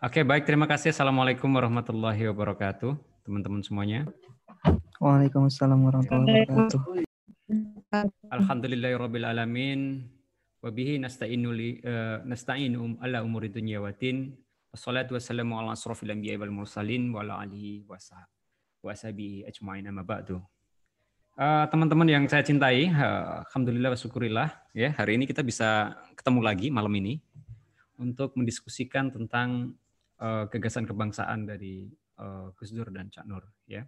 Oke, baik. Terima kasih. Assalamualaikum warahmatullahi wabarakatuh, teman-teman semuanya. Waalaikumsalam warahmatullahi wabarakatuh. Alhamdulillahirabbil alamin. Wabihi nasta'inu li uh, nasta'inu ala umuri dunya wa din. Wassalatu wassalamu ala asrofil anbiya'i wal mursalin wa ala alihi wa sahbihi ajma'in amma ba'du. Uh, teman-teman yang saya cintai, uh, alhamdulillah wa syukurillah ya, hari ini kita bisa ketemu lagi malam ini untuk mendiskusikan tentang uh, gagasan kebangsaan dari uh, Gus Dur dan Cak Nur ya.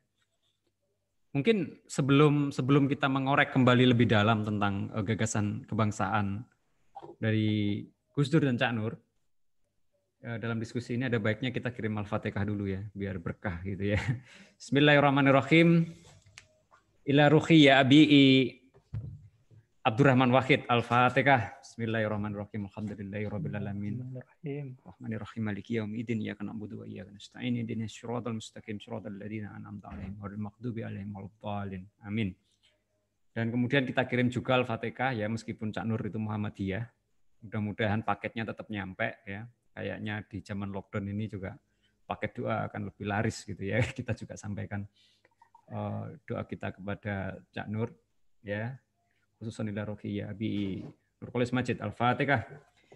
Mungkin sebelum sebelum kita mengorek kembali lebih dalam tentang uh, gagasan kebangsaan dari Gus Dur dan Cak Nur, dalam diskusi ini ada baiknya kita kirim Al-Fatihah dulu ya, biar berkah gitu ya. Bismillahirrahmanirrahim. Ila ruhi ya abi'i Abdurrahman Wahid Al-Fatihah. Bismillahirrahmanirrahim. Alhamdulillahirabbil alamin. Rahmanirrahim. Maliki yaumiddin. Iyyaka na'budu wa iyyaka nasta'in. Ihdinas siratal mustaqim. Siratal ladzina an'amta 'alaihim ghairil maghdubi 'alaihim waladdallin. Amin. Dan kemudian kita kirim juga Al-Fatihah ya meskipun Cak Nur itu Muhammadiyah. Mudah-mudahan paketnya tetap nyampe ya. Kayaknya di zaman lockdown ini juga paket doa akan lebih laris gitu ya. Kita juga sampaikan uh, doa kita kepada Cak Nur ya khususan ila ya bi Nurkolis Majid Al-Fatihah.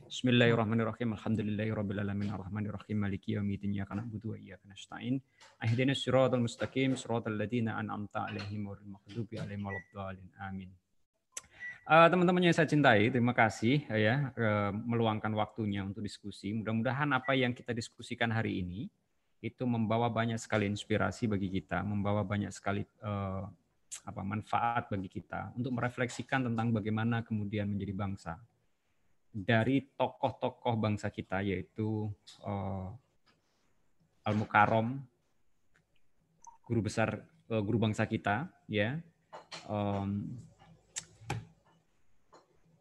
Bismillahirrahmanirrahim. Alhamdulillahirabbil arrahmanirrahim maliki yaumiddin. Iyyaka na'budu wa iyyaka nasta'in. Ihdinas siratal mustaqim. Siratal ladzina an'amta 'alaihim ghairil maghdubi 'alaihim waladdallin. Amin. Uh, teman-teman yang saya cintai, terima kasih ya uh, meluangkan waktunya untuk diskusi. Mudah-mudahan apa yang kita diskusikan hari ini itu membawa banyak sekali inspirasi bagi kita, membawa banyak sekali uh, apa manfaat bagi kita untuk merefleksikan tentang bagaimana kemudian menjadi bangsa. Dari tokoh-tokoh bangsa kita yaitu uh, Al Mukarrom guru besar uh, guru bangsa kita ya um,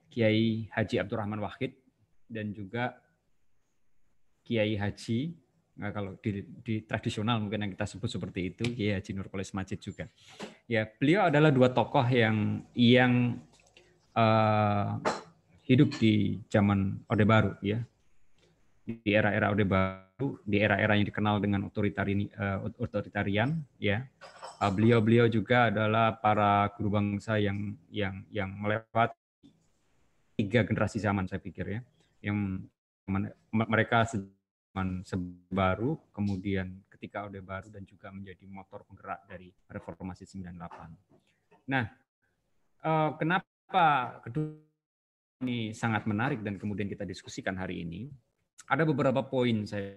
Kiai Haji Abdurrahman Wahid dan juga Kiai Haji Nah, kalau di, di tradisional mungkin yang kita sebut seperti itu, ya Haji Nurkolis Majid juga. Ya, beliau adalah dua tokoh yang yang uh, hidup di zaman Orde Baru, ya, di era-era Orde Baru, di era-era yang dikenal dengan otoritarian, uh, otoritarian, ya. Uh, beliau-beliau juga adalah para guru bangsa yang yang yang melewati tiga generasi zaman, saya pikir ya, yang mereka zaman sebaru, kemudian ketika Orde Baru dan juga menjadi motor penggerak dari reformasi 98. Nah, eh, kenapa kedua ini sangat menarik dan kemudian kita diskusikan hari ini? Ada beberapa poin saya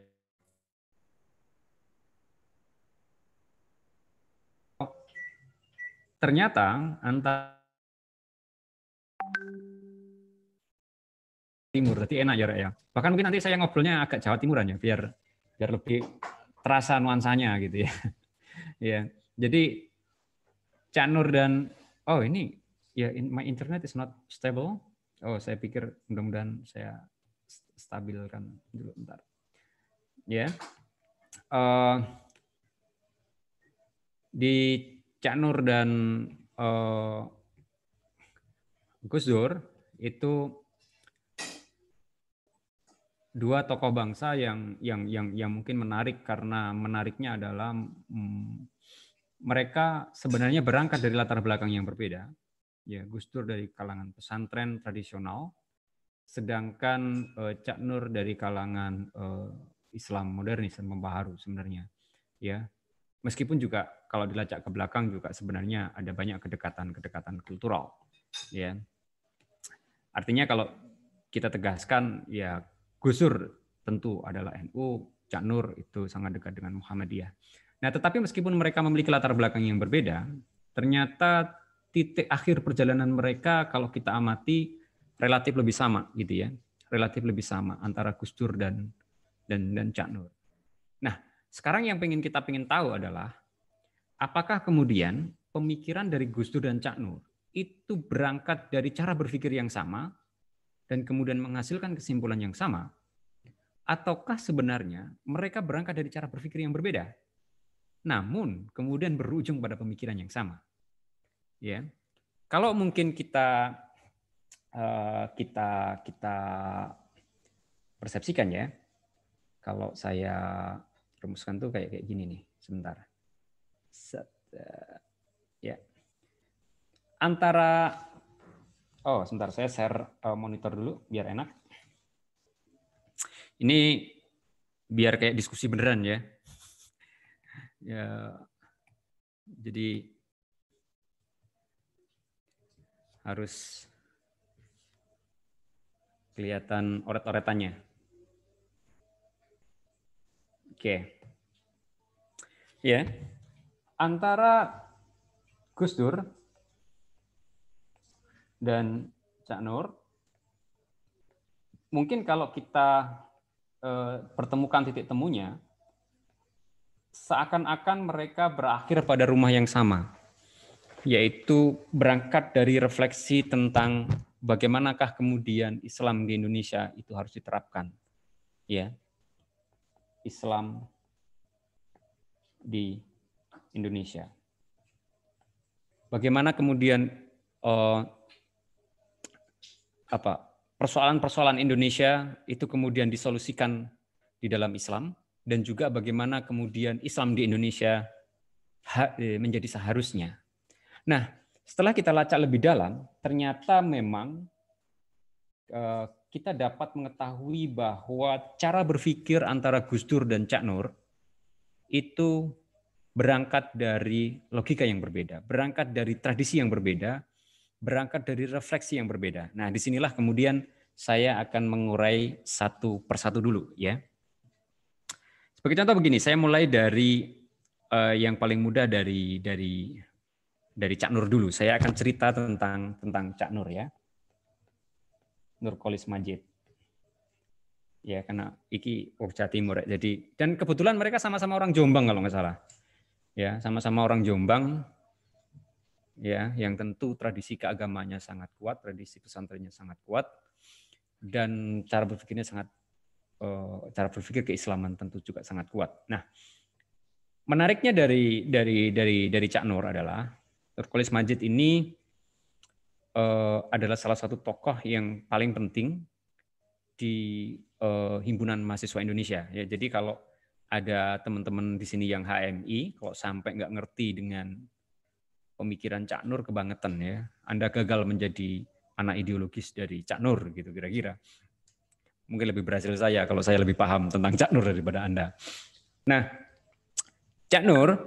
ternyata antara Timur, berarti enak ya, ya. Bahkan mungkin nanti saya ngobrolnya agak Jawa Timuran ya, biar biar lebih terasa nuansanya gitu ya. ya, jadi Canur dan oh ini ya in, my internet is not stable. Oh, saya pikir mudah-mudahan saya stabilkan dulu bentar. Ya. Uh, di Canur dan uh, Gus Dur itu dua tokoh bangsa yang yang yang yang mungkin menarik karena menariknya adalah hmm, mereka sebenarnya berangkat dari latar belakang yang berbeda. Ya, Gus Dur dari kalangan pesantren tradisional, sedangkan uh, Cak Nur dari kalangan uh, Islam modernis dan pembaharu sebenarnya. Ya, meskipun juga kalau dilacak ke belakang juga sebenarnya ada banyak kedekatan-kedekatan kultural. Ya, artinya kalau kita tegaskan ya Gusur tentu adalah NU, Cak Nur itu sangat dekat dengan Muhammadiyah. Nah, tetapi meskipun mereka memiliki latar belakang yang berbeda, ternyata titik akhir perjalanan mereka kalau kita amati relatif lebih sama gitu ya. Relatif lebih sama antara Gus Dur dan dan dan Cak Nur. Nah, sekarang yang pengen kita pengen tahu adalah apakah kemudian pemikiran dari Gus Dur dan Cak Nur itu berangkat dari cara berpikir yang sama dan kemudian menghasilkan kesimpulan yang sama, ataukah sebenarnya mereka berangkat dari cara berpikir yang berbeda, namun kemudian berujung pada pemikiran yang sama. Ya, kalau mungkin kita uh, kita kita persepsikan ya, kalau saya rumuskan tuh kayak kayak gini nih. Sebentar. Uh, ya. Antara Oh, sebentar saya share uh, monitor dulu biar enak. Ini biar kayak diskusi beneran ya. Ya. Jadi harus kelihatan oret-oretannya. Oke. Ya. Antara Gus Dur dan Cak Nur. Mungkin kalau kita eh, pertemukan titik temunya, seakan-akan mereka berakhir pada rumah yang sama, yaitu berangkat dari refleksi tentang bagaimanakah kemudian Islam di Indonesia itu harus diterapkan. Ya. Islam di Indonesia. Bagaimana kemudian uh, apa persoalan-persoalan Indonesia itu kemudian disolusikan di dalam Islam dan juga bagaimana kemudian Islam di Indonesia eh, menjadi seharusnya. Nah, setelah kita lacak lebih dalam, ternyata memang eh, kita dapat mengetahui bahwa cara berpikir antara Gus Dur dan Cak Nur itu berangkat dari logika yang berbeda, berangkat dari tradisi yang berbeda, berangkat dari refleksi yang berbeda. Nah, di sinilah kemudian saya akan mengurai satu persatu dulu ya. Sebagai contoh begini, saya mulai dari uh, yang paling mudah dari dari dari Cak Nur dulu. Saya akan cerita tentang tentang Cak Nur ya. Nur Kolis Majid. Ya, karena iki Jawa Timur. Ya. Jadi dan kebetulan mereka sama-sama orang Jombang kalau nggak salah. Ya, sama-sama orang Jombang ya yang tentu tradisi keagamanya sangat kuat, tradisi pesantrennya sangat kuat dan cara berpikirnya sangat uh, cara berpikir keislaman tentu juga sangat kuat. Nah, menariknya dari dari dari dari Cak Nur adalah Turkolis Majid ini uh, adalah salah satu tokoh yang paling penting di uh, himpunan mahasiswa Indonesia ya. Jadi kalau ada teman-teman di sini yang HMI, kalau sampai nggak ngerti dengan pemikiran Cak Nur kebangetan ya. Anda gagal menjadi anak ideologis dari Cak Nur gitu kira-kira. Mungkin lebih berhasil saya kalau saya lebih paham tentang Cak Nur daripada Anda. Nah, Cak Nur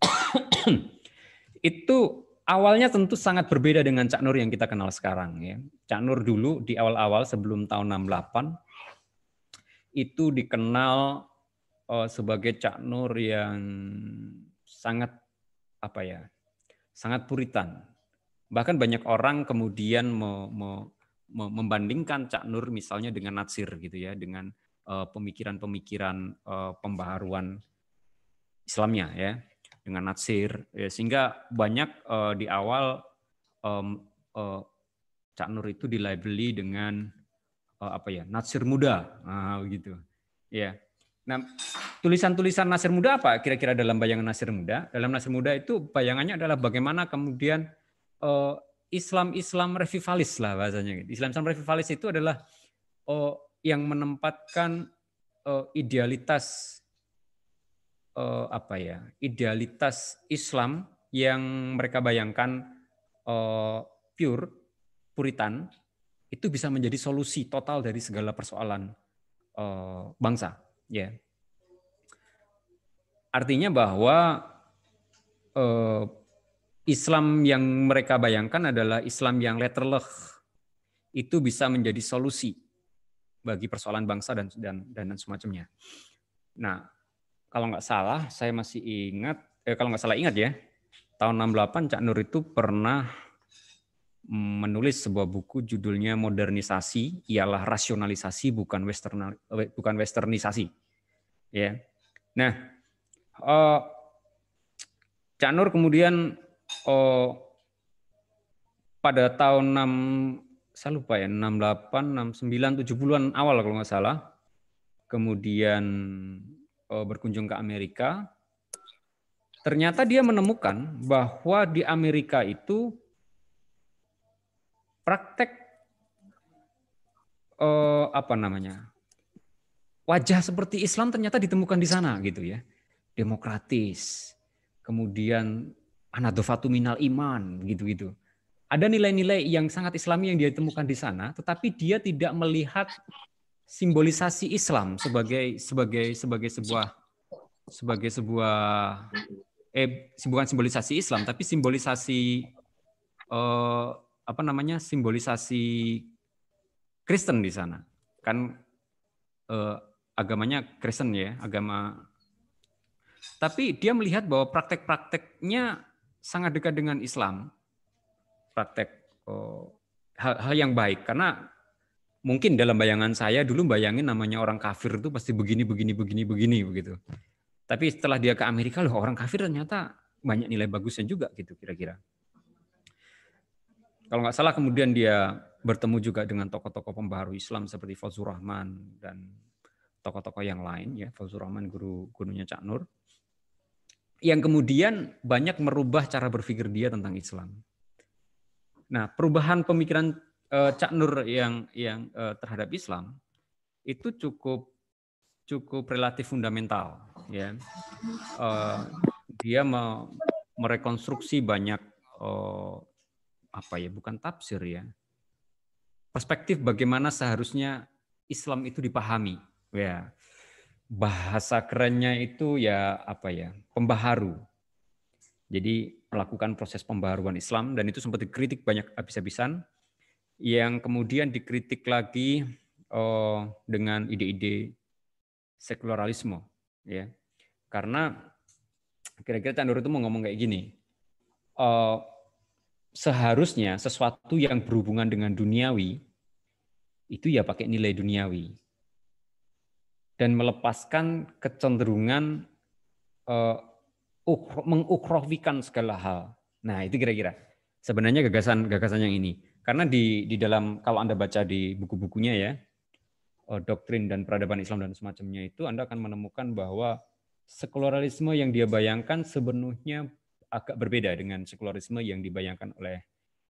itu awalnya tentu sangat berbeda dengan Cak Nur yang kita kenal sekarang ya. Cak Nur dulu di awal-awal sebelum tahun 68 itu dikenal uh, sebagai Cak Nur yang sangat apa ya sangat puritan. Bahkan banyak orang kemudian me, me, me, membandingkan Cak Nur misalnya dengan Natsir gitu ya, dengan uh, pemikiran-pemikiran uh, pembaharuan Islamnya ya, dengan Natsir. Ya, sehingga banyak uh, di awal um, uh, Cak Nur itu dilabeli dengan uh, apa ya, Natsir muda, nah, gitu. Ya. Nah, tulisan-tulisan Nasir Muda apa kira-kira dalam bayangan Nasir Muda? Dalam Nasir Muda itu bayangannya adalah bagaimana kemudian uh, Islam-Islam revivalis lah bahasanya. Islam-Islam revivalis itu adalah uh, yang menempatkan uh, idealitas apa ya? Idealitas Islam yang mereka bayangkan pure, puritan itu bisa menjadi solusi total dari segala persoalan bangsa. Ya, Artinya bahwa eh, Islam yang mereka bayangkan adalah Islam yang letterleh itu bisa menjadi solusi bagi persoalan bangsa dan dan dan semacamnya. Nah, kalau nggak salah, saya masih ingat, eh, kalau nggak salah ingat ya, tahun 68 Cak Nur itu pernah menulis sebuah buku judulnya Modernisasi ialah rasionalisasi bukan western eh, bukan westernisasi. Ya. Nah, uh, Cak Nur kemudian uh, pada tahun 6 saya lupa ya 68 69 70-an awal kalau nggak salah kemudian uh, berkunjung ke Amerika ternyata dia menemukan bahwa di Amerika itu praktek uh, apa namanya wajah seperti Islam ternyata ditemukan di sana gitu ya. Demokratis. Kemudian anadofatu minal iman gitu-gitu. Ada nilai-nilai yang sangat islami yang dia temukan di sana, tetapi dia tidak melihat simbolisasi Islam sebagai sebagai sebagai sebuah sebagai sebuah eh bukan simbolisasi Islam tapi simbolisasi eh, apa namanya simbolisasi Kristen di sana kan eh, agamanya Kristen ya agama tapi dia melihat bahwa praktek-prakteknya sangat dekat dengan Islam. Praktek oh, hal, hal yang baik. Karena mungkin dalam bayangan saya dulu bayangin namanya orang kafir itu pasti begini begini begini begini begitu. Tapi setelah dia ke Amerika loh orang kafir ternyata banyak nilai bagusnya juga gitu kira-kira. Kalau nggak salah kemudian dia bertemu juga dengan tokoh-tokoh pembaharu Islam seperti Fazlur Rahman dan tokoh-tokoh yang lain ya. Fazlur Rahman guru gurunya Cak Nur yang kemudian banyak merubah cara berpikir dia tentang Islam. Nah, perubahan pemikiran uh, Cak Nur yang yang uh, terhadap Islam itu cukup cukup relatif fundamental ya. Uh, dia me merekonstruksi banyak uh, apa ya bukan tafsir ya. Perspektif bagaimana seharusnya Islam itu dipahami ya bahasa kerennya itu ya apa ya pembaharu. Jadi melakukan proses pembaharuan Islam dan itu sempat dikritik banyak habis-habisan. Yang kemudian dikritik lagi uh, dengan ide-ide sekularisme ya. Karena kira-kira Cak Nur itu mau ngomong kayak gini uh, seharusnya sesuatu yang berhubungan dengan duniawi itu ya pakai nilai duniawi dan melepaskan kecenderungan uh, mengukrofikan segala hal. Nah itu kira-kira sebenarnya gagasan gagasan yang ini karena di di dalam kalau anda baca di buku-bukunya ya Eh, doktrin dan peradaban Islam dan semacamnya itu Anda akan menemukan bahwa sekularisme yang dia bayangkan sebenarnya agak berbeda dengan sekularisme yang dibayangkan oleh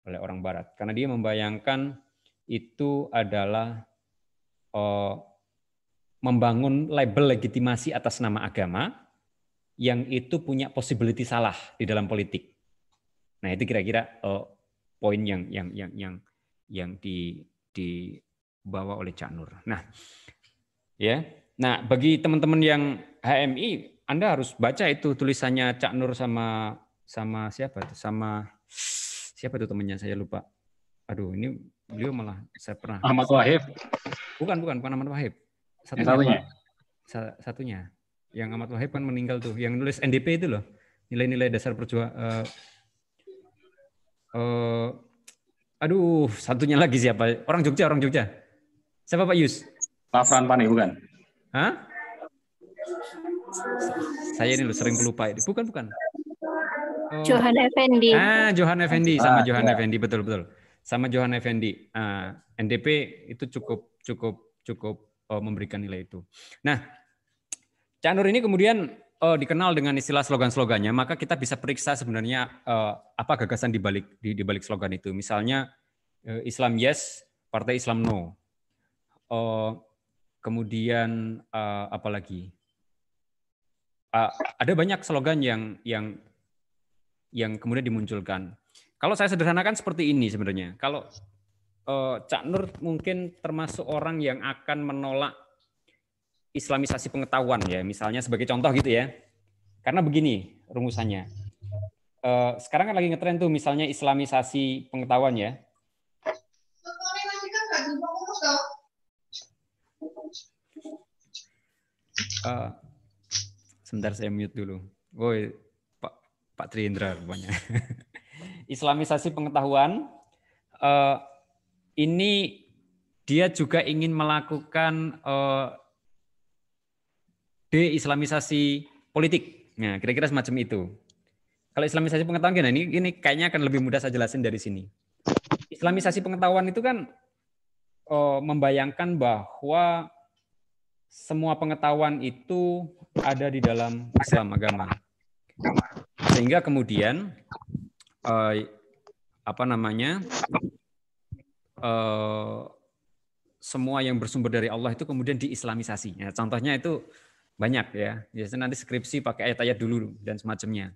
oleh orang Barat. Karena dia membayangkan itu adalah uh, membangun label legitimasi atas nama agama yang itu punya possibility salah di dalam politik. Nah itu kira-kira uh, poin yang yang yang yang yang di di dibawa oleh Cak Nur. Nah, ya. Nah, bagi teman-teman yang HMI, Anda harus baca itu tulisannya Cak Nur sama sama siapa? Sama siapa itu temannya saya lupa. Aduh, ini beliau malah saya pernah Ahmad Wahib. Bukan, bukan, bukan Ahmad Wahib. Satunya. Yang satunya. Satunya. Yang Ahmad Wahib kan meninggal tuh, yang nulis NDP itu loh. Nilai-nilai dasar perjuangan uh, uh, aduh, satunya lagi siapa? Orang Jogja, orang Jogja. Siapa Pak Yus? Pak Fran Pane, bukan? Hah? Saya ini loh sering pelupa. Bukan, bukan. Oh. Johan Effendi. Ah, Johan Effendi sama ah, Johan ya. Effendi betul betul. Sama Johan Effendi. Uh, ah, NDP itu cukup cukup cukup uh, memberikan nilai itu. Nah, Cak Nur ini kemudian uh, dikenal dengan istilah slogan-slogannya, maka kita bisa periksa sebenarnya uh, apa gagasan di balik di, balik slogan itu. Misalnya uh, Islam yes, Partai Islam no. Uh, kemudian uh, apa lagi? Uh, ada banyak slogan yang yang yang kemudian dimunculkan. Kalau saya sederhanakan seperti ini sebenarnya. Kalau Cak Nur mungkin termasuk orang yang akan menolak islamisasi pengetahuan ya, misalnya sebagai contoh gitu ya. Karena begini rumusannya. Uh, sekarang kan lagi ngetren tuh misalnya islamisasi pengetahuan ya. Uh, sebentar saya mute dulu. Woi, Pak Pak Triindra rupanya. Islamisasi pengetahuan uh, ini dia juga ingin melakukan uh, de-islamisasi politik. Nah, kira-kira semacam itu. Kalau islamisasi pengetahuan gimana? Ini ini kayaknya akan lebih mudah saya jelasin dari sini. Islamisasi pengetahuan itu kan uh, membayangkan bahwa semua pengetahuan itu ada di dalam Islam agama. Sehingga kemudian eh, apa namanya? Eh, semua yang bersumber dari Allah itu kemudian diislamisasi. Ya, contohnya itu banyak ya. Biasanya nanti skripsi pakai ayat-ayat dulu dan semacamnya.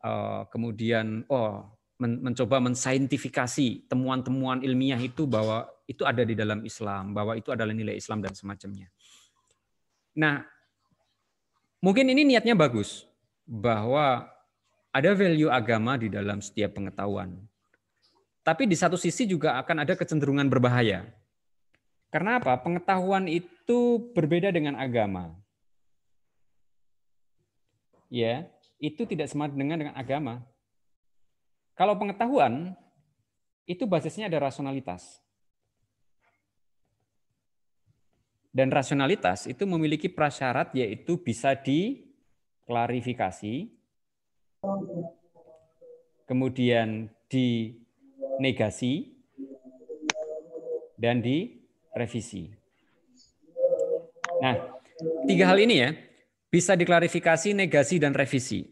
Uh, kemudian oh men mencoba mensaintifikasi temuan-temuan ilmiah itu bahwa itu ada di dalam Islam, bahwa itu adalah nilai Islam dan semacamnya. Nah, mungkin ini niatnya bagus bahwa ada value agama di dalam setiap pengetahuan. Tapi di satu sisi juga akan ada kecenderungan berbahaya. Karena apa? Pengetahuan itu berbeda dengan agama. Ya, itu tidak sama dengan dengan agama. Kalau pengetahuan itu basisnya ada rasionalitas. Dan rasionalitas itu memiliki prasyarat yaitu bisa diklarifikasi, kemudian dinegasi, dan direvisi. Nah, tiga hal ini ya, bisa diklarifikasi, negasi, dan revisi.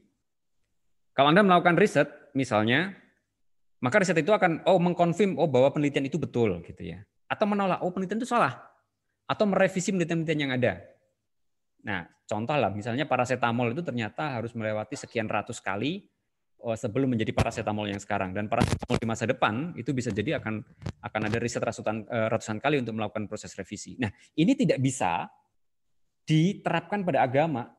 Kalau Anda melakukan riset, misalnya, maka riset itu akan oh mengkonfirm oh bahwa penelitian itu betul gitu ya. Atau menolak oh penelitian itu salah atau merevisi penelitian-penelitian yang ada. Nah, contoh lah, misalnya paracetamol itu ternyata harus melewati sekian ratus kali sebelum menjadi paracetamol yang sekarang. Dan paracetamol di masa depan itu bisa jadi akan akan ada riset ratusan, eh, ratusan kali untuk melakukan proses revisi. Nah, ini tidak bisa diterapkan pada agama.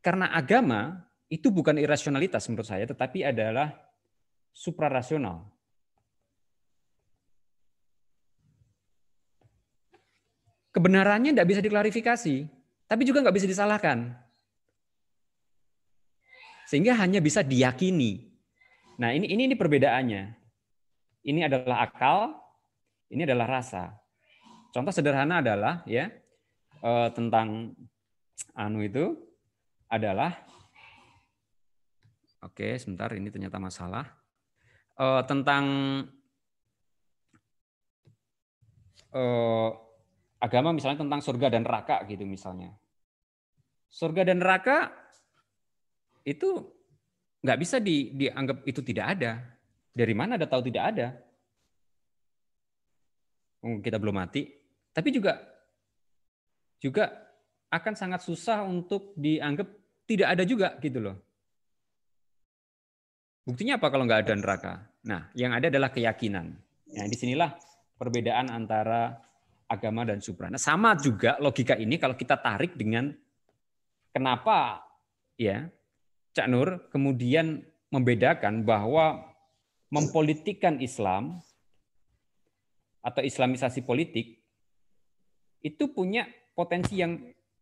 Karena agama itu bukan irasionalitas menurut saya, tetapi adalah suprarasional. kebenarannya tidak bisa diklarifikasi, tapi juga nggak bisa disalahkan. Sehingga hanya bisa diyakini. Nah ini ini, ini perbedaannya. Ini adalah akal, ini adalah rasa. Contoh sederhana adalah ya eh, tentang anu itu adalah oke sebentar ini ternyata masalah eh, tentang eh, agama misalnya tentang surga dan neraka gitu misalnya. Surga dan neraka itu nggak bisa di, dianggap itu tidak ada. Dari mana ada tahu tidak ada? Kita belum mati. Tapi juga juga akan sangat susah untuk dianggap tidak ada juga gitu loh. Buktinya apa kalau nggak ada neraka? Nah, yang ada adalah keyakinan. Nah, di sinilah perbedaan antara agama dan supra. Sama juga logika ini kalau kita tarik dengan kenapa ya Cak Nur kemudian membedakan bahwa mempolitikkan Islam atau islamisasi politik itu punya potensi yang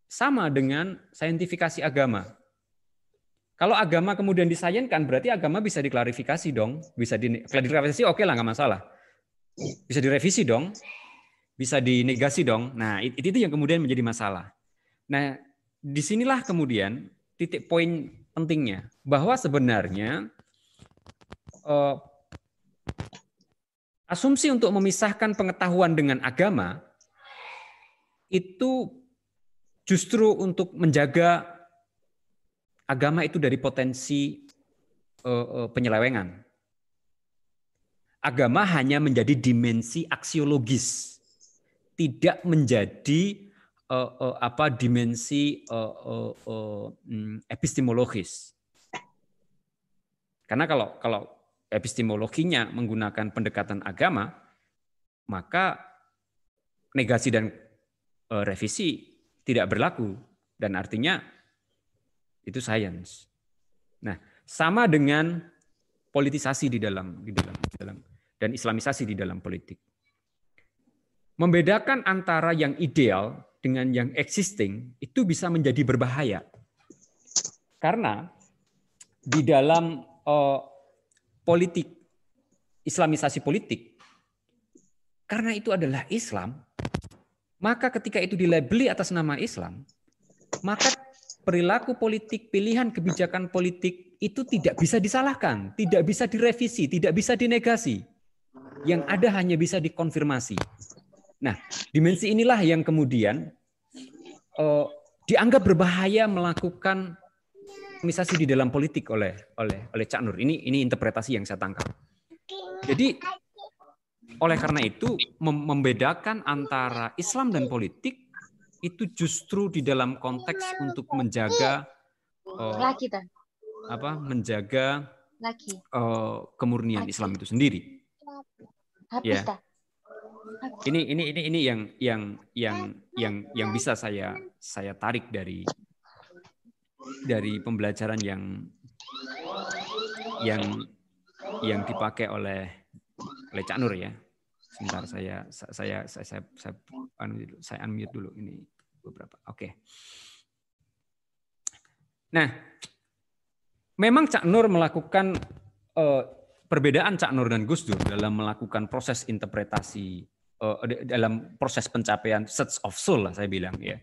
sama dengan saintifikasi agama. Kalau agama kemudian disayankan, berarti agama bisa diklarifikasi dong, bisa diklarifikasi oke okay lah nggak masalah, bisa direvisi dong, bisa dinegasi dong. Nah, itu yang kemudian menjadi masalah. Nah, di sinilah kemudian titik poin pentingnya bahwa sebenarnya eh, asumsi untuk memisahkan pengetahuan dengan agama itu justru untuk menjaga agama itu dari potensi eh, eh, penyelewengan. Agama hanya menjadi dimensi aksiologis tidak menjadi uh, uh, apa dimensi uh, uh, uh, epistemologis. Karena kalau kalau epistemologinya menggunakan pendekatan agama, maka negasi dan uh, revisi tidak berlaku dan artinya itu sains. Nah, sama dengan politisasi di dalam di dalam di dalam dan islamisasi di dalam politik. Membedakan antara yang ideal dengan yang existing itu bisa menjadi berbahaya. Karena di dalam uh, politik, islamisasi politik, karena itu adalah Islam, maka ketika itu dilabeli atas nama Islam, maka perilaku politik, pilihan kebijakan politik itu tidak bisa disalahkan, tidak bisa direvisi, tidak bisa dinegasi. Yang ada hanya bisa dikonfirmasi. Nah, dimensi inilah yang kemudian uh, dianggap berbahaya melakukan misasi di dalam politik oleh oleh oleh Cak Nur. Ini ini interpretasi yang saya tangkap. Jadi oleh karena itu membedakan antara Islam dan politik itu justru di dalam konteks untuk menjaga uh, apa menjaga laki. Uh, kemurnian. Islam itu sendiri. Habis ya. Ini ini ini ini yang yang yang yang yang bisa saya saya tarik dari dari pembelajaran yang yang yang dipakai oleh oleh Cak Nur ya. Sebentar saya saya saya saya saya, saya unmute dulu ini beberapa. Oke. Nah, memang Cak Nur melakukan uh, perbedaan Cak Nur dan Gus Dur dalam melakukan proses interpretasi uh, dalam proses pencapaian search of soul lah saya bilang ya.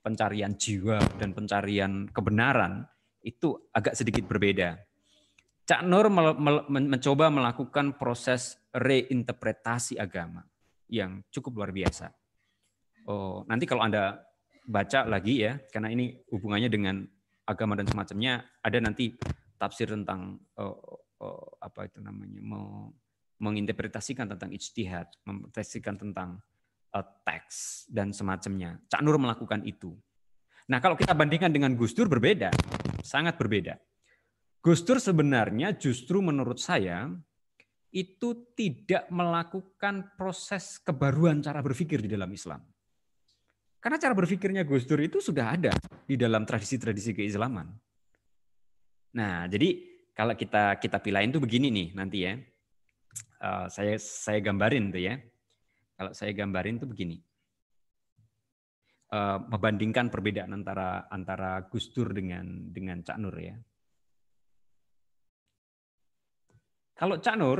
Pencarian jiwa dan pencarian kebenaran itu agak sedikit berbeda. Cak Nur mencoba melakukan proses reinterpretasi agama yang cukup luar biasa. Oh, nanti kalau Anda baca lagi ya, karena ini hubungannya dengan agama dan semacamnya, ada nanti tafsir tentang uh, uh, apa itu namanya, mau menginterpretasikan tentang ijtihad, menginterpretasikan tentang uh, teks dan semacamnya. Cak Nur melakukan itu. Nah, kalau kita bandingkan dengan Gus Dur berbeda, sangat berbeda. Gus Dur sebenarnya justru menurut saya itu tidak melakukan proses kebaruan cara berpikir di dalam Islam. Karena cara berpikirnya Gus Dur itu sudah ada di dalam tradisi-tradisi keislaman. Nah, jadi kalau kita kita pilain tuh begini nih nanti ya. Uh, saya saya gambarin tuh ya. Kalau saya gambarin tuh begini. Uh, membandingkan perbedaan antara antara Gus Dur dengan dengan Cak Nur ya. Kalau Cak Nur,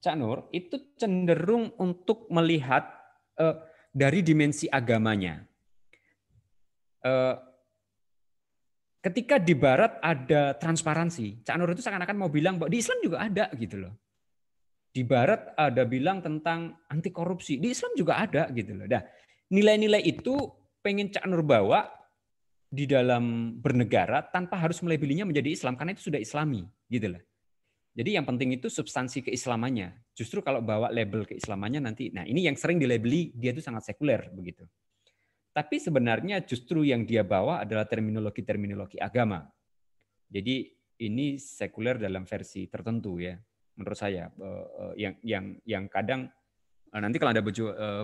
Cak Nur itu cenderung untuk melihat uh, dari dimensi agamanya. Eh, ketika di Barat ada transparansi, Cak Nur itu seakan-akan mau bilang bahwa di Islam juga ada gitu loh. Di Barat ada bilang tentang anti korupsi, di Islam juga ada gitu loh. Nah, nilai-nilai itu pengen Cak Nur bawa di dalam bernegara tanpa harus melabelinya menjadi Islam karena itu sudah Islami gitu loh. Jadi yang penting itu substansi keislamannya. Justru kalau bawa label keislamannya nanti, nah ini yang sering dilabeli dia itu sangat sekuler begitu. Tapi sebenarnya justru yang dia bawa adalah terminologi-terminologi agama. Jadi ini sekuler dalam versi tertentu ya, menurut saya eh, eh, yang yang yang kadang eh, nanti kalau anda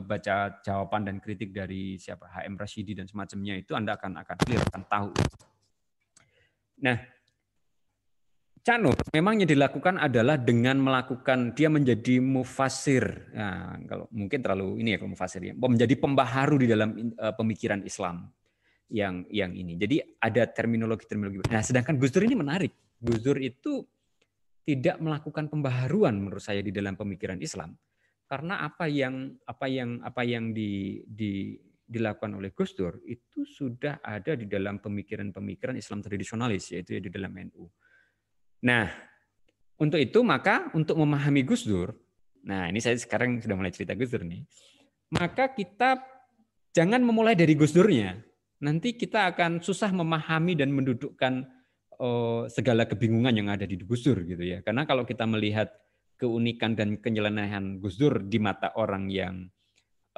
baca jawaban dan kritik dari siapa HM Rashidi dan semacamnya itu anda akan akan clear akan tahu. Nah Canur memang yang dilakukan adalah dengan melakukan dia menjadi mufasir. Nah, kalau mungkin terlalu ini ya kalau mufasir ya, menjadi pembaharu di dalam uh, pemikiran Islam yang yang ini. Jadi ada terminologi-terminologi. Nah, sedangkan Gus Dur ini menarik. Gus Dur itu tidak melakukan pembaharuan menurut saya di dalam pemikiran Islam karena apa yang apa yang apa yang di, di dilakukan oleh Gus Dur itu sudah ada di dalam pemikiran-pemikiran Islam tradisionalis yaitu di dalam NU. Nah, untuk itu maka untuk memahami Gus Dur, nah ini saya sekarang sudah mulai cerita Gus Dur nih, maka kita jangan memulai dari Gus Durnya. Nanti kita akan susah memahami dan mendudukkan oh, segala kebingungan yang ada di Gus Dur gitu ya. Karena kalau kita melihat keunikan dan kenyelenahan Gus Dur di mata orang yang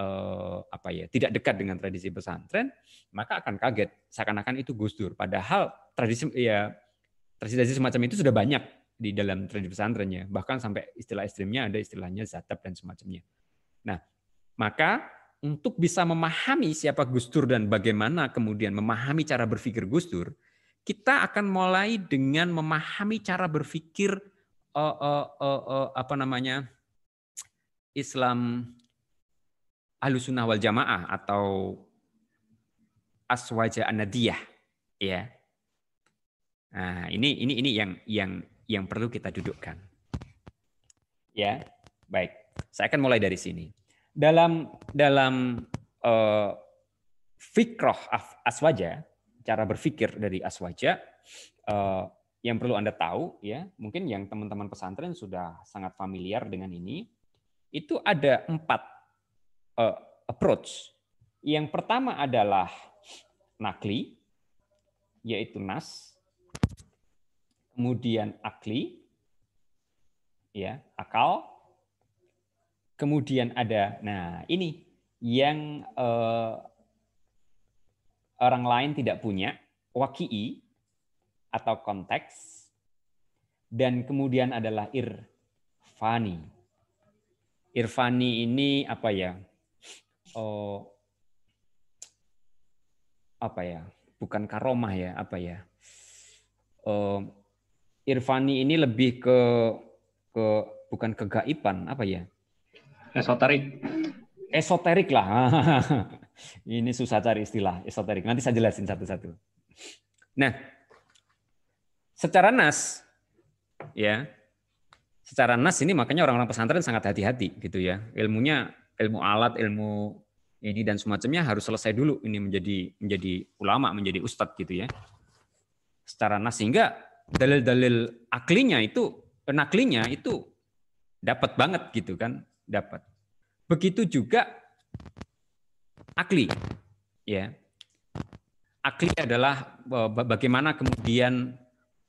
eh, apa ya tidak dekat dengan tradisi pesantren, maka akan kaget seakan-akan itu Gus Dur. Padahal tradisi ya tradisi semacam itu sudah banyak di dalam tradisi pesantrennya. Bahkan sampai istilah ekstrimnya ada istilahnya zatab dan semacamnya. Nah, maka untuk bisa memahami siapa Gus Dur dan bagaimana kemudian memahami cara berpikir Gus Dur, kita akan mulai dengan memahami cara berpikir uh, uh, uh, uh, apa namanya Islam Ahlussunnah wal Jamaah atau Aswaja Anadiyah ya Nah, ini ini ini yang yang yang perlu kita dudukkan. Ya, baik. Saya akan mulai dari sini. Dalam dalam uh, fikroh aswaja, cara berpikir dari aswaja, uh, yang perlu anda tahu ya, mungkin yang teman-teman pesantren sudah sangat familiar dengan ini, itu ada empat uh, approach. Yang pertama adalah nakli, yaitu nas kemudian akli, ya akal, Kemudian ada, nah ini yang uh, orang lain tidak punya, waki'i atau konteks, dan kemudian adalah irfani. Irfani ini apa ya? Oh, apa ya? Bukan karomah ya, apa ya? Oh, irfani ini lebih ke ke bukan kegaiban, apa ya? Esoterik. Esoterik lah. Ini susah cari istilah esoterik. Nanti saya jelasin satu-satu. Nah, secara nas, ya, secara nas ini makanya orang-orang pesantren sangat hati-hati gitu ya. Ilmunya, ilmu alat, ilmu ini dan semacamnya harus selesai dulu ini menjadi menjadi ulama, menjadi ustadz gitu ya. Secara nas sehingga dalil-dalil aklinya itu, naklinya itu dapat banget gitu kan, dapat. Begitu juga akli. Ya. Akli adalah eh, bagaimana kemudian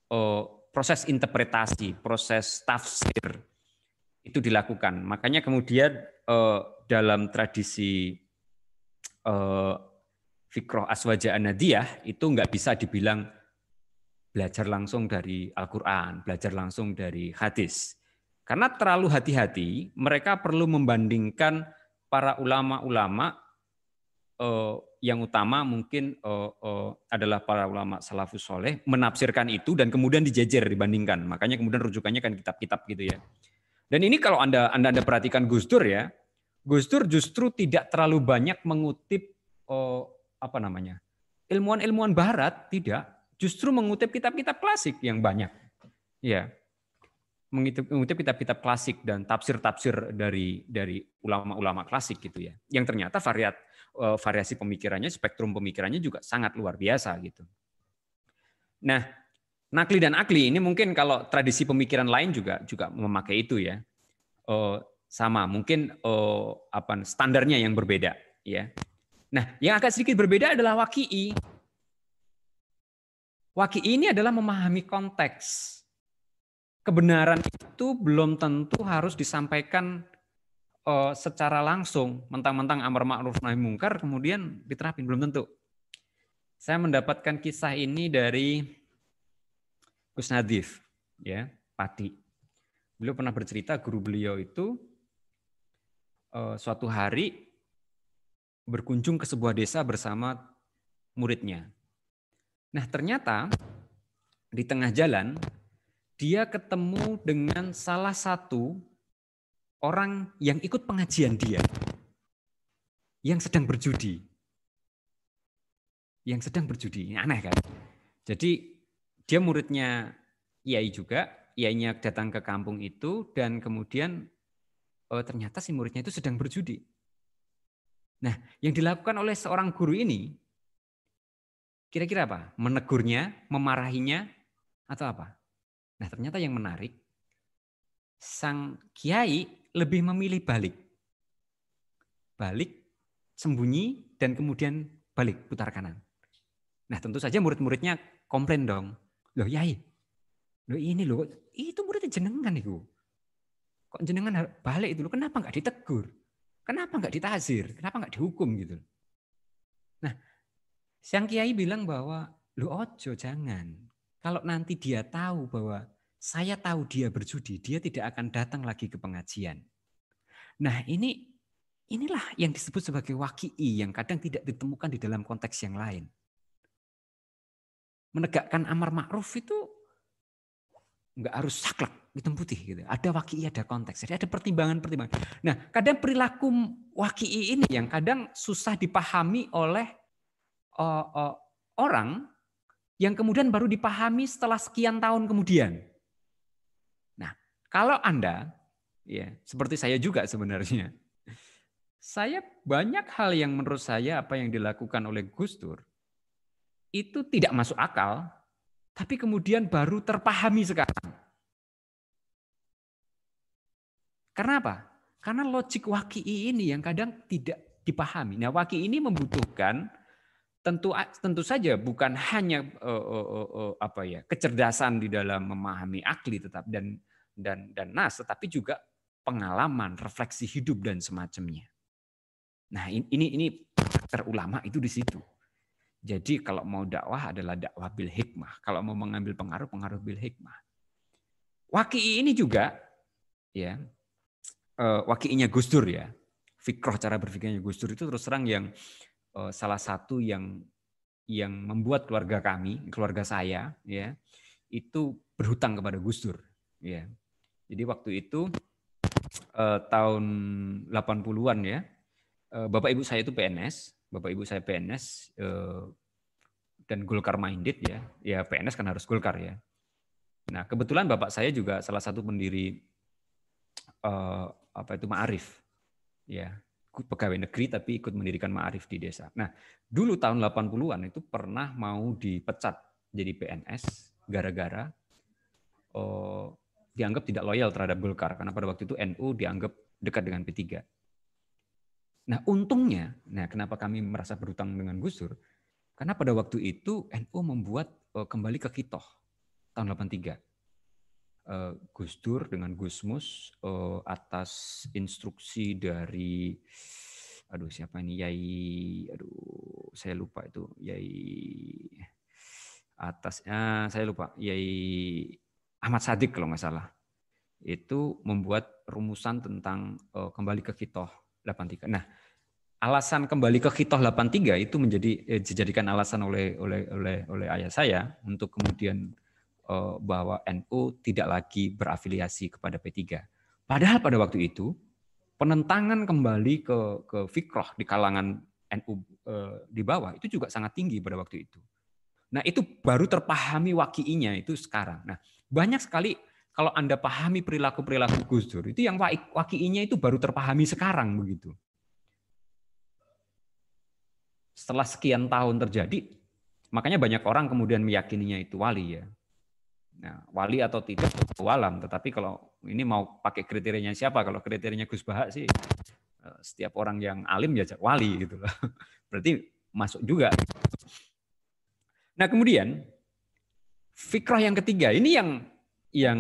eh, proses interpretasi, proses tafsir itu dilakukan. Makanya kemudian eh, dalam tradisi fikroh aswaja anadiyah itu nggak bisa dibilang belajar langsung dari Al-Quran, belajar langsung dari hadis. Karena terlalu hati-hati, mereka perlu membandingkan para ulama-ulama eh, yang utama mungkin eh, eh, adalah para ulama salafus soleh menafsirkan itu dan kemudian dijejer dibandingkan. Makanya kemudian rujukannya kan kitab-kitab gitu ya. Dan ini kalau anda anda, anda perhatikan Gus Dur ya, Gus Dur justru tidak terlalu banyak mengutip apa namanya ilmuwan-ilmuwan Barat tidak, justru mengutip kitab-kitab klasik yang banyak. Ya, mengutip kitab-kitab klasik dan tafsir-tafsir dari dari ulama-ulama klasik gitu ya. Yang ternyata variat eh, variasi pemikirannya, spektrum pemikirannya juga sangat luar biasa gitu. Nah, nakli dan akli ini mungkin kalau tradisi pemikiran lain juga juga memakai itu ya. Oh, sama, mungkin oh, apa standarnya yang berbeda ya. Nah, yang agak sedikit berbeda adalah waki'i. Waki'i ini adalah memahami konteks kebenaran itu belum tentu harus disampaikan uh, secara langsung, mentang-mentang amar ma'ruf nahi mungkar kemudian diterapin belum tentu. Saya mendapatkan kisah ini dari Gus Nadif, ya, Pati. Beliau pernah bercerita guru beliau itu uh, suatu hari berkunjung ke sebuah desa bersama muridnya. Nah, ternyata di tengah jalan dia ketemu dengan salah satu orang yang ikut pengajian dia yang sedang berjudi. Yang sedang berjudi. Ini aneh kan? Jadi dia muridnya Yai juga, Yainya datang ke kampung itu dan kemudian oh, ternyata si muridnya itu sedang berjudi. Nah, yang dilakukan oleh seorang guru ini kira-kira apa? Menegurnya, memarahinya, atau apa? Nah ternyata yang menarik, sang kiai lebih memilih balik. Balik, sembunyi, dan kemudian balik, putar kanan. Nah tentu saja murid-muridnya komplain dong. Loh yai, loh ini loh, itu muridnya jenengan itu. Kok jenengan balik itu, kenapa nggak ditegur? Kenapa nggak ditazir? Kenapa nggak dihukum gitu? Sang kiai bilang bahwa, lu ojo jangan. Kalau nanti dia tahu bahwa saya tahu dia berjudi, dia tidak akan datang lagi ke pengajian. Nah ini inilah yang disebut sebagai waki'i yang kadang tidak ditemukan di dalam konteks yang lain. Menegakkan amar ma'ruf itu nggak harus saklek hitam putih gitu. Ada waki'i, ada konteks. Jadi ada pertimbangan-pertimbangan. Nah, kadang perilaku waki'i ini yang kadang susah dipahami oleh uh, uh, orang yang kemudian baru dipahami setelah sekian tahun kemudian. Nah, kalau Anda, ya seperti saya juga sebenarnya, saya banyak hal yang menurut saya apa yang dilakukan oleh Gus Dur itu tidak masuk akal, tapi kemudian baru terpahami sekarang. Karena apa? Karena logik waki'i ini yang kadang tidak dipahami. Nah, waki'i ini membutuhkan tentu tentu saja bukan hanya uh, uh, uh, apa ya kecerdasan di dalam memahami akli tetap dan dan dan nas tetapi juga pengalaman, refleksi hidup dan semacamnya. Nah, ini ini karakter ulama itu di situ. Jadi kalau mau dakwah adalah dakwah bil hikmah. Kalau mau mengambil pengaruh, pengaruh bil hikmah. Waki ini juga ya uh, wakiinya Gus Dur ya. Fikroh cara berpikirnya Gus Dur itu terus terang yang salah satu yang yang membuat keluarga kami, keluarga saya ya, itu berhutang kepada Gus Dur ya. Jadi waktu itu uh, tahun 80-an ya, uh, Bapak Ibu saya itu PNS, Bapak Ibu saya PNS uh, dan Golkar minded ya. Ya PNS kan harus Golkar ya. Nah, kebetulan Bapak saya juga salah satu pendiri uh, apa itu Ma'arif. Ya, pegawai negeri tapi ikut mendirikan Ma'arif di desa. Nah, dulu tahun 80-an itu pernah mau dipecat jadi PNS gara-gara uh, dianggap tidak loyal terhadap Golkar karena pada waktu itu NU dianggap dekat dengan P3. Nah, untungnya, nah kenapa kami merasa berutang dengan Gus Dur? Karena pada waktu itu NU membuat uh, kembali ke Kitoh tahun 83. Uh, Gus Dur dengan Gusmus uh, atas instruksi dari aduh siapa ini? Yai aduh saya lupa itu. Yai atasnya saya lupa. Yai Ahmad Sadik kalau nggak salah. Itu membuat rumusan tentang uh, kembali ke kitoh 83. Nah, alasan kembali ke kitoh 83 itu menjadi eh, dijadikan alasan oleh oleh oleh oleh ayah saya untuk kemudian uh, bahwa NU tidak lagi berafiliasi kepada P3. Padahal pada waktu itu penentangan kembali ke ke fikroh di kalangan NU uh, di bawah itu juga sangat tinggi pada waktu itu. Nah, itu baru terpahami wakiinya itu sekarang. Nah, banyak sekali kalau Anda pahami perilaku-perilaku Gus Dur, itu yang wakiinya itu baru terpahami sekarang begitu. Setelah sekian tahun terjadi, makanya banyak orang kemudian meyakininya itu wali ya. Nah, wali atau tidak walam, tetapi kalau ini mau pakai kriterianya siapa? Kalau kriterianya Gus Bahak sih eh, setiap orang yang alim ya wali gitu loh. Berarti masuk juga. Nah, kemudian fikrah yang ketiga ini yang yang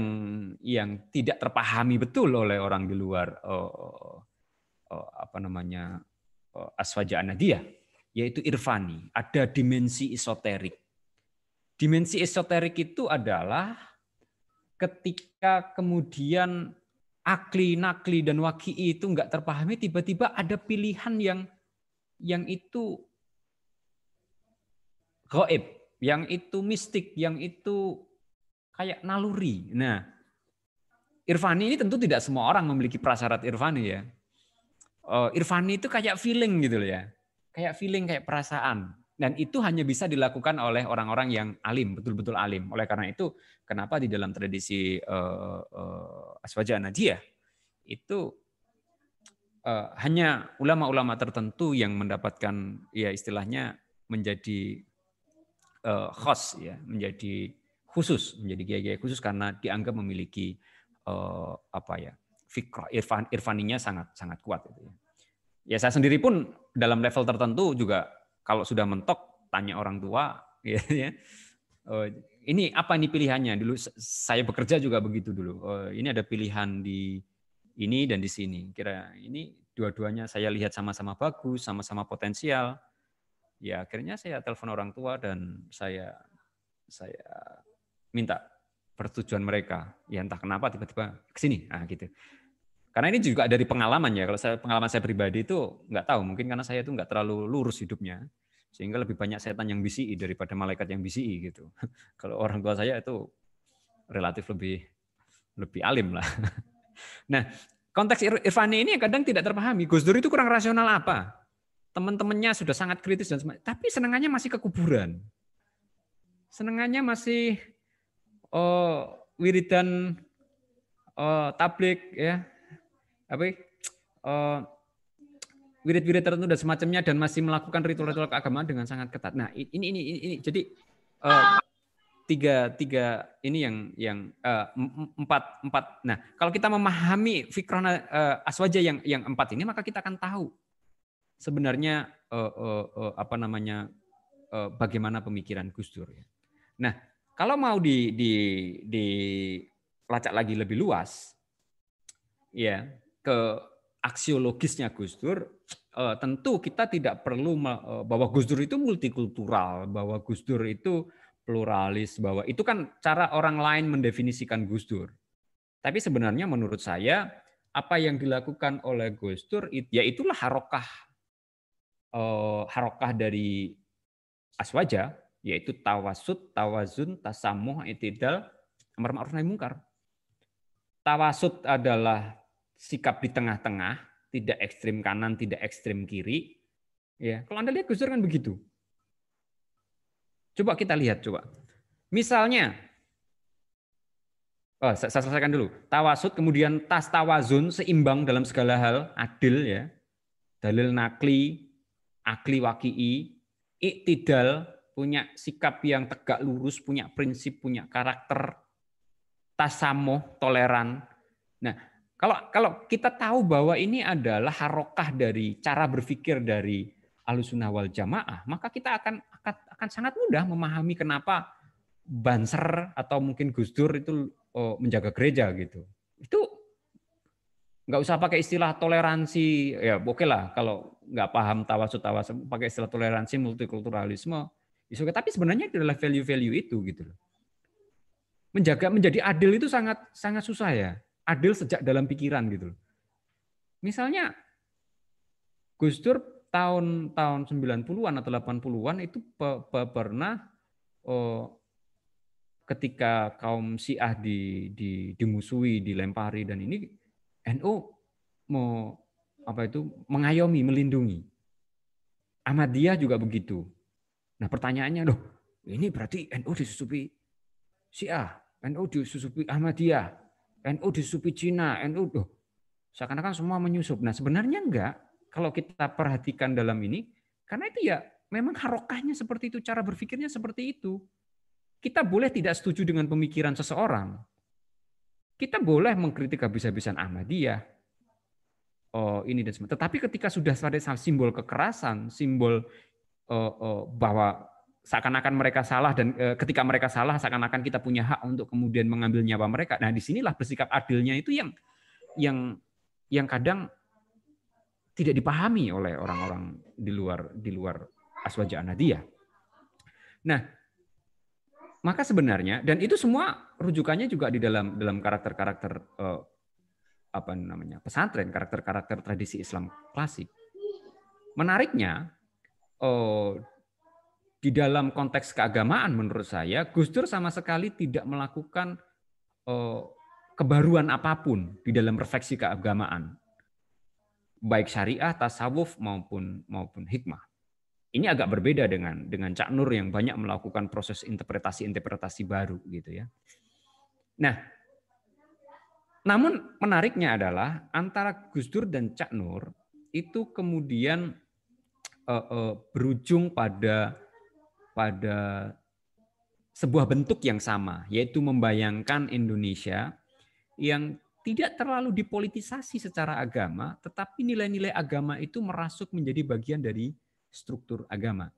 yang tidak terpahami betul oleh orang di luar oh, oh, apa namanya oh, aswaja anadiyah yaitu irfani ada dimensi esoterik dimensi esoterik itu adalah ketika kemudian akli nakli dan waki itu nggak terpahami tiba-tiba ada pilihan yang yang itu gaib yang itu mistik, yang itu kayak naluri. Nah, Irfani ini tentu tidak semua orang memiliki prasyarat Irfani ya. Uh, Irfani itu kayak feeling gitu loh ya. Kayak feeling, kayak perasaan. Dan itu hanya bisa dilakukan oleh orang-orang yang alim, betul-betul alim. Oleh karena itu, kenapa di dalam tradisi uh, uh, Aswaja Najiyah itu uh, hanya ulama-ulama tertentu yang mendapatkan ya istilahnya menjadi uh, khos ya, menjadi khusus, menjadi kiai-kiai khusus karena dianggap memiliki uh, apa ya fikrah irfan irfaninya sangat sangat kuat itu ya. Ya saya sendiri pun dalam level tertentu juga kalau sudah mentok tanya orang tua ya, ya uh, ini apa ini pilihannya dulu saya bekerja juga begitu dulu uh, ini ada pilihan di ini dan di sini kira ini dua-duanya saya lihat sama-sama bagus sama-sama potensial ya akhirnya saya telepon orang tua dan saya saya minta persetujuan mereka. Ya entah kenapa tiba-tiba ke sini. Nah, gitu. Karena ini juga dari pengalaman ya. Kalau saya pengalaman saya pribadi itu nggak tahu, mungkin karena saya itu nggak terlalu lurus hidupnya, sehingga lebih banyak setan yang BCI daripada malaikat yang BCI gitu. Kalau orang tua saya itu relatif lebih lebih alim lah. Nah, konteks Irfani ini kadang tidak terpahami. Gus Dur itu kurang rasional apa? teman-temannya sudah sangat kritis dan tapi senangannya masih ke kuburan. Senangannya masih oh, wiridan oh, tablik ya. Apa oh, wirid-wirid tertentu dan semacamnya dan masih melakukan ritual-ritual keagamaan dengan sangat ketat. Nah, ini ini ini, ini. jadi uh, tiga tiga ini yang yang uh, empat empat. Nah, kalau kita memahami fikrona uh, aswaja yang yang empat ini, maka kita akan tahu sebenarnya uh, uh, uh, apa namanya uh, bagaimana pemikiran Gus Dur ya. Nah, kalau mau di di di lacak lagi lebih luas ya. Ke aksiologisnya Gus Dur, uh, tentu kita tidak perlu uh, bahwa Gus Dur itu multikultural, bahwa Gus Dur itu pluralis, bahwa itu kan cara orang lain mendefinisikan Gus Dur. Tapi sebenarnya menurut saya apa yang dilakukan oleh Gus Dur ya itulah harokah uh, harokah dari aswaja yaitu tawasud, tawazun, tasamuh, itidal, amar ma'ruf nahi mungkar. Tawasud adalah sikap di tengah-tengah, tidak ekstrim kanan, tidak ekstrim kiri. Ya, kalau Anda lihat Gus Dur kan begitu. Coba kita lihat coba. Misalnya Oh, saya selesaikan dulu. Tawasud, kemudian tas tawazun, seimbang dalam segala hal, adil ya. Dalil nakli, akli waki'i, iktidal, punya sikap yang tegak lurus, punya prinsip, punya karakter, tasamuh, toleran. Nah, kalau kalau kita tahu bahwa ini adalah harokah dari cara berpikir dari alusunah wal jamaah, maka kita akan, akan akan sangat mudah memahami kenapa Banser atau mungkin Gus Dur itu oh, menjaga gereja gitu. Itu nggak usah pakai istilah toleransi, ya oke okay lah kalau nggak paham tawasud tawasud pakai istilah toleransi multikulturalisme, isu tapi sebenarnya itu adalah value-value itu gitu loh. Menjaga menjadi adil itu sangat sangat susah ya adil sejak dalam pikiran gitu. Misalnya Gus Dur tahun tahun 90-an atau 80-an itu pernah oh, ketika kaum Syiah di, di dimusuhi, dilempari dan ini NU mau apa itu mengayomi, melindungi. Ahmadiyah juga begitu. Nah, pertanyaannya, loh, ini berarti NU disusupi Syiah, NU disusupi Ahmadiyah. NU disupi Cina, NU tuh seakan-akan semua menyusup. Nah sebenarnya enggak kalau kita perhatikan dalam ini, karena itu ya memang harokahnya seperti itu, cara berpikirnya seperti itu. Kita boleh tidak setuju dengan pemikiran seseorang. Kita boleh mengkritik habis-habisan Ahmadiyah. Oh, ini dan semua. Tetapi ketika sudah ada simbol kekerasan, simbol oh, oh, bahwa seakan-akan mereka salah dan e, ketika mereka salah seakan-akan kita punya hak untuk kemudian mengambil nyawa mereka. Nah, di sinilah bersikap adilnya itu yang yang yang kadang tidak dipahami oleh orang-orang di luar di luar aswaja anadia. Nah, maka sebenarnya dan itu semua rujukannya juga di dalam dalam karakter-karakter eh, apa namanya pesantren, karakter-karakter tradisi Islam klasik. Menariknya, oh, di dalam konteks keagamaan menurut saya Gus Dur sama sekali tidak melakukan uh, kebaruan apa pun di dalam refleksi keagamaan baik syariah, tasawuf maupun maupun hikmah. Ini agak berbeda dengan dengan Cak Nur yang banyak melakukan proses interpretasi-interpretasi baru gitu ya. Nah, namun menariknya adalah antara Gus Dur dan Cak Nur itu kemudian uh, uh, berujung pada pada sebuah bentuk yang sama, yaitu membayangkan Indonesia yang tidak terlalu dipolitisasi secara agama, tetapi nilai-nilai agama itu merasuk menjadi bagian dari struktur agama.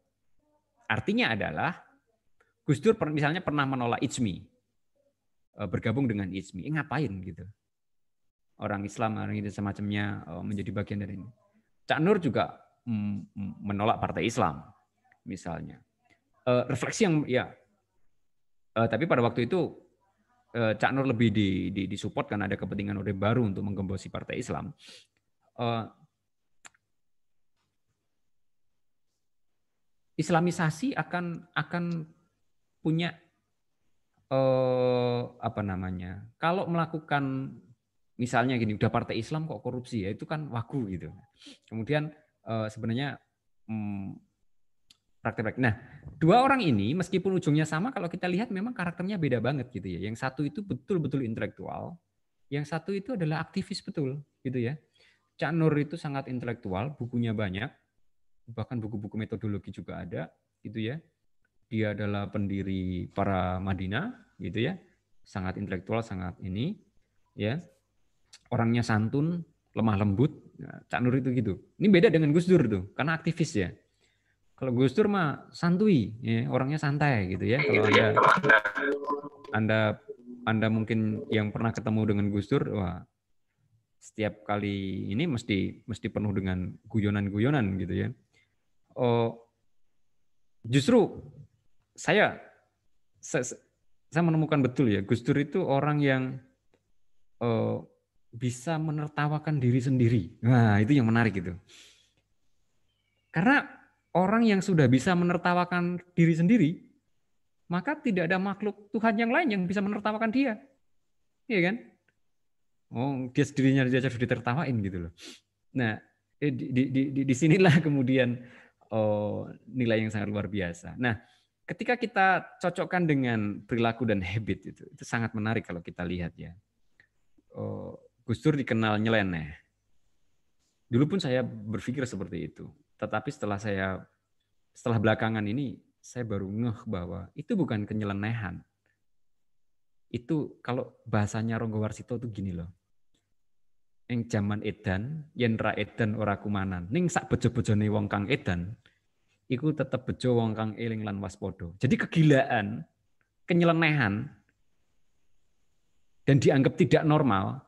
Artinya adalah Gus Dur misalnya pernah menolak Ijmi, eh, bergabung dengan Ijmi. Eh, ngapain gitu? Orang Islam, orang itu semacamnya eh, menjadi bagian dari ini. Cak Nur juga mm, mm, menolak Partai Islam, misalnya uh, refleksi yang ya uh, tapi pada waktu itu uh, Cak Nur lebih di, di, disupport karena ada kepentingan Orde Baru untuk menggembosi Partai Islam. Uh, Islamisasi akan akan punya uh, apa namanya? Kalau melakukan misalnya gini, udah Partai Islam kok korupsi ya itu kan wagu gitu. Kemudian uh, sebenarnya um, praktek-praktek. Nah, dua orang ini meskipun ujungnya sama, kalau kita lihat memang karakternya beda banget gitu ya. Yang satu itu betul-betul intelektual, yang satu itu adalah aktivis betul gitu ya. Cak Nur itu sangat intelektual, bukunya banyak, bahkan buku-buku metodologi juga ada gitu ya. Dia adalah pendiri para Madinah gitu ya. Sangat intelektual, sangat ini ya. Orangnya santun, lemah lembut. Nah, Cak Nur itu gitu. Ini beda dengan Gus Dur tuh, karena aktivis ya kalau Gus Dur mah santuy, ya, orangnya santai gitu ya. Kalau anda, anda anda mungkin yang pernah ketemu dengan Gus Dur, wah setiap kali ini mesti mesti penuh dengan guyonan-guyonan gitu ya. Oh, justru saya, saya saya menemukan betul ya Gus Dur itu orang yang uh, bisa menertawakan diri sendiri. Nah itu yang menarik itu. Karena orang yang sudah bisa menertawakan diri sendiri, maka tidak ada makhluk Tuhan yang lain yang bisa menertawakan dia. Iya kan? Oh, dia sendirinya dia sudah ditertawain gitu loh. Nah, eh, di, di, di, di, di sinilah kemudian oh, nilai yang sangat luar biasa. Nah, ketika kita cocokkan dengan perilaku dan habit itu, itu sangat menarik kalau kita lihat ya. Oh, Gus Dur dikenal nyeleneh. Dulu pun saya berpikir seperti itu. Tetapi setelah saya setelah belakangan ini saya baru ngeh bahwa itu bukan kenyelenehan. Itu kalau bahasanya Ronggo Warsito itu gini loh. Ing jaman edan yen ra edan ora kumanan. Ning sak bejo-bejone wong kang edan iku tetep bejo wong kang eling lan waspada. Jadi kegilaan kenyelenehan dan dianggap tidak normal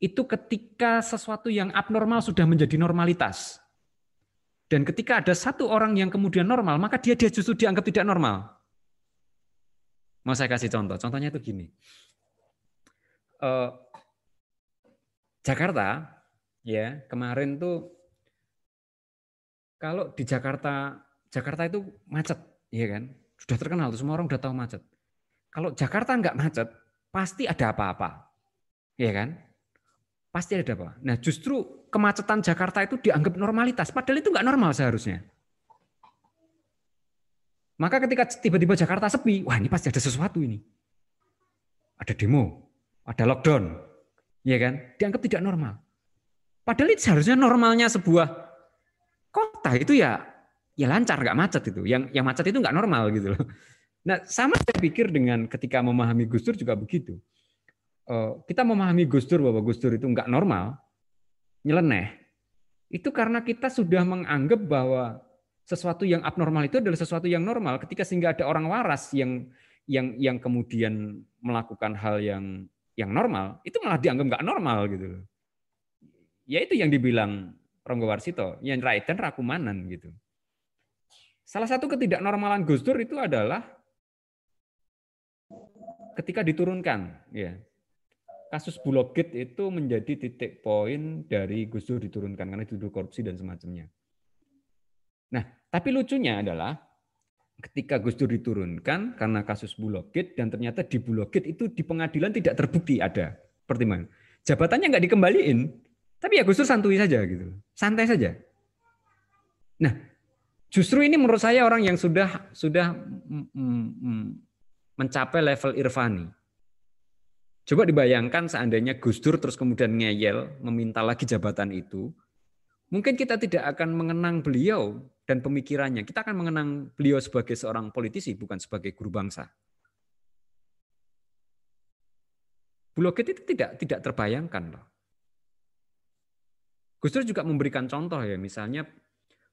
itu ketika sesuatu yang abnormal sudah menjadi normalitas dan ketika ada satu orang yang kemudian normal maka dia dia justru dianggap tidak normal. Mau saya kasih contoh? Contohnya itu gini. Uh, Jakarta ya kemarin tuh kalau di Jakarta Jakarta itu macet ya kan? Sudah terkenal tuh semua orang udah tahu macet. Kalau Jakarta nggak macet pasti ada apa-apa ya kan pasti ada apa nah justru kemacetan Jakarta itu dianggap normalitas padahal itu nggak normal seharusnya maka ketika tiba-tiba Jakarta sepi wah ini pasti ada sesuatu ini ada demo ada lockdown ya kan? Dianggap tidak normal. Padahal itu seharusnya normalnya sebuah kota itu ya ya lancar, nggak macet itu. Yang yang macet itu nggak normal gitu loh. Nah, sama saya pikir dengan ketika memahami Gus Dur juga begitu. Eh, kita memahami Gus Dur bahwa Gus Dur itu nggak normal, nyeleneh. Itu karena kita sudah menganggap bahwa sesuatu yang abnormal itu adalah sesuatu yang normal ketika sehingga ada orang waras yang yang yang kemudian melakukan hal yang yang normal itu malah dianggap nggak normal gitu. Ya itu yang dibilang Ronggo Warsito, yang Raiden Rakumanan gitu. Salah satu ketidaknormalan Gus Dur itu adalah ketika diturunkan, ya. Kasus Bulogit itu menjadi titik poin dari Gus Dur diturunkan karena dituduh korupsi dan semacamnya. Nah, tapi lucunya adalah ketika Gus Dur diturunkan karena kasus Bulogit dan ternyata di Bulogit itu di pengadilan tidak terbukti ada pertimbangan. Jabatannya nggak dikembaliin, tapi ya Gus Dur santuy saja gitu, santai saja. Nah, justru ini menurut saya orang yang sudah sudah mencapai level irfani. Coba dibayangkan seandainya Gus Dur terus kemudian ngeyel meminta lagi jabatan itu, mungkin kita tidak akan mengenang beliau dan pemikirannya. Kita akan mengenang beliau sebagai seorang politisi, bukan sebagai guru bangsa. Bulogit itu tidak tidak terbayangkan loh. Gus Dur juga memberikan contoh ya, misalnya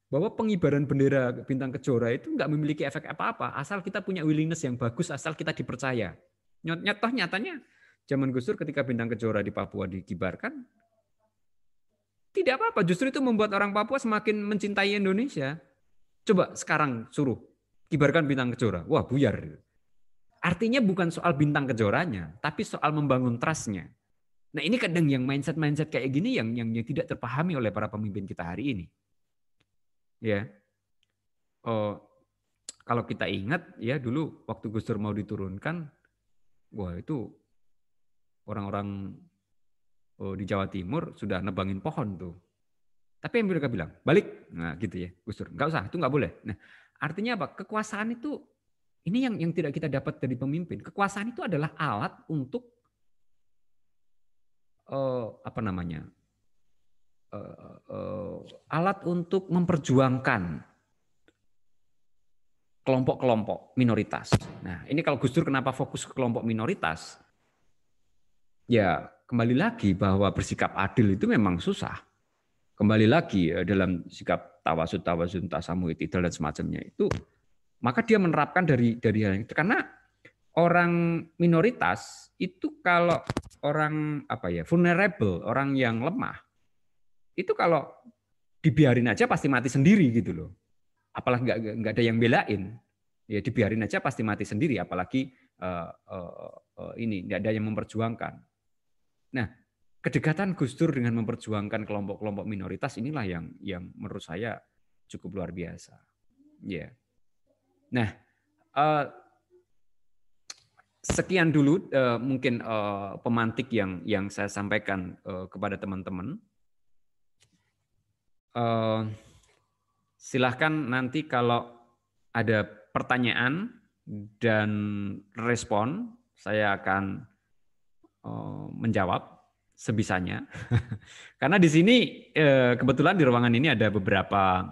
bahwa pengibaran bendera bintang kejora itu nggak memiliki efek apa-apa, asal kita punya willingness yang bagus, asal kita dipercaya. Nyata nyatanya zaman Gus Dur ketika bintang kejora di Papua dikibarkan, tidak apa-apa, justru itu membuat orang Papua semakin mencintai Indonesia. Coba sekarang suruh kibarkan bintang kejora. Wah, buyar. Artinya bukan soal bintang kejoranya, tapi soal membangun trustnya. Nah ini kadang yang mindset-mindset kayak gini yang, yang yang tidak terpahami oleh para pemimpin kita hari ini. Ya, oh, kalau kita ingat ya dulu waktu Gus Dur mau diturunkan, wah itu orang-orang oh, di Jawa Timur sudah nebangin pohon tuh. Tapi yang mereka bilang, balik. Nah gitu ya, Gus Dur. Nggak usah, itu nggak boleh. Nah artinya apa? Kekuasaan itu, ini yang yang tidak kita dapat dari pemimpin. Kekuasaan itu adalah alat untuk, uh, apa namanya, uh, uh, alat untuk memperjuangkan kelompok-kelompok minoritas. Nah ini kalau Gus Dur kenapa fokus ke kelompok minoritas? Ya kembali lagi bahwa bersikap adil itu memang susah. Kembali lagi ya, dalam sikap tawasud, tawasud, tasamu, itidal dan semacamnya itu, maka dia menerapkan dari dari hal itu karena orang minoritas itu kalau orang apa ya vulnerable, orang yang lemah, itu kalau dibiarin aja pasti mati sendiri gitu loh. Apalagi nggak nggak ada yang belain, ya dibiarin aja pasti mati sendiri. Apalagi uh, uh, uh, ini nggak ada yang memperjuangkan. Nah, kedekatan Gus Dur dengan memperjuangkan kelompok-kelompok minoritas inilah yang yang menurut saya cukup luar biasa. Ya. Yeah. Nah, uh, sekian dulu uh, mungkin uh, pemantik yang yang saya sampaikan uh, kepada teman-teman. Uh, silahkan nanti kalau ada pertanyaan dan respon, saya akan menjawab sebisanya. Karena di sini uh, kebetulan di ruangan ini ada beberapa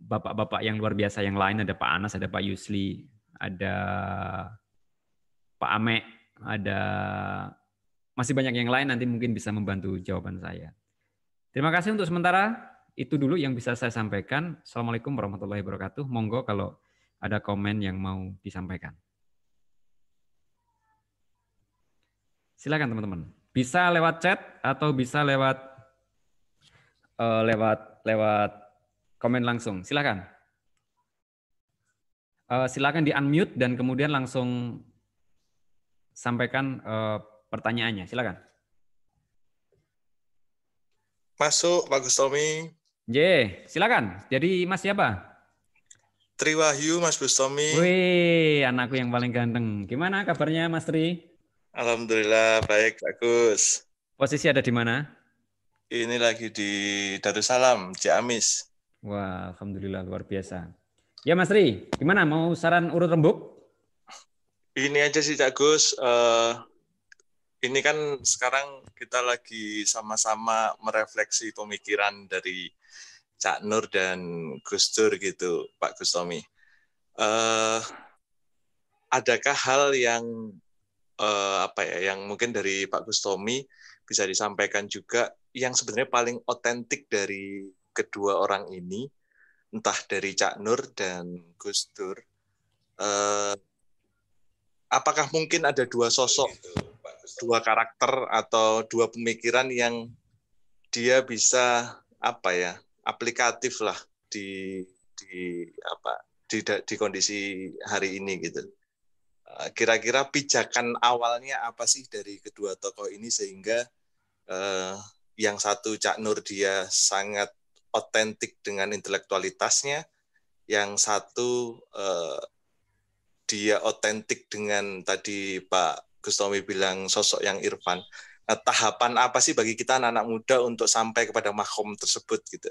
bapak-bapak uh, yang luar biasa yang lain, ada Pak Anas, ada Pak Yusli, ada Pak Ame, ada masih banyak yang lain nanti mungkin bisa membantu jawaban saya. Terima kasih untuk sementara. Itu dulu yang bisa saya sampaikan. Assalamualaikum warahmatullahi wabarakatuh. Monggo kalau ada komen yang mau disampaikan. Silakan teman-teman. Bisa lewat chat atau bisa lewat uh, lewat lewat komen langsung. Silakan. Uh, silakan di unmute dan kemudian langsung sampaikan uh, pertanyaannya. Silakan. Masuk Pak Gustomi. J, silakan. Jadi Mas siapa? Tri Wahyu, Mas Gustomi. Wih, anakku yang paling ganteng. Gimana kabarnya Mas Tri? Alhamdulillah baik, bagus. Posisi ada di mana? Ini lagi di Darussalam, Ciamis. Wah, alhamdulillah luar biasa. Ya Mas Ri, gimana mau saran urut rembuk? Ini aja sih Cak Gus, uh, ini kan sekarang kita lagi sama-sama merefleksi pemikiran dari Cak Nur dan Gus Dur gitu, Pak Gus Tomi. Uh, adakah hal yang uh, apa ya, yang mungkin dari Pak Gus Tomi bisa disampaikan juga yang sebenarnya paling otentik dari kedua orang ini? entah dari Cak Nur dan Gus Dur, eh, apakah mungkin ada dua sosok, dua karakter atau dua pemikiran yang dia bisa apa ya aplikatif lah di di apa di di kondisi hari ini gitu. Eh, kira-kira pijakan awalnya apa sih dari kedua tokoh ini sehingga eh, yang satu Cak Nur dia sangat otentik dengan intelektualitasnya, yang satu uh, dia otentik dengan tadi Pak Gustomi bilang sosok yang Irfan. Nah, tahapan apa sih bagi kita anak-anak muda untuk sampai kepada makom tersebut gitu?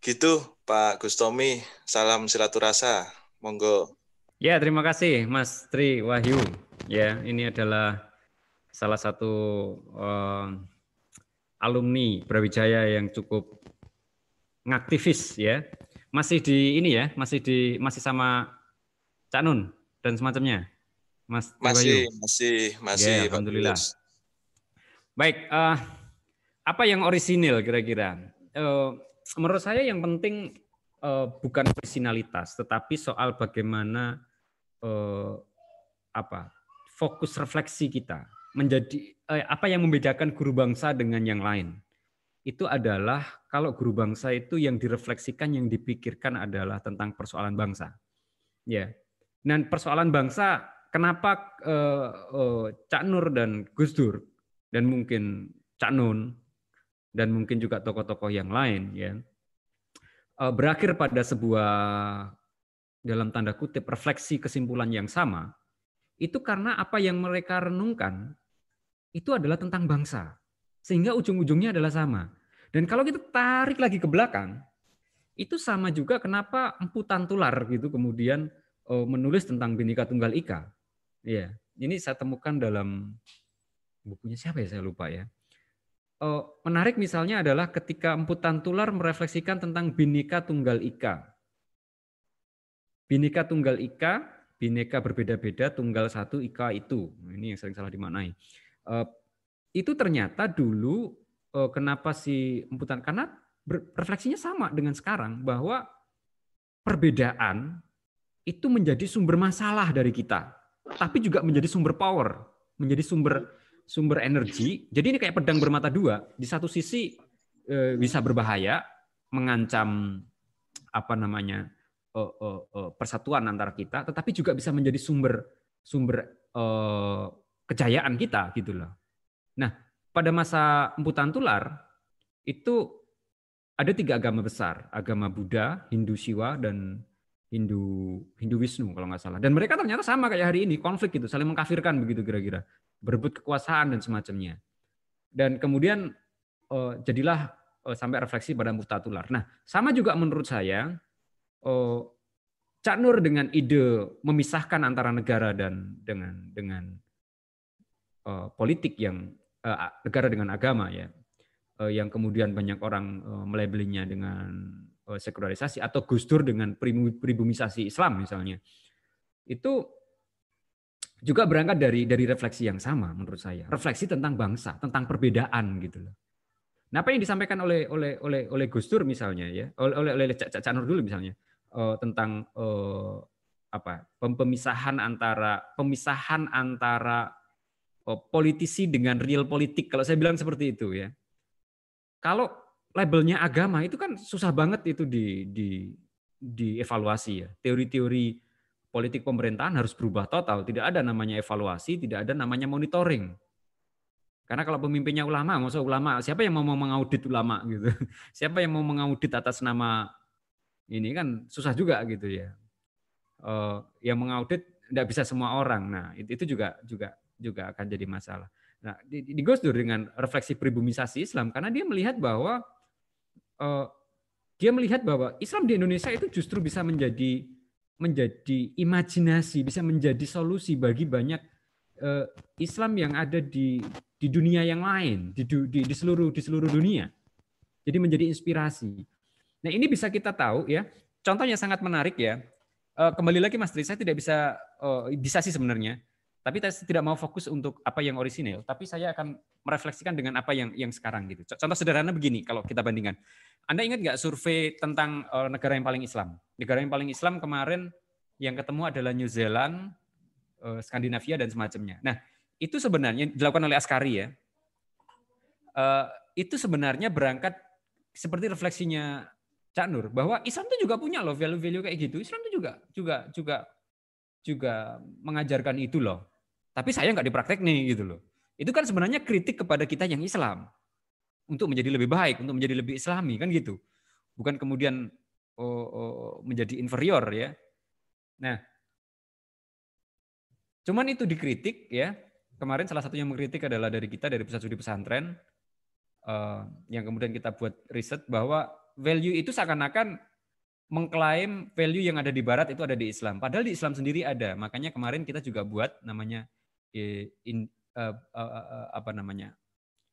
Gitu Pak Gustomi, salam silaturasa, monggo. Ya terima kasih Mas Tri Wahyu. Ya ini adalah salah satu uh, alumni Brawijaya yang cukup ngaktivis ya. Masih di ini ya, masih di masih sama Cak Nun dan semacamnya. Mas masih Bayu. masih masih ya, alhamdulillah. Baik, uh, apa yang orisinil kira-kira? Uh, menurut saya yang penting uh, bukan originalitas, tetapi soal bagaimana uh, apa fokus refleksi kita menjadi eh, apa yang membedakan guru bangsa dengan yang lain. Itu adalah kalau guru bangsa itu yang direfleksikan yang dipikirkan adalah tentang persoalan bangsa. Ya. Dan persoalan bangsa kenapa eh, eh, Cak Nur dan Gus Dur dan mungkin Cak Nun dan mungkin juga tokoh-tokoh yang lain ya eh, berakhir pada sebuah dalam tanda kutip refleksi kesimpulan yang sama itu karena apa yang mereka renungkan itu adalah tentang bangsa. Sehingga ujung-ujungnya adalah sama. Dan kalau kita tarik lagi ke belakang, itu sama juga kenapa Empu Tantular gitu kemudian oh, menulis tentang Bhinneka Tunggal Ika. Ya, ini saya temukan dalam bukunya siapa ya saya lupa ya. Oh, menarik misalnya adalah ketika Empu Tantular merefleksikan tentang Bhinneka Tunggal Ika. Bhinneka Tunggal Ika, Bhinneka berbeda-beda, tunggal satu Ika itu. Ini yang sering salah dimaknai. Eh, itu ternyata dulu eh, kenapa si emputan karena refleksinya sama dengan sekarang bahwa perbedaan itu menjadi sumber masalah dari kita, tapi juga menjadi sumber power, menjadi sumber sumber energi. Jadi ini kayak pedang bermata dua. Di satu sisi eh, bisa berbahaya, mengancam apa namanya eh, eh, persatuan antara kita, tetapi juga bisa menjadi sumber sumber kejayaan kita gitu loh. Nah, pada masa emputan tular itu ada tiga agama besar, agama Buddha, Hindu Siwa, dan Hindu Hindu Wisnu kalau nggak salah. Dan mereka ternyata sama kayak hari ini, konflik gitu, saling mengkafirkan begitu kira-kira, berebut kekuasaan dan semacamnya. Dan kemudian uh, jadilah uh, sampai refleksi pada mutatular. Nah, sama juga menurut saya, uh, Cak Nur dengan ide memisahkan antara negara dan dengan dengan uh, politik yang uh, negara dengan agama ya Eh, yang kemudian banyak orang eh, melabelinya dengan eh, sekularisasi atau Gus Dur dengan pribumisasi Islam misalnya. Itu juga berangkat dari dari refleksi yang sama menurut saya. Refleksi tentang bangsa, tentang perbedaan gitu loh. Nah, apa yang disampaikan oleh oleh oleh oleh Gus Dur misalnya ya, oleh oleh Cak Cak Nur dulu misalnya uh, tentang uh, apa? pemisahan antara pemisahan antara uh, politisi dengan real politik. Kalau saya bilang seperti itu ya kalau labelnya agama itu kan susah banget itu di di dievaluasi ya. Teori-teori politik pemerintahan harus berubah total. Tidak ada namanya evaluasi, tidak ada namanya monitoring. Karena kalau pemimpinnya ulama, maksud ulama, siapa yang mau mengaudit ulama gitu? Siapa yang mau mengaudit atas nama ini kan susah juga gitu ya. Uh, yang mengaudit tidak bisa semua orang. Nah, itu, itu juga juga juga akan jadi masalah. Nah, di, di dengan refleksi pribumisasi Islam karena dia melihat bahwa uh, dia melihat bahwa Islam di Indonesia itu justru bisa menjadi menjadi imajinasi, bisa menjadi solusi bagi banyak uh, Islam yang ada di di dunia yang lain, di, di, di seluruh di seluruh dunia. Jadi menjadi inspirasi. Nah, ini bisa kita tahu ya. Contohnya sangat menarik ya. Uh, kembali lagi Mas Tri, saya tidak bisa uh, bisa sih sebenarnya tapi saya tidak mau fokus untuk apa yang orisinil, tapi saya akan merefleksikan dengan apa yang yang sekarang gitu. Contoh sederhana begini kalau kita bandingkan. Anda ingat nggak survei tentang uh, negara yang paling Islam? Negara yang paling Islam kemarin yang ketemu adalah New Zealand, Skandinavia dan semacamnya. Nah, itu sebenarnya dilakukan oleh Askari ya. Itu sebenarnya berangkat seperti refleksinya Cak Nur bahwa Islam itu juga punya loh value-value kayak gitu. Islam itu juga juga juga juga mengajarkan itu loh. Tapi saya nggak dipraktek nih gitu loh. Itu kan sebenarnya kritik kepada kita yang Islam untuk menjadi lebih baik, untuk menjadi lebih Islami kan gitu. Bukan kemudian oh, oh, menjadi inferior ya. Nah, cuman itu dikritik ya. Kemarin salah satu yang mengkritik adalah dari kita dari pusat studi pesantren uh, yang kemudian kita buat riset bahwa value itu seakan-akan mengklaim value yang ada di barat itu ada di Islam. Padahal di Islam sendiri ada. Makanya kemarin kita juga buat namanya in, uh, uh, uh, apa namanya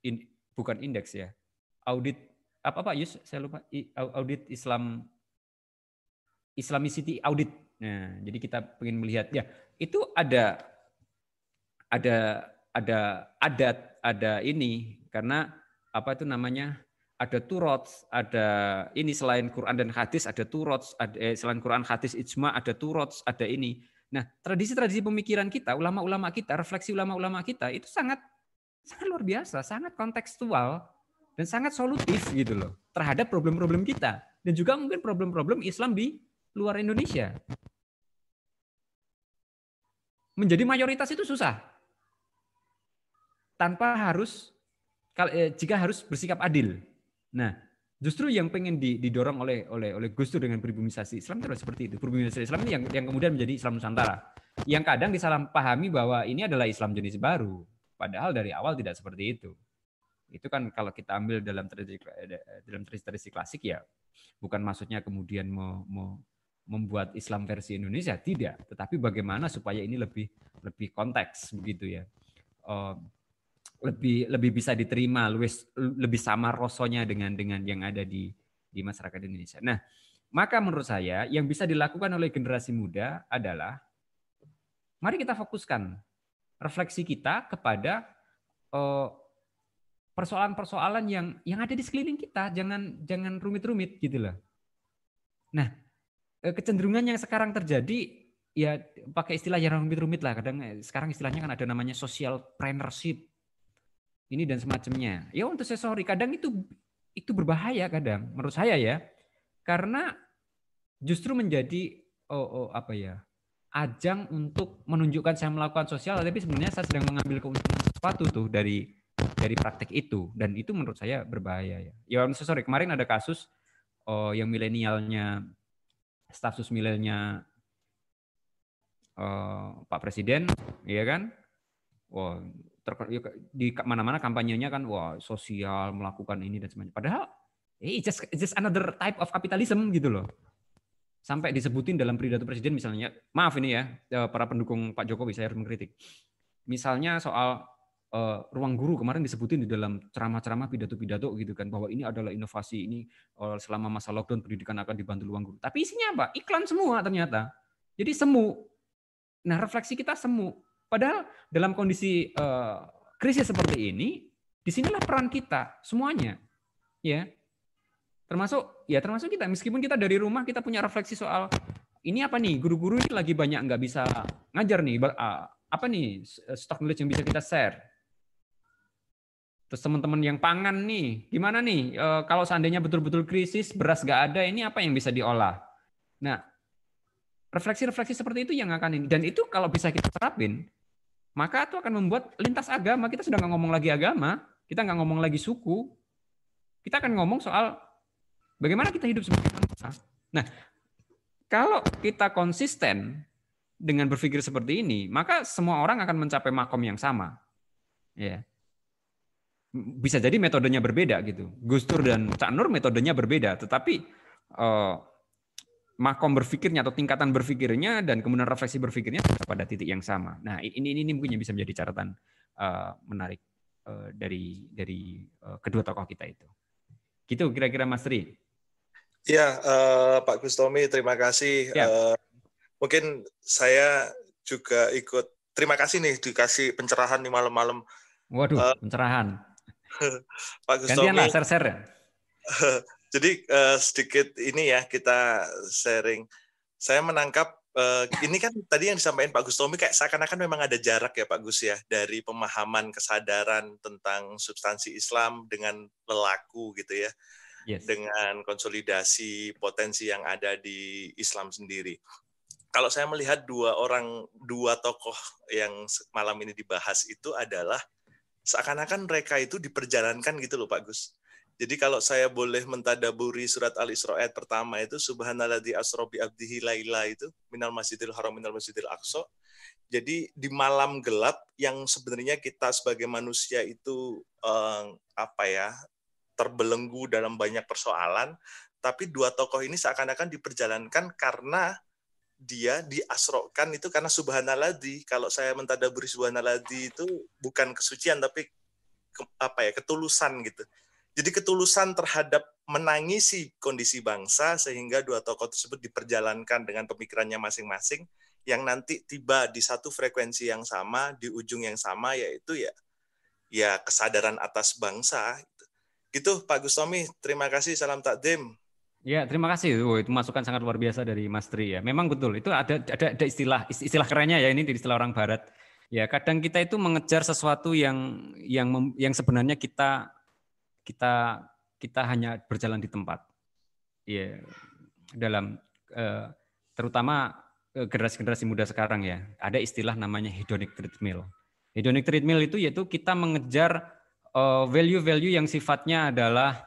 in, bukan indeks ya. Audit apa pak Yus saya lupa. Audit Islam Islamicity audit. Nah jadi kita ingin melihat. Ya itu ada ada ada adat ada ini. Karena apa itu namanya ada turots, ada ini selain Quran dan hadis ada turots, ada eh, selain Quran hadis ijma ada turots, ada ini. Nah, tradisi-tradisi pemikiran kita, ulama-ulama kita, refleksi ulama-ulama kita itu sangat sangat luar biasa, sangat kontekstual dan sangat solutif gitu loh terhadap problem-problem kita dan juga mungkin problem-problem Islam di luar Indonesia. Menjadi mayoritas itu susah. Tanpa harus eh, jika harus bersikap adil. Nah, Justru yang pengen didorong oleh oleh oleh Gus Dur dengan pribumisasi Islam itu seperti itu. Pribumisasi Islam ini yang yang kemudian menjadi Islam Nusantara. Yang kadang disalahpahami bahwa ini adalah Islam jenis baru, padahal dari awal tidak seperti itu. Itu kan kalau kita ambil dalam tradisi dalam tradisi klasik ya, bukan maksudnya kemudian mau, mau membuat Islam versi Indonesia tidak, tetapi bagaimana supaya ini lebih lebih konteks begitu ya. Uh, lebih lebih bisa diterima, lebih lebih sama rosonya dengan dengan yang ada di di masyarakat Indonesia. Nah, maka menurut saya yang bisa dilakukan oleh generasi muda adalah mari kita fokuskan refleksi kita kepada persoalan persoalan-persoalan yang yang ada di sekeliling kita, jangan jangan rumit-rumit gitu loh. Nah, eh, kecenderungan yang sekarang terjadi ya pakai istilah yang rumit-rumit lah kadang eh, sekarang istilahnya kan ada namanya social plannership ini dan semacamnya. Ya untuk sorry kadang itu itu berbahaya kadang menurut saya ya. Karena justru menjadi oh, oh apa ya ajang untuk menunjukkan saya melakukan sosial tapi sebenarnya saya sedang mengambil keuntungan sesuatu tuh dari dari praktek itu. Dan itu menurut saya berbahaya ya. Ya sorry kemarin ada kasus oh, yang milenialnya staf sus milenialnya uh, Pak Presiden, ya kan? Ya, di mana-mana kampanyenya kan, wah sosial melakukan ini dan sebagainya. Padahal, eh, just just another type of capitalism gitu loh. Sampai disebutin dalam pidato presiden misalnya, maaf ini ya, eh, para pendukung Pak Jokowi saya harus mengkritik. Misalnya soal uh, ruang guru kemarin disebutin di dalam ceramah-ceramah pidato-pidato gitu kan bahwa ini adalah inovasi ini selama masa lockdown pendidikan akan dibantu ruang guru. Tapi isinya apa? Iklan semua ternyata. Jadi semu Nah, refleksi kita semu. Padahal dalam kondisi uh, krisis seperti ini, di sinilah peran kita semuanya, ya. Termasuk ya termasuk kita. Meskipun kita dari rumah kita punya refleksi soal ini apa nih guru-guru ini lagi banyak nggak bisa ngajar nih apa nih stock knowledge yang bisa kita share. Terus teman-teman yang pangan nih, gimana nih e, kalau seandainya betul-betul krisis beras nggak ada, ini apa yang bisa diolah? Nah, refleksi-refleksi seperti itu yang akan ini dan itu kalau bisa kita terapin maka itu akan membuat lintas agama kita sudah nggak ngomong lagi agama kita nggak ngomong lagi suku kita akan ngomong soal bagaimana kita hidup sebagai bangsa nah kalau kita konsisten dengan berpikir seperti ini maka semua orang akan mencapai makom yang sama. Ya. Bisa jadi metodenya berbeda gitu. Gus Dur dan Cak Nur metodenya berbeda tetapi uh, makom berpikirnya atau tingkatan berpikirnya dan kemudian refleksi berpikirnya pada titik yang sama. Nah, ini ini, ini mungkin yang bisa menjadi catatan uh, menarik uh, dari dari uh, kedua tokoh kita itu. Gitu kira-kira Mas Tri. Ya, uh, Pak Gustomi, terima kasih. Ya. Uh, mungkin saya juga ikut. Terima kasih nih dikasih pencerahan di malam-malam. Waduh, uh, pencerahan. Pak Gustomi. Gantian lah, share-share. Jadi uh, sedikit ini ya kita sharing. Saya menangkap uh, ini kan tadi yang disampaikan Pak Gustomi kayak seakan-akan memang ada jarak ya Pak Gus ya dari pemahaman kesadaran tentang substansi Islam dengan lelaku gitu ya. Yes. Dengan konsolidasi potensi yang ada di Islam sendiri. Kalau saya melihat dua orang, dua tokoh yang malam ini dibahas itu adalah seakan-akan mereka itu diperjalankan gitu loh Pak Gus jadi kalau saya boleh mentadaburi surat Al-Isra ayat pertama itu subhanalladzi asra bi abdihi laila itu minal masjidil haram minal masjidil aqsa. Jadi di malam gelap yang sebenarnya kita sebagai manusia itu eh, apa ya terbelenggu dalam banyak persoalan, tapi dua tokoh ini seakan-akan diperjalankan karena dia diasrokan itu karena subhanalladzi. Kalau saya mentadaburi subhanalladzi itu bukan kesucian tapi ke, apa ya ketulusan gitu jadi ketulusan terhadap menangisi kondisi bangsa sehingga dua tokoh tersebut diperjalankan dengan pemikirannya masing-masing yang nanti tiba di satu frekuensi yang sama di ujung yang sama yaitu ya ya kesadaran atas bangsa gitu Pak Gustomi terima kasih salam takdim Ya, terima kasih. Oh, itu masukan sangat luar biasa dari Mas Tri ya. Memang betul. Itu ada ada ada istilah istilah kerennya ya ini istilah orang barat. Ya, kadang kita itu mengejar sesuatu yang yang yang sebenarnya kita kita kita hanya berjalan di tempat. Ya, dalam eh, terutama eh, generasi-generasi muda sekarang ya, ada istilah namanya hedonic treadmill. Hedonic treadmill itu yaitu kita mengejar eh, value-value yang sifatnya adalah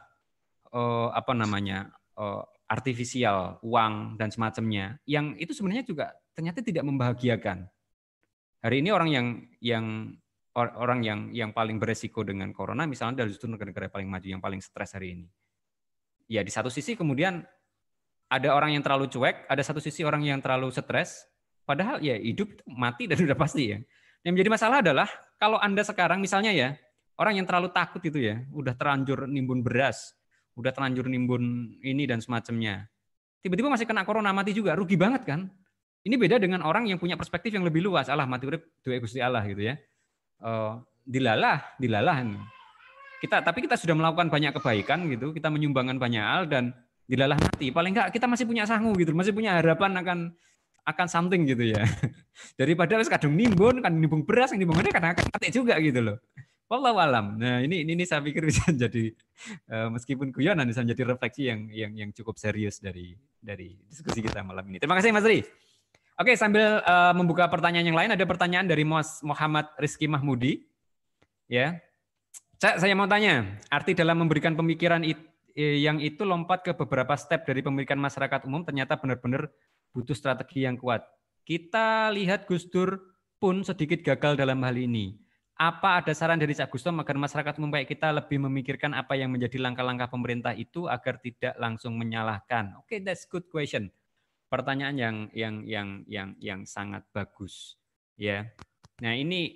apa namanya artifisial, uang dan semacamnya, yang itu sebenarnya juga ternyata tidak membahagiakan. Hari ini orang yang yang orang yang yang paling beresiko dengan corona misalnya dari justru negara-negara paling maju yang paling stres hari ini. Ya di satu sisi kemudian ada orang yang terlalu cuek, ada satu sisi orang yang terlalu stres, padahal ya hidup mati dan sudah pasti ya. Yang menjadi masalah adalah kalau Anda sekarang misalnya ya, orang yang terlalu takut itu ya, udah terlanjur nimbun beras, udah terlanjur nimbun ini dan semacamnya. Tiba-tiba masih kena corona mati juga, rugi banget kan? Ini beda dengan orang yang punya perspektif yang lebih luas. Allah mati urip dua Gusti Allah gitu ya uh, dilalah, dilalah. Kita tapi kita sudah melakukan banyak kebaikan gitu, kita menyumbangkan banyak hal dan dilalah mati. Paling enggak kita masih punya sangu gitu, masih punya harapan akan akan something gitu ya. Daripada wis kadung nimbun, kan nimbung beras, nimbung kadang akan mati juga gitu loh. Wallahu alam. Nah, ini, ini ini saya pikir bisa jadi uh, meskipun guyonan bisa menjadi refleksi yang yang yang cukup serius dari dari diskusi kita malam ini. Terima kasih Mas Ri. Oke, sambil uh, membuka pertanyaan yang lain, ada pertanyaan dari Mas Muhammad Rizky Mahmudi. Ya, Cak, saya mau tanya, arti dalam memberikan pemikiran it, eh, yang itu lompat ke beberapa step dari pemikiran masyarakat umum ternyata benar-benar butuh strategi yang kuat. Kita lihat Gus Dur pun sedikit gagal dalam hal ini. Apa ada saran dari Cak Gustom agar masyarakat umum kayak kita lebih memikirkan apa yang menjadi langkah-langkah pemerintah itu agar tidak langsung menyalahkan? Oke, okay, that's good question pertanyaan yang yang yang yang yang sangat bagus ya. Nah, ini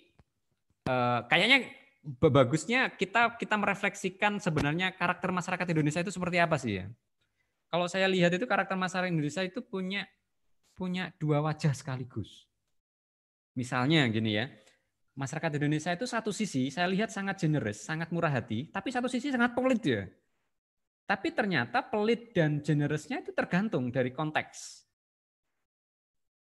uh, kayaknya bagusnya kita kita merefleksikan sebenarnya karakter masyarakat Indonesia itu seperti apa sih ya. Kalau saya lihat itu karakter masyarakat Indonesia itu punya punya dua wajah sekaligus. Misalnya gini ya, masyarakat Indonesia itu satu sisi saya lihat sangat generous, sangat murah hati, tapi satu sisi sangat pelit ya. Tapi ternyata pelit dan generousnya itu tergantung dari konteks.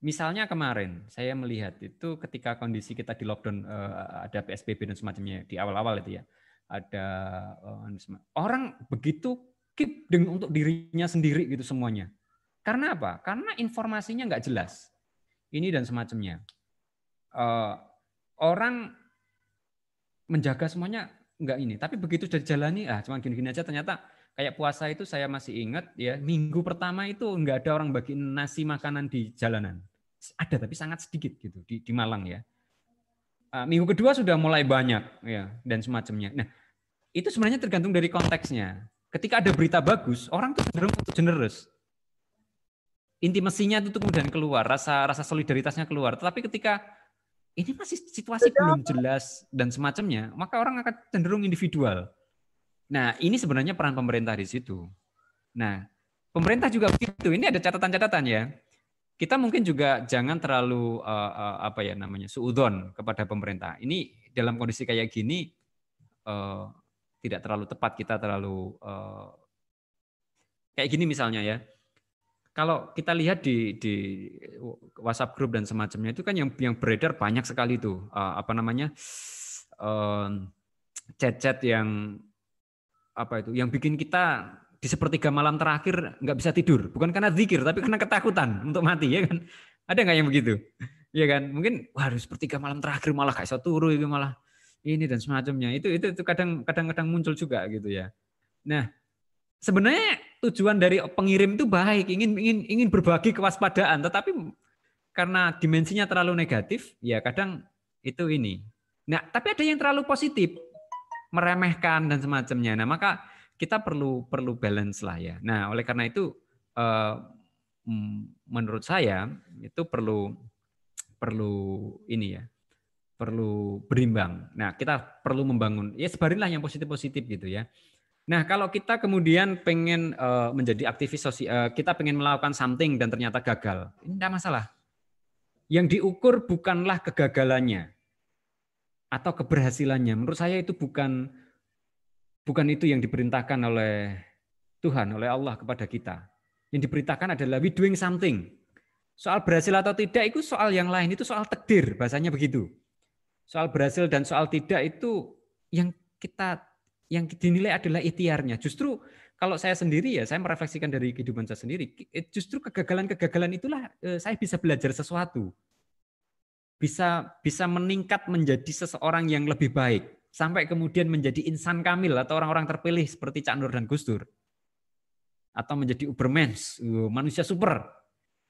Misalnya kemarin saya melihat itu ketika kondisi kita di lockdown uh, ada PSBB dan semacamnya di awal-awal itu ya. Ada uh, orang begitu keep dengan untuk dirinya sendiri gitu semuanya. Karena apa? Karena informasinya nggak jelas. Ini dan semacamnya. Uh, orang menjaga semuanya nggak ini, tapi begitu sudah dijalani, ah cuma gini-gini aja ternyata kayak puasa itu saya masih ingat ya minggu pertama itu nggak ada orang bagi nasi makanan di jalanan ada tapi sangat sedikit gitu di, di Malang ya. Uh, minggu kedua sudah mulai banyak ya dan semacamnya. Nah itu sebenarnya tergantung dari konteksnya. Ketika ada berita bagus, orang tuh cenderung generous. Intimasinya itu kemudian keluar, rasa rasa solidaritasnya keluar. Tetapi ketika ini masih situasi belum jelas dan semacamnya, maka orang akan cenderung individual. Nah, ini sebenarnya peran pemerintah di situ. Nah, pemerintah juga begitu. Ini ada catatan-catatan ya kita mungkin juga jangan terlalu uh, uh, apa ya namanya suudon kepada pemerintah. Ini dalam kondisi kayak gini uh, tidak terlalu tepat kita terlalu uh, kayak gini misalnya ya. Kalau kita lihat di di WhatsApp grup dan semacamnya itu kan yang yang beredar banyak sekali tuh uh, apa namanya chat-chat uh, yang apa itu yang bikin kita di sepertiga malam terakhir nggak bisa tidur, bukan karena zikir, tapi karena ketakutan untuk mati, ya kan? Ada nggak yang begitu? Ya kan? Mungkin wah sepertiga malam terakhir malah kayak so turu itu malah ini dan semacamnya. Itu itu itu kadang kadang-kadang muncul juga gitu ya. Nah, sebenarnya tujuan dari pengirim itu baik, ingin ingin ingin berbagi kewaspadaan, tetapi karena dimensinya terlalu negatif, ya kadang itu ini. Nah, tapi ada yang terlalu positif, meremehkan dan semacamnya. Nah, maka kita perlu perlu balance lah ya. Nah, oleh karena itu uh, menurut saya itu perlu perlu ini ya, perlu berimbang. Nah, kita perlu membangun ya sebarinlah yang positif-positif gitu ya. Nah, kalau kita kemudian pengen uh, menjadi aktivis sosial, uh, kita pengen melakukan something dan ternyata gagal, ini tidak masalah. Yang diukur bukanlah kegagalannya atau keberhasilannya. Menurut saya itu bukan Bukan itu yang diperintahkan oleh Tuhan, oleh Allah kepada kita. Yang diperintahkan adalah we doing something. Soal berhasil atau tidak itu soal yang lain, itu soal takdir, bahasanya begitu. Soal berhasil dan soal tidak itu yang kita yang dinilai adalah ikhtiarnya. Justru kalau saya sendiri ya, saya merefleksikan dari kehidupan saya sendiri, eh, justru kegagalan-kegagalan itulah eh, saya bisa belajar sesuatu. Bisa bisa meningkat menjadi seseorang yang lebih baik sampai kemudian menjadi insan kamil atau orang-orang terpilih seperti Cak Nur dan Gus Dur atau menjadi Ubermans, uh, manusia super.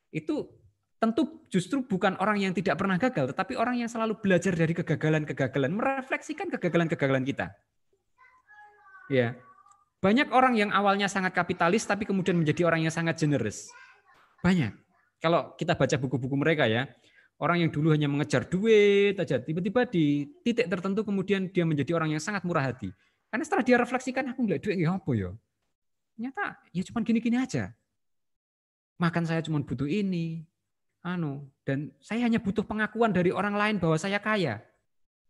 Itu tentu justru bukan orang yang tidak pernah gagal, tetapi orang yang selalu belajar dari kegagalan-kegagalan, merefleksikan kegagalan-kegagalan kita. Ya. Banyak orang yang awalnya sangat kapitalis tapi kemudian menjadi orang yang sangat generous. Banyak. Kalau kita baca buku-buku mereka ya, Orang yang dulu hanya mengejar duit aja, tiba-tiba di titik tertentu kemudian dia menjadi orang yang sangat murah hati. Karena setelah dia refleksikan, aku nggak duit nggak apa ya. Ternyata ya cuma gini-gini aja. Makan saya cuma butuh ini, anu, dan saya hanya butuh pengakuan dari orang lain bahwa saya kaya.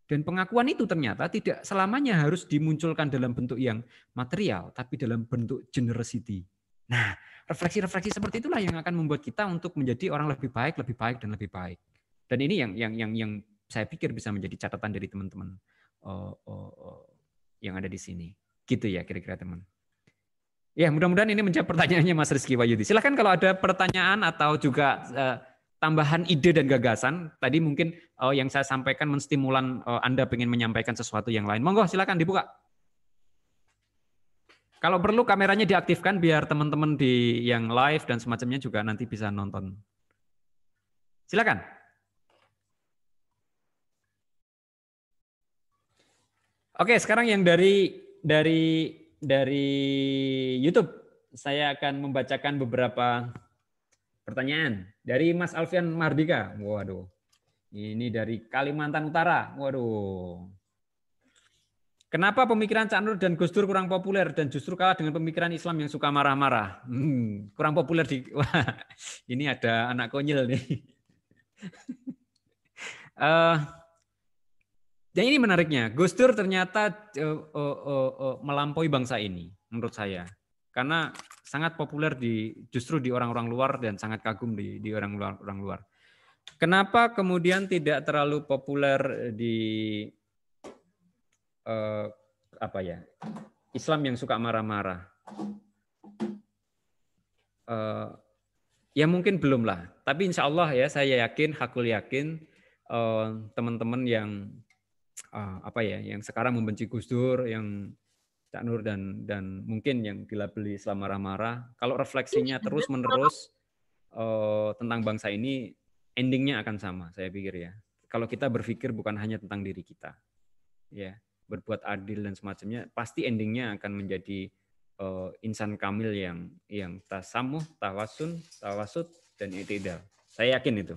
Dan pengakuan itu ternyata tidak selamanya harus dimunculkan dalam bentuk yang material, tapi dalam bentuk generosity. Nah, refleksi-refleksi seperti itulah yang akan membuat kita untuk menjadi orang lebih baik, lebih baik dan lebih baik. Dan ini yang yang yang yang saya pikir bisa menjadi catatan dari teman-teman uh, uh, uh, yang ada di sini. Gitu ya kira-kira teman. Ya, mudah-mudahan ini menjawab pertanyaannya Mas Rizky Wayudi. Silahkan kalau ada pertanyaan atau juga uh, tambahan ide dan gagasan. Tadi mungkin uh, yang saya sampaikan menstimulan uh, Anda ingin menyampaikan sesuatu yang lain. Monggo, silakan dibuka. Kalau perlu kameranya diaktifkan biar teman-teman di yang live dan semacamnya juga nanti bisa nonton. Silakan. Oke, sekarang yang dari dari dari YouTube saya akan membacakan beberapa pertanyaan dari Mas Alfian Mardika. Waduh. Ini dari Kalimantan Utara. Waduh. Kenapa pemikiran Cak Nur dan Gus Dur kurang populer dan justru kalah dengan pemikiran Islam yang suka marah-marah? Hmm, kurang populer di Wah, ini ada anak konyol nih. uh, Dan ini menariknya, Gus Dur ternyata uh, uh, uh, uh, melampaui bangsa ini, menurut saya, karena sangat populer di justru di orang-orang luar dan sangat kagum di di orang luar orang luar. Kenapa kemudian tidak terlalu populer di uh, apa ya Islam yang suka marah-marah? Uh, ya mungkin belum lah, tapi insya Allah ya saya yakin, hakul yakin teman-teman yang uh, apa ya yang sekarang membenci Gus Dur yang Cak Nur dan dan mungkin yang beli Islam marah-marah. Kalau refleksinya terus menerus uh, tentang bangsa ini endingnya akan sama saya pikir ya. Kalau kita berpikir bukan hanya tentang diri kita ya berbuat adil dan semacamnya pasti endingnya akan menjadi uh, insan kamil yang yang tasamuh tawasun tawasud dan itidal. Saya yakin itu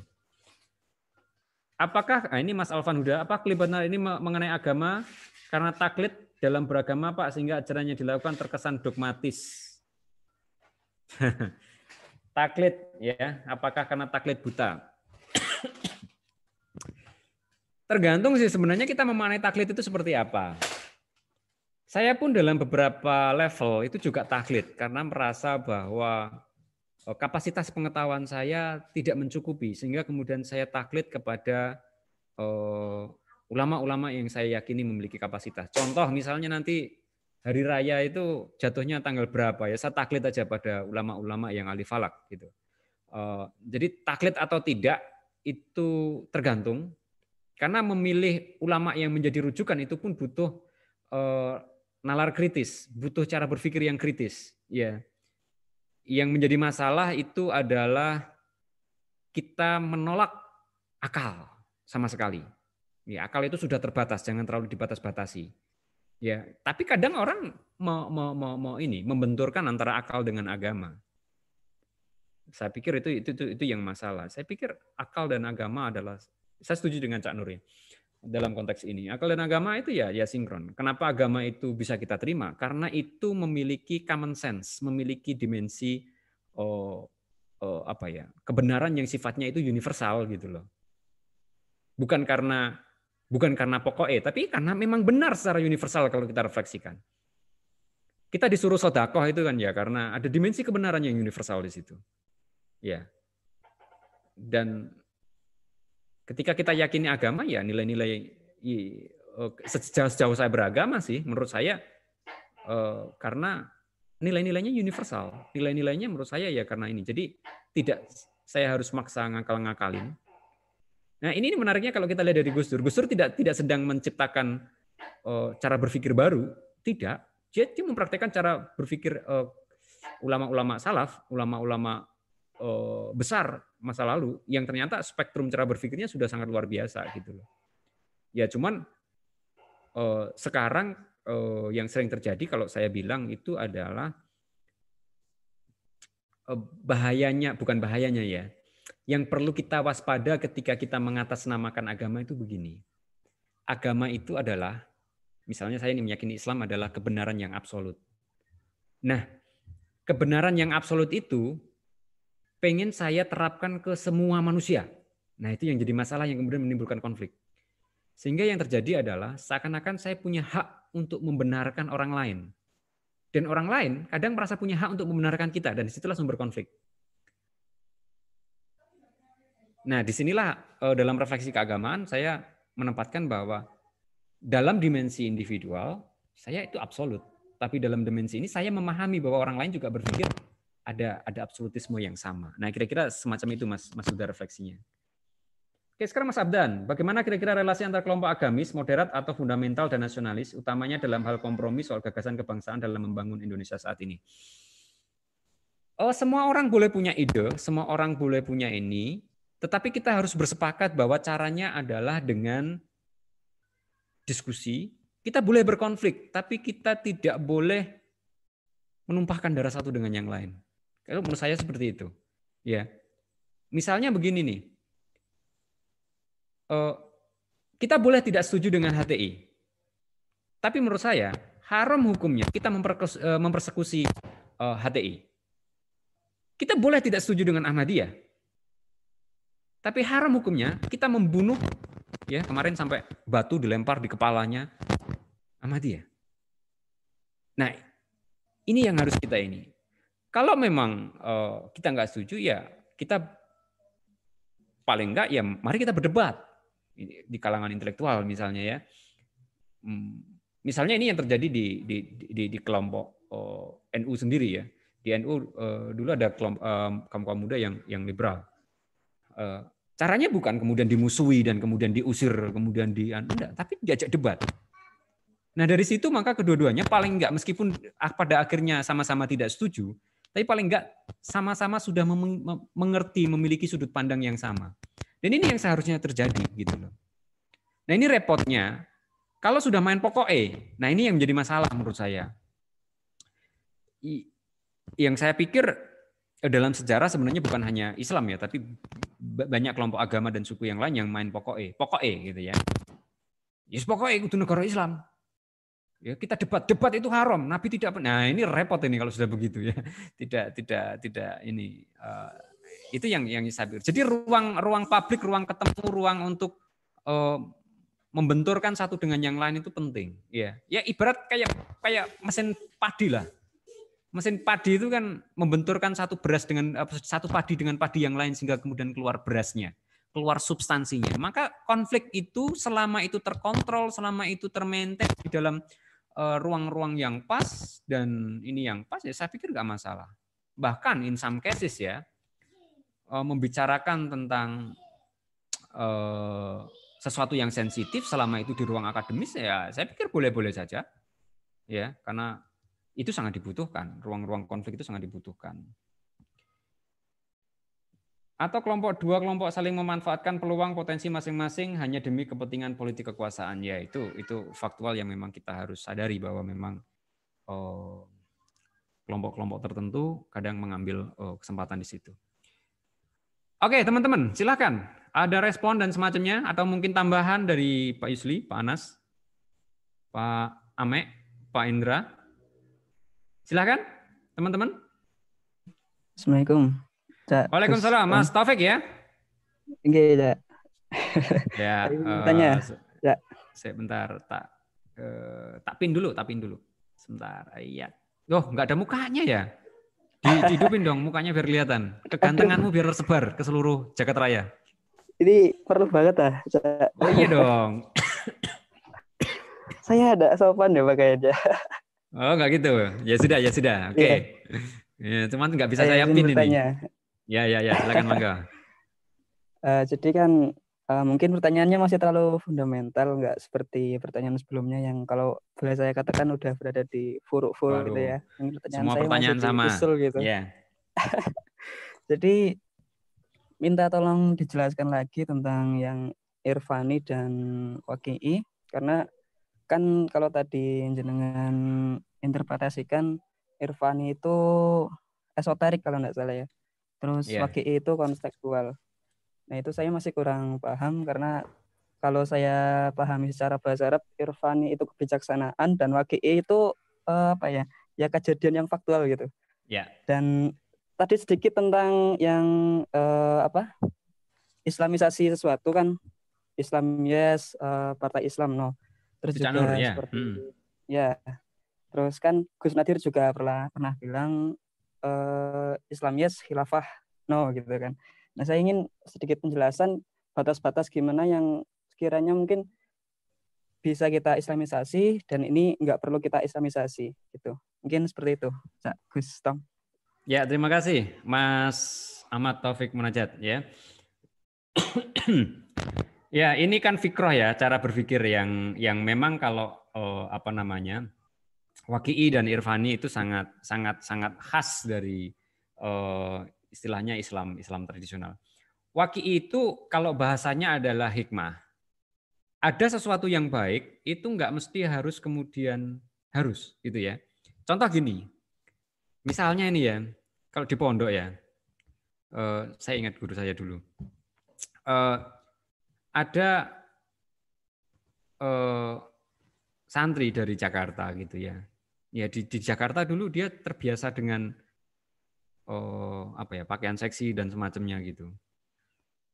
Apakah nah ini Mas Alvan Huda, apa kelibatan ini mengenai agama karena taklid dalam beragama Pak sehingga ajarannya dilakukan terkesan dogmatis? taklid ya, apakah karena taklid buta? Tergantung sih sebenarnya kita memaknai taklid itu seperti apa. Saya pun dalam beberapa level itu juga taklid karena merasa bahwa kapasitas pengetahuan saya tidak mencukupi sehingga kemudian saya taklid kepada uh, ulama-ulama yang saya yakini memiliki kapasitas. Contoh misalnya nanti hari raya itu jatuhnya tanggal berapa ya saya taklid aja pada ulama-ulama yang ahli falak gitu. Uh, jadi taklid atau tidak itu tergantung karena memilih ulama yang menjadi rujukan itu pun butuh uh, nalar kritis, butuh cara berpikir yang kritis, ya yang menjadi masalah itu adalah kita menolak akal sama sekali. Ya, akal itu sudah terbatas, jangan terlalu dibatas-batasi. Ya, tapi kadang orang mau, mau, mau, mau ini membenturkan antara akal dengan agama. Saya pikir itu itu itu, itu yang masalah. Saya pikir akal dan agama adalah saya setuju dengan Cak Nur dalam konteks ini. Akal dan agama itu ya ya sinkron. Kenapa agama itu bisa kita terima? Karena itu memiliki common sense, memiliki dimensi oh, oh apa ya kebenaran yang sifatnya itu universal gitu loh. Bukan karena bukan karena pokoknya, tapi karena memang benar secara universal kalau kita refleksikan. Kita disuruh sodakoh itu kan ya karena ada dimensi kebenaran yang universal di situ. Ya. Dan ketika kita yakini agama ya nilai-nilai oh, sejauh, sejauh saya beragama sih menurut saya karena nilai-nilainya universal. Nilai-nilainya menurut saya ya karena ini. Jadi tidak saya harus maksa ngakal-ngakalin. Nah ini menariknya kalau kita lihat dari Gus Dur. Gus Dur tidak tidak sedang menciptakan cara berpikir baru. Tidak. Dia, dia mempraktekkan cara berpikir ulama-ulama salaf ulama-ulama besar masa lalu yang ternyata spektrum cara berpikirnya sudah sangat luar biasa gitu loh. Ya cuman uh, sekarang uh, yang sering terjadi kalau saya bilang itu adalah uh, bahayanya bukan bahayanya ya. Yang perlu kita waspada ketika kita mengatasnamakan agama itu begini. Agama itu adalah misalnya saya ini meyakini Islam adalah kebenaran yang absolut. Nah, kebenaran yang absolut itu pengen saya terapkan ke semua manusia. Nah itu yang jadi masalah yang kemudian menimbulkan konflik. Sehingga yang terjadi adalah seakan-akan saya punya hak untuk membenarkan orang lain. dan orang lain kadang merasa punya hak untuk membenarkan kita dan di situlah sumber konflik. Nah, di sinilah uh, dalam refleksi keagamaan saya menempatkan bahwa dalam dimensi individual saya itu absolut, tapi dalam dimensi ini saya memahami bahwa orang lain juga berpikir ada ada absolutisme yang sama. Nah, kira-kira semacam itu Mas Mas sudah refleksinya. Oke, sekarang Mas Abdan, bagaimana kira-kira relasi antar kelompok agamis, moderat atau fundamental dan nasionalis, utamanya dalam hal kompromi soal gagasan kebangsaan dalam membangun Indonesia saat ini? Oh, semua orang boleh punya ide, semua orang boleh punya ini, tetapi kita harus bersepakat bahwa caranya adalah dengan diskusi. Kita boleh berkonflik, tapi kita tidak boleh menumpahkan darah satu dengan yang lain. Kalau menurut saya seperti itu. Ya. Misalnya begini nih, Eh, kita boleh tidak setuju dengan HTI. Tapi menurut saya haram hukumnya kita eh, mempersekusi HTI. Eh, kita boleh tidak setuju dengan Ahmadiyah. Tapi haram hukumnya kita membunuh ya kemarin sampai batu dilempar di kepalanya Ahmadiyah. Nah, ini yang harus kita ini. Kalau memang kita nggak setuju ya kita paling enggak ya mari kita berdebat di kalangan intelektual misalnya ya. Hmm, misalnya ini yang terjadi di di di, di kelompok oh, NU sendiri ya. Di NU uh, eh, dulu ada kelompok um, kaum-kaum muda yang yang liberal. Uh, caranya bukan kemudian dimusuhi dan kemudian diusir, kemudian di enggak, tapi diajak debat. Nah dari situ maka kedua-duanya paling enggak meskipun ah, pada akhirnya sama-sama tidak setuju, tapi paling enggak sama-sama sudah mengerti, memiliki sudut pandang yang sama. Dan ini yang seharusnya terjadi gitu loh. Nah ini repotnya, kalau sudah main pokok E, nah ini yang menjadi masalah menurut saya. Yang saya pikir eh, dalam sejarah sebenarnya bukan hanya Islam ya, tapi banyak kelompok agama dan suku yang lain yang main pokok E, pokok E gitu ya. Yes, pokok E itu negara Islam. Ya, kita debat, debat itu haram. Nabi tidak Nah, ini repot ini kalau sudah begitu ya. Tidak tidak tidak ini uh, itu yang yang pikir. Jadi ruang ruang publik, ruang ketemu, ruang untuk uh, membenturkan satu dengan yang lain itu penting. Ya, ya ibarat kayak kayak mesin padi lah. Mesin padi itu kan membenturkan satu beras dengan satu padi dengan padi yang lain sehingga kemudian keluar berasnya, keluar substansinya. Maka konflik itu selama itu terkontrol, selama itu termaintain di dalam ruang-ruang uh, yang pas dan ini yang pas ya saya pikir nggak masalah. Bahkan in some cases ya, uh, membicarakan tentang uh, sesuatu yang sensitif selama itu di ruang akademis ya saya pikir boleh-boleh saja ya karena itu sangat dibutuhkan ruang-ruang konflik itu sangat dibutuhkan atau kelompok dua kelompok saling memanfaatkan peluang potensi masing-masing hanya demi kepentingan politik kekuasaan ya itu itu faktual yang memang kita harus sadari bahwa memang oh, kelompok-kelompok tertentu kadang mengambil oh, kesempatan di situ. Oke, teman-teman, silakan. Ada respon dan semacamnya atau mungkin tambahan dari Pak Yusli, Pak Anas, Pak Ame, Pak Indra. Silakan, teman-teman. Assalamualaikum. Waalaikumsalam, Mas Taufik ya. Enggak, ya. Ya. Tanya. Ya. Saya bentar tak uh, tak pin dulu, tak pin dulu. Sebentar. Iya. Oh, nggak ada mukanya ya? Dihidupin dong mukanya biar kelihatan. Kegantenganmu biar tersebar ke seluruh jagat raya. Ini perlu banget ah. Oh iya dong. Saya ada sopan ya aja. Oh nggak gitu. Ya sudah, ya sudah. Oke. Okay. Yeah. Ya, cuman nggak bisa saya, saya pin ini. Ya, ya, ya. Silakan mangga. Uh, jadi kan Uh, mungkin pertanyaannya masih terlalu fundamental, nggak seperti pertanyaan sebelumnya yang kalau boleh saya katakan udah berada di furuk-furuk gitu ya. Ini pertanyaan Semua saya pertanyaan sama. Usul gitu. Yeah. Jadi minta tolong dijelaskan lagi tentang yang Irfani dan Waki'i karena kan kalau tadi jenengan interpretasikan Irfani itu esoterik kalau nggak salah ya. Terus yeah. Waki'i itu kontekstual. Nah itu saya masih kurang paham karena kalau saya pahami secara bahasa Arab, irfani itu kebijaksanaan dan waki'i itu uh, apa ya? Ya kejadian yang faktual gitu. Ya. Dan tadi sedikit tentang yang uh, apa? Islamisasi sesuatu kan Islam yes, uh, partai Islam no. Terus juga ya. seperti hmm. ya. Terus kan Gus Nadir juga pernah pernah bilang uh, Islam yes, khilafah no gitu kan. Nah saya ingin sedikit penjelasan batas-batas gimana yang sekiranya mungkin bisa kita islamisasi dan ini nggak perlu kita islamisasi gitu. Mungkin seperti itu, Cak Gus Tom. Ya, terima kasih Mas Ahmad Taufik Munajat ya. ya, ini kan fikroh ya, cara berpikir yang yang memang kalau oh, apa namanya? Waki'i dan Irfani itu sangat sangat sangat khas dari uh, istilahnya Islam Islam tradisional. Waki'i itu kalau bahasanya adalah hikmah. Ada sesuatu yang baik itu nggak mesti harus kemudian harus gitu ya. Contoh gini, misalnya ini ya, kalau di pondok ya, uh, saya ingat guru saya dulu. Uh, ada uh, santri dari Jakarta gitu ya ya di, di Jakarta dulu dia terbiasa dengan oh, apa ya pakaian seksi dan semacamnya gitu.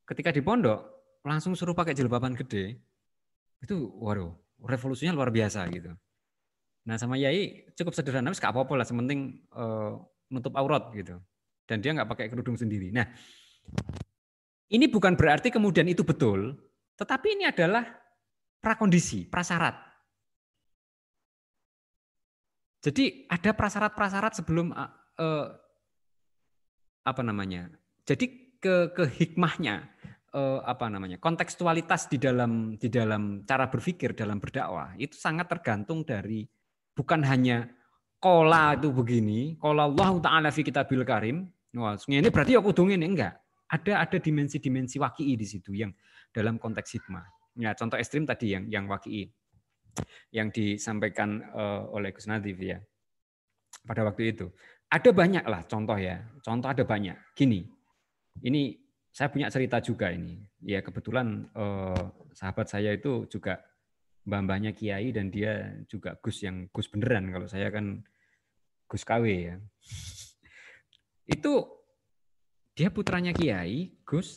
Ketika di pondok langsung suruh pakai jilbaban gede, itu waduh revolusinya luar biasa gitu. Nah sama Yai cukup sederhana, gak apa-apa lah, sementing uh, nutup aurat gitu. Dan dia nggak pakai kerudung sendiri. Nah ini bukan berarti kemudian itu betul, tetapi ini adalah prakondisi, prasyarat jadi ada prasyarat-prasyarat sebelum uh, apa namanya? Jadi ke ke hikmahnya uh, apa namanya? Kontekstualitas di dalam di dalam cara berpikir dalam berdakwah itu sangat tergantung dari bukan hanya kola itu begini, kola Allah taala fi kitabil karim. Wah, ini berarti aku dongin enggak. Ada ada dimensi-dimensi wakii di situ yang dalam konteks hikmah. Ya, contoh ekstrim tadi yang yang wakii yang disampaikan uh, oleh Gus Nadif ya pada waktu itu. Ada banyak lah contoh ya, contoh ada banyak. Gini, ini saya punya cerita juga ini. Ya kebetulan uh, sahabat saya itu juga mbah-mbahnya Kiai dan dia juga Gus yang Gus beneran. Kalau saya kan Gus KW ya. Itu dia putranya Kiai, Gus.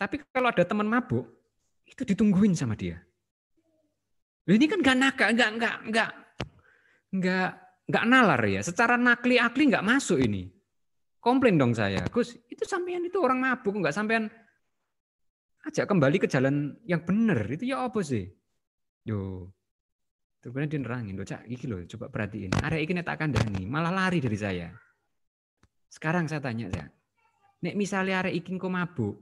Tapi kalau ada teman mabuk, itu ditungguin sama dia. Ini kan nggak nakal, nggak nggak nggak nggak nggak nalar ya. Secara nakli akli nggak masuk ini. Komplain dong saya, Gus. Itu sampean itu orang mabuk nggak sampean ajak kembali ke jalan yang benar. Itu ya apa sih? Yo. Terus kemudian dia nerangin, loh cak, iki loh, coba perhatiin. Area ini tak kandani, malah lari dari saya. Sekarang saya tanya, cak. Nek misalnya area ikin kok mabuk,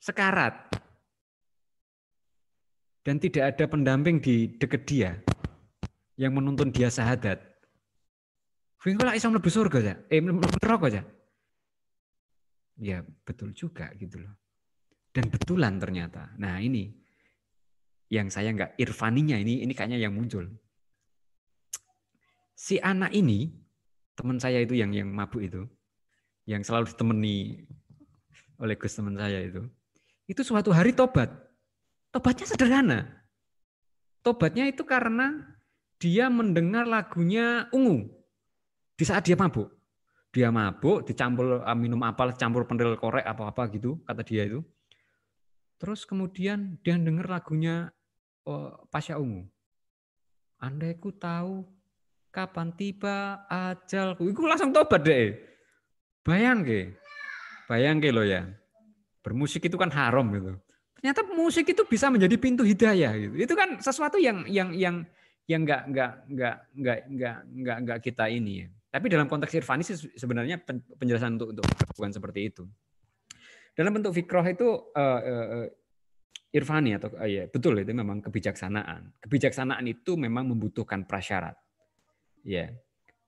sekarat, dan tidak ada pendamping di dekat dia yang menuntun dia sahadat. Lah isam lebih surga ya, eh neraka ya. Ya betul juga gitu loh. Dan betulan ternyata. Nah ini yang saya nggak irfaninya ini ini kayaknya yang muncul. Si anak ini teman saya itu yang yang mabuk itu, yang selalu ditemani oleh Gus teman saya itu, itu suatu hari tobat Tobatnya sederhana. Tobatnya itu karena dia mendengar lagunya ungu di saat dia mabuk. Dia mabuk, dicampur ah, minum apal, campur pendel korek apa-apa gitu, kata dia itu. Terus kemudian dia dengar lagunya oh, Pasya Ungu. Andai ku tahu kapan tiba ajalku. Iku langsung tobat deh. Bayang ke. Bayang ke lo ya. Bermusik itu kan haram gitu ternyata musik itu bisa menjadi pintu hidayah gitu. Itu kan sesuatu yang yang yang yang nggak nggak nggak nggak nggak nggak nggak kita ini ya. Tapi dalam konteks irfani sebenarnya penjelasan untuk untuk bukan seperti itu. Dalam bentuk fikroh itu uh, uh, irfani atau uh, ya betul itu memang kebijaksanaan. Kebijaksanaan itu memang membutuhkan prasyarat. Ya.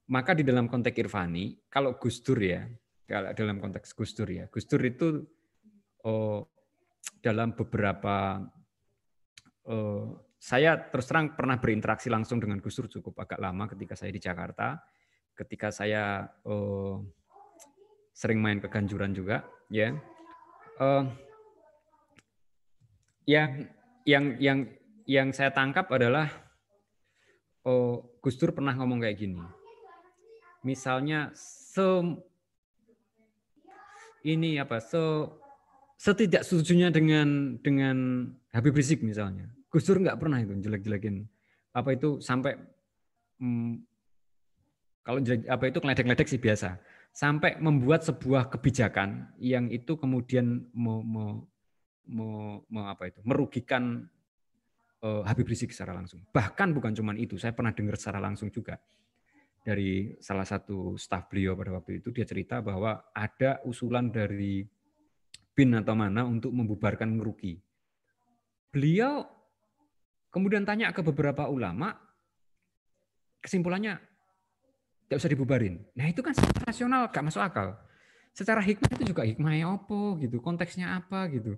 Maka di dalam konteks irfani, kalau Gustur ya, kalau dalam konteks Gustur ya, Gustur itu oh, dalam beberapa uh, saya terus terang pernah berinteraksi langsung dengan Gus Dur cukup agak lama ketika saya di Jakarta, ketika saya uh, sering main ke Ganjuran juga, ya, uh, ya, yang yang yang saya tangkap adalah uh, Gus Dur pernah ngomong kayak gini, misalnya se ini apa? Se setidak setujunya dengan dengan Habib Rizik misalnya. Gus Dur nggak pernah itu jelek-jelekin apa itu sampai hmm, kalau apa itu ngeledek-ledek sih biasa sampai membuat sebuah kebijakan yang itu kemudian mau, mau, mau, mau apa itu merugikan uh, Habib Rizik secara langsung. Bahkan bukan cuma itu, saya pernah dengar secara langsung juga dari salah satu staf beliau pada waktu itu dia cerita bahwa ada usulan dari bin atau mana untuk membubarkan ngerugi. Beliau kemudian tanya ke beberapa ulama, kesimpulannya tidak usah dibubarin. Nah itu kan secara rasional gak masuk akal. Secara hikmah itu juga hikmahnya apa gitu, konteksnya apa gitu.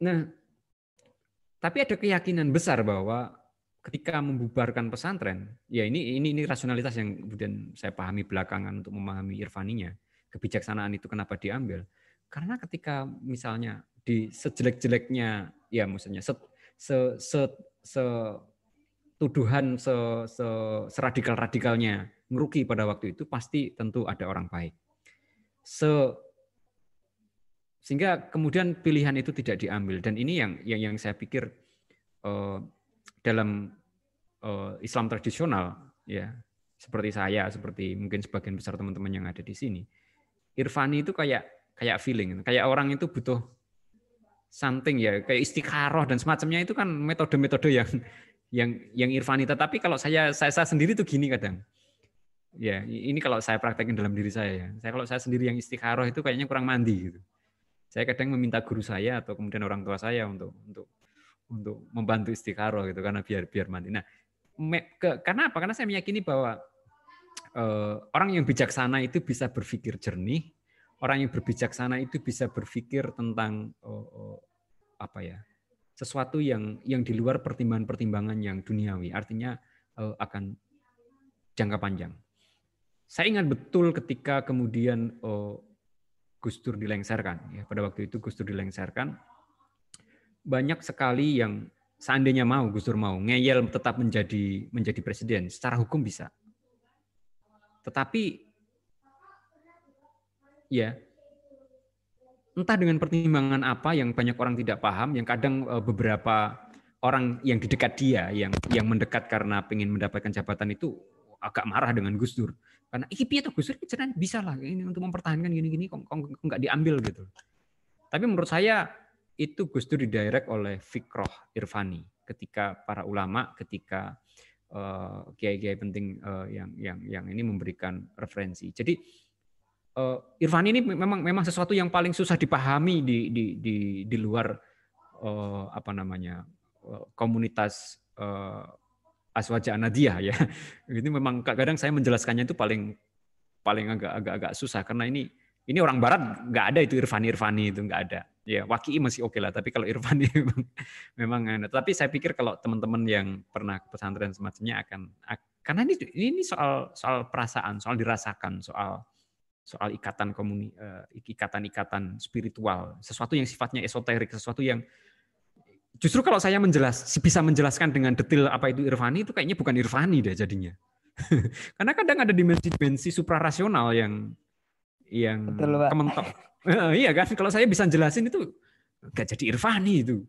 Nah, tapi ada keyakinan besar bahwa ketika membubarkan pesantren, ya ini ini ini rasionalitas yang kemudian saya pahami belakangan untuk memahami irfaninya, kebijaksanaan itu kenapa diambil. Karena ketika misalnya di sejelek-jeleknya, ya maksudnya se, se, se, se tuduhan se, se, seradikal-radikalnya ngerugi pada waktu itu pasti tentu ada orang baik. Se, sehingga kemudian pilihan itu tidak diambil dan ini yang yang, yang saya pikir uh, dalam uh, Islam tradisional ya seperti saya seperti mungkin sebagian besar teman-teman yang ada di sini irfani itu kayak kayak feeling kayak orang itu butuh something ya kayak istikharoh dan semacamnya itu kan metode-metode yang yang yang irfani tetapi kalau saya saya, saya sendiri tuh gini kadang. Ya ini kalau saya praktekin dalam diri saya ya. Saya kalau saya sendiri yang istikharoh itu kayaknya kurang mandi gitu. Saya kadang meminta guru saya atau kemudian orang tua saya untuk untuk untuk membantu istikharoh gitu karena biar biar mandi. Nah me, ke, karena apa? Karena saya meyakini bahwa uh, orang yang bijaksana itu bisa berpikir jernih orang yang berbijaksana itu bisa berpikir tentang uh, uh, apa ya sesuatu yang yang di luar pertimbangan-pertimbangan yang duniawi, artinya uh, akan jangka panjang. Saya ingat betul ketika kemudian uh, Gus Dur dilengserkan, ya pada waktu itu Gus Dur dilengserkan, banyak sekali yang seandainya mau Gus Dur mau ngeyel tetap menjadi menjadi presiden, secara hukum bisa. Tetapi ya entah dengan pertimbangan apa yang banyak orang tidak paham, yang kadang eh, beberapa orang yang di dekat dia, yang yang mendekat karena ingin mendapatkan jabatan itu agak marah dengan Gus Dur. Karena iki piye Gus Dur ceran bisa lah ini untuk mempertahankan gini-gini kok, kok, kok nggak diambil gitu. Tapi menurut saya itu Gus Dur didirect oleh Fikroh Irfani ketika para ulama, ketika kiai-kiai uh, penting uh, yang yang yang ini memberikan referensi. Jadi uh, Irfan ini memang memang sesuatu yang paling susah dipahami di di di, di luar uh, apa namanya komunitas uh, aswaja anadia ya. Ini memang kadang saya menjelaskannya itu paling paling agak agak agak susah karena ini ini orang barat nggak ada itu Irfani Irfani itu nggak ada. Ya Waki masih oke okay lah, tapi kalau Irfani memang memang ada. Tapi saya pikir kalau teman-teman yang pernah ke pesantren semacamnya akan karena ini ini soal soal perasaan, soal dirasakan, soal soal ikatan komuni eh, ikatan-ikatan spiritual, sesuatu yang sifatnya esoterik, sesuatu yang justru kalau saya menjelas bisa menjelaskan dengan detail apa itu irfani itu kayaknya bukan irfani deh jadinya. Karena kadang ada dimensi-dimensi suprarasional yang yang Betul, kementok. Iya kan kalau saya bisa jelasin itu gak jadi irfani itu.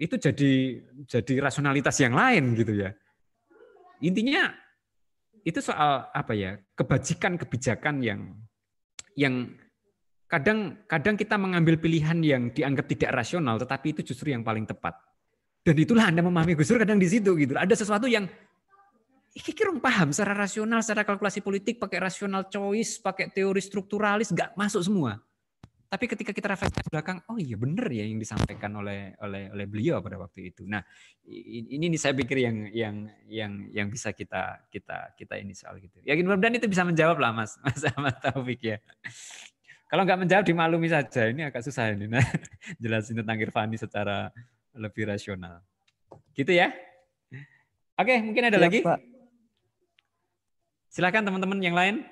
Itu jadi jadi rasionalitas yang lain gitu ya. Intinya itu soal apa ya kebajikan kebijakan yang yang kadang kadang kita mengambil pilihan yang dianggap tidak rasional tetapi itu justru yang paling tepat dan itulah anda memahami Gus Dur kadang di situ gitu ada sesuatu yang iki kira paham secara rasional secara kalkulasi politik pakai rasional choice pakai teori strukturalis nggak masuk semua tapi ketika kita refleksi ke belakang, oh iya benar ya yang disampaikan oleh oleh oleh beliau pada waktu itu. Nah, ini ini saya pikir yang yang yang yang bisa kita kita kita ini soal gitu. Ya mudah-mudahan itu bisa menjawab lah Mas Mas Ahmad Taufik ya. Kalau nggak menjawab dimaklumi saja. Ini agak susah ini. Nah, jelasin tentang Irfani secara lebih rasional. Gitu ya. Oke, mungkin ada ya, lagi. Pak. Silakan teman-teman yang lain.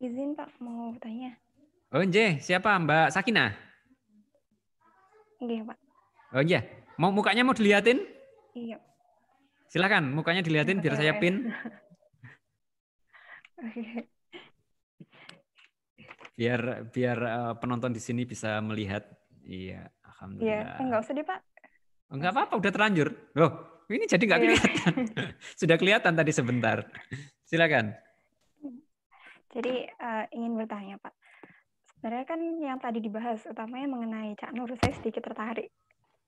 Izin Pak, mau tanya. Oh iya, siapa Mbak Sakina? Iya Pak. Oh iya, mau mukanya mau dilihatin? Iya. Silakan, mukanya dilihatin biar saya pin. Oke. Biar biar uh, penonton di sini bisa melihat. Iya, alhamdulillah. Iya, enggak usah deh Pak. Enggak apa-apa, udah terlanjur. Loh, ini jadi nggak Iya. kelihatan. Sudah kelihatan tadi sebentar. Silakan. Jadi eh, ingin bertanya Pak, sebenarnya kan yang tadi dibahas utamanya mengenai Cak Nur, saya sedikit tertarik,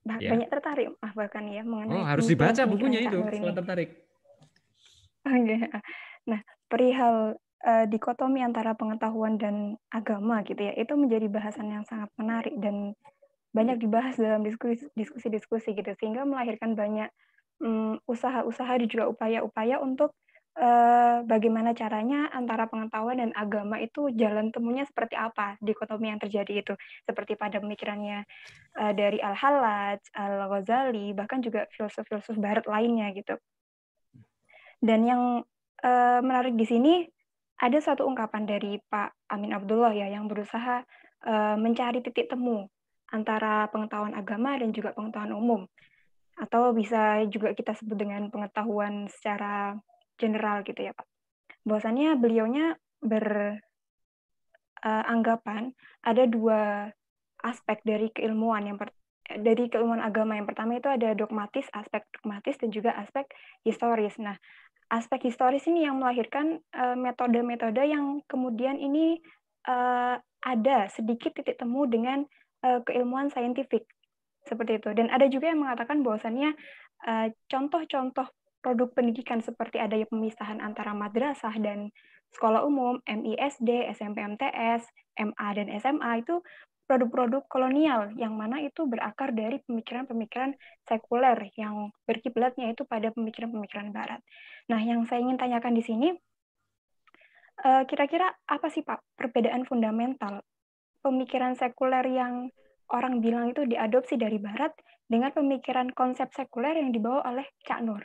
Bah- Ya. banyak tertarik ah bahkan ya mengenai Oh, harus dibaca bukunya itu setelah tertarik. Oke. Nah, perihal eh, dikotomi antara pengetahuan dan agama gitu ya, itu menjadi bahasan yang sangat menarik dan banyak dibahas dalam diskusi- diskusi-diskusi gitu, sehingga melahirkan banyak usaha-usaha dan juga upaya-upaya untuk eh, bagaimana caranya antara pengetahuan dan agama itu jalan temunya seperti apa dikotomi yang terjadi itu, seperti pada pemikirannya eh, dari Al-Hallaj, Al-Ghazali, bahkan juga filsuf-filsuf Barat lainnya gitu. Dan yang eh, menarik di sini ada suatu ungkapan dari Pak Amin Abdullah ya yang berusaha eh, mencari titik temu antara pengetahuan agama dan juga pengetahuan umum atau bisa juga kita sebut dengan pengetahuan secara general gitu ya Pak. Bahwasannya beliaunya beranggapan ada dua aspek dari keilmuan yang per- dari keilmuan agama yang pertama itu ada dogmatis, aspek dogmatis dan juga aspek historis. Nah, aspek historis ini yang melahirkan eh, metode-metode yang kemudian ini eh, ada sedikit titik temu dengan eh, keilmuan saintifik seperti itu. Dan ada juga yang mengatakan bahwasannya eh, contoh-contoh produk pendidikan seperti adanya pemisahan antara madrasah dan sekolah umum, MISD, SMP MTS, MA dan SMA itu produk-produk kolonial yang mana itu berakar dari pemikiran-pemikiran sekuler yang berkiblatnya itu pada pemikiran-pemikiran barat. Nah, yang saya ingin tanyakan di sini eh, kira-kira apa sih Pak perbedaan fundamental pemikiran sekuler yang orang bilang itu diadopsi dari barat dengan pemikiran konsep sekuler yang dibawa oleh Cak Nur?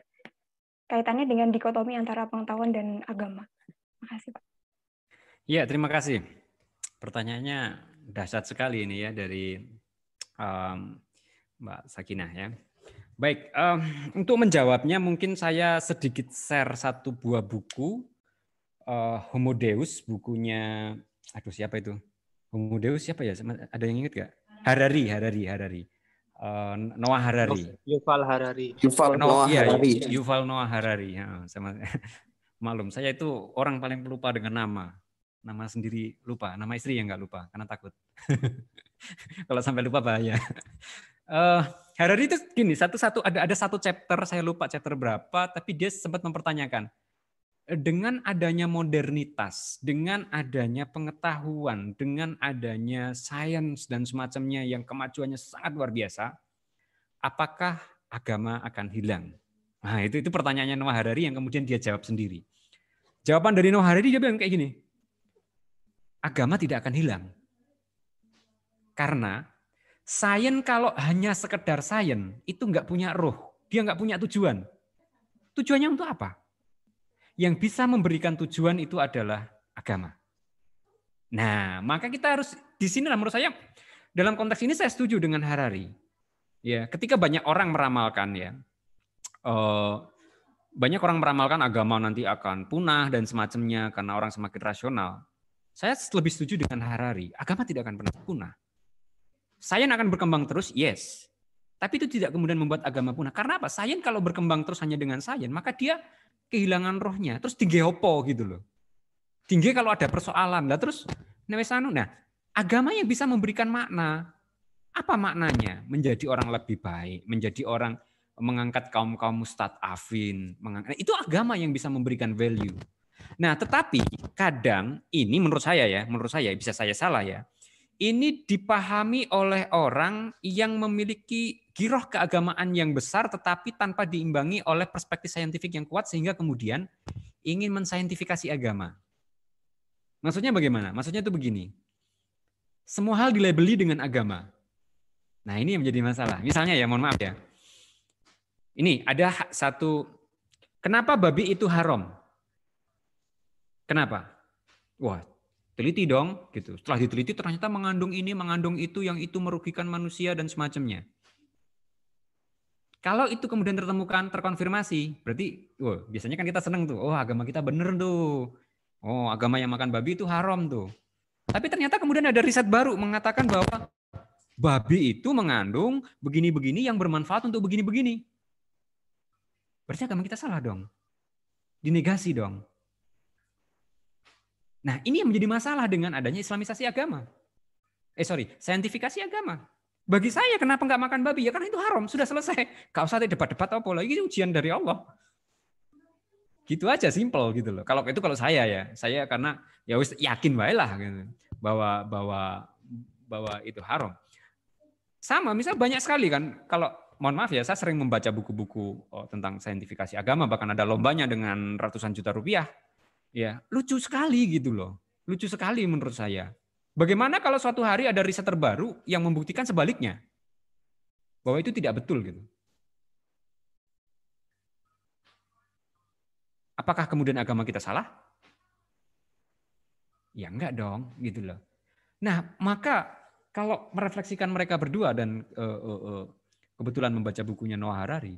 Kaitannya dengan dikotomi antara pengetahuan dan agama. Makasih Pak. Iya, terima kasih. Pertanyaannya dahsyat sekali ini ya dari em, Mbak Sakinah ya. Baik, em, untuk menjawabnya mungkin saya sedikit share satu buah buku eh, Homo Deus, bukunya, aduh siapa itu? Homo Deus siapa ya? Ada yang ingat gak? Harari, Harari, Harari. Eh, Noah Harari. Yuval Harari. Yuval No, Noah iya, Harari. Yuval Noah Harari. Ya, sama malum. Saya itu orang paling pelupa dengan nama. Nama sendiri lupa, nama istri yang nggak lupa karena takut. Kalau sampai lupa bahaya. Eh, Harari itu gini, satu-satu ada ada satu chapter saya lupa chapter berapa, tapi dia sempat mempertanyakan dengan adanya modernitas, dengan adanya pengetahuan, dengan adanya sains dan semacamnya yang kemajuannya sangat luar biasa, apakah agama akan hilang? Nah, itu itu pertanyaannya Noah Harari yang kemudian dia jawab sendiri. Jawaban dari Noah Harari dia bilang kayak gini. Agama tidak akan hilang. Karena sains kalau hanya sekedar sains itu nggak punya roh, dia nggak punya tujuan. Tujuannya untuk apa? Yang bisa memberikan tujuan itu adalah agama. Nah, maka kita harus di sini menurut saya dalam konteks ini saya setuju dengan Harari. Ya, ketika banyak orang meramalkan ya, eh, banyak orang meramalkan agama nanti akan punah dan semacamnya karena orang semakin rasional. Saya lebih setuju dengan Harari. Agama tidak akan pernah punah. Sains akan berkembang terus, yes. Tapi itu tidak kemudian membuat agama punah. Karena apa? Sains kalau berkembang terus hanya dengan sains, maka dia kehilangan rohnya. Terus tinggi opo gitu loh. Tinggi kalau ada persoalan. Lah terus Nevesanu. Nah, agama yang bisa memberikan makna. Apa maknanya? Menjadi orang lebih baik, menjadi orang mengangkat kaum-kaum mustadafin, mengangkat itu agama yang bisa memberikan value. Nah, tetapi kadang ini menurut saya ya, menurut saya bisa saya salah ya. Ini dipahami oleh orang yang memiliki giroh keagamaan yang besar tetapi tanpa diimbangi oleh perspektif saintifik yang kuat sehingga kemudian ingin mensaintifikasi agama. Maksudnya bagaimana? Maksudnya itu begini. Semua hal dilabeli dengan agama. Nah, ini yang menjadi masalah. Misalnya ya, mohon maaf ya. Ini ada satu kenapa babi itu haram? Kenapa? Wah, teliti dong gitu. Setelah diteliti ternyata mengandung ini, mengandung itu yang itu merugikan manusia dan semacamnya. Kalau itu kemudian tertemukan, terkonfirmasi, berarti wah, biasanya kan kita seneng tuh. Oh, agama kita bener tuh. Oh, agama yang makan babi itu haram tuh. Tapi ternyata kemudian ada riset baru mengatakan bahwa babi itu mengandung begini-begini yang bermanfaat untuk begini-begini. Berarti agama kita salah dong. Dinegasi dong. Nah, ini yang menjadi masalah dengan adanya islamisasi agama. Eh sorry, saintifikasi agama. Bagi saya kenapa nggak makan babi? Ya karena itu haram, sudah selesai. Kau usah debat-debat apa lagi ujian dari Allah. Gitu aja simple gitu loh. Kalau itu kalau saya ya, saya karena ya wis yakin baik lah gitu, bahwa bahwa bahwa itu haram. Sama, misal banyak sekali kan kalau mohon maaf ya, saya sering membaca buku-buku oh, tentang saintifikasi agama, bahkan ada lombanya dengan ratusan juta rupiah. Ya, lucu sekali gitu loh. Lucu sekali menurut saya. Bagaimana kalau suatu hari ada riset terbaru yang membuktikan sebaliknya? Bahwa itu tidak betul gitu. Apakah kemudian agama kita salah? Ya enggak dong, gitu loh. Nah, maka kalau merefleksikan mereka berdua dan uh, uh, uh, kebetulan membaca bukunya Noah Harari,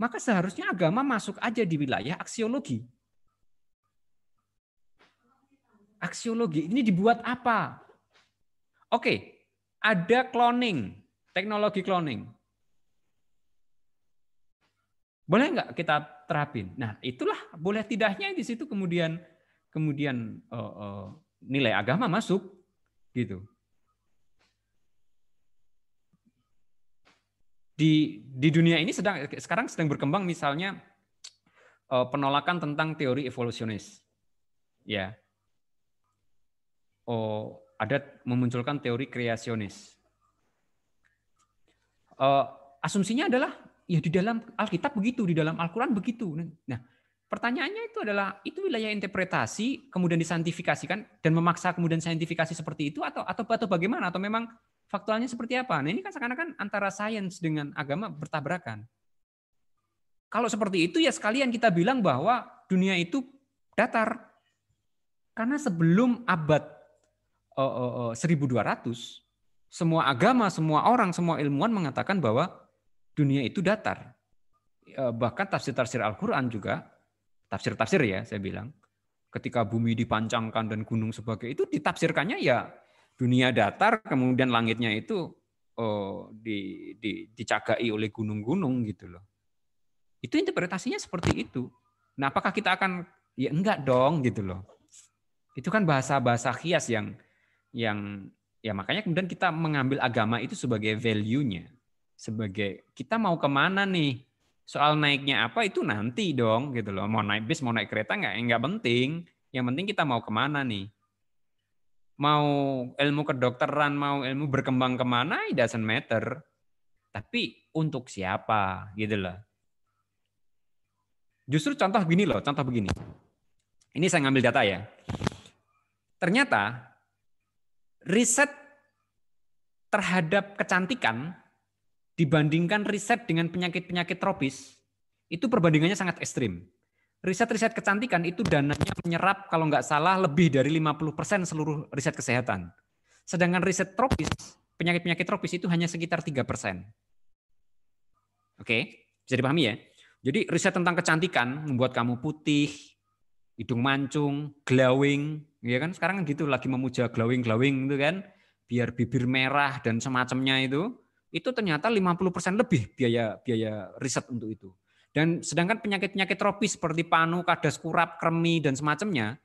maka seharusnya agama masuk aja di wilayah aksiologi. Aksiologi ini dibuat apa? Oke, ada cloning, teknologi cloning. Boleh nggak kita terapin? Nah, itulah boleh tidaknya di situ kemudian kemudian uh, uh, nilai agama masuk gitu. Di di dunia ini sedang sekarang sedang berkembang misalnya uh, penolakan tentang teori evolusionis. Ya, oh, ada memunculkan teori kreasionis. Uh, asumsinya adalah ya di dalam Alkitab begitu, di dalam Al-Quran begitu. Nah, pertanyaannya itu adalah itu wilayah interpretasi kemudian disaintifikasikan dan memaksa kemudian saintifikasi seperti itu atau atau atau bagaimana atau memang faktualnya seperti apa? Nah ini kan seakan-akan antara sains dengan agama bertabrakan. Kalau seperti itu ya sekalian kita bilang bahwa dunia itu datar. Karena sebelum abad 1200 semua agama, semua orang, semua ilmuwan mengatakan bahwa dunia itu datar. E, bahkan tafsir-tafsir Al-Qur'an juga tafsir-tafsir ya saya bilang ketika bumi dipancangkan dan gunung sebagai itu ditafsirkannya ya dunia datar kemudian langitnya itu oh, di, di, dicagai oleh gunung-gunung gitu loh. Itu interpretasinya seperti itu. Nah, apakah kita akan ya enggak dong gitu loh. Itu kan bahasa-bahasa kias yang yang ya makanya kemudian kita mengambil agama itu sebagai value-nya, sebagai kita mau ke mana nih? Soal naiknya apa itu nanti dong gitu loh. Mau naik bis, mau naik kereta nggak nggak penting. Yang penting kita mau ke mana nih? Mau ilmu kedokteran, mau ilmu berkembang ke mana, it doesn't matter. Tapi untuk siapa gitu loh. Justru contoh begini loh, contoh begini. Ini saya ngambil data ya. Ternyata riset terhadap kecantikan dibandingkan riset dengan penyakit-penyakit tropis, itu perbandingannya sangat ekstrim. Riset-riset kecantikan itu dananya menyerap kalau nggak salah lebih dari 50% seluruh riset kesehatan. Sedangkan riset tropis, penyakit-penyakit tropis itu hanya sekitar 3%. Oke, bisa dipahami ya? Jadi riset tentang kecantikan membuat kamu putih, hidung mancung, glowing, ya kan sekarang kan gitu lagi memuja glowing glowing itu kan, biar bibir merah dan semacamnya itu, itu ternyata 50% lebih biaya biaya riset untuk itu. Dan sedangkan penyakit-penyakit tropis seperti panu, kadas kurap, kremi dan semacamnya,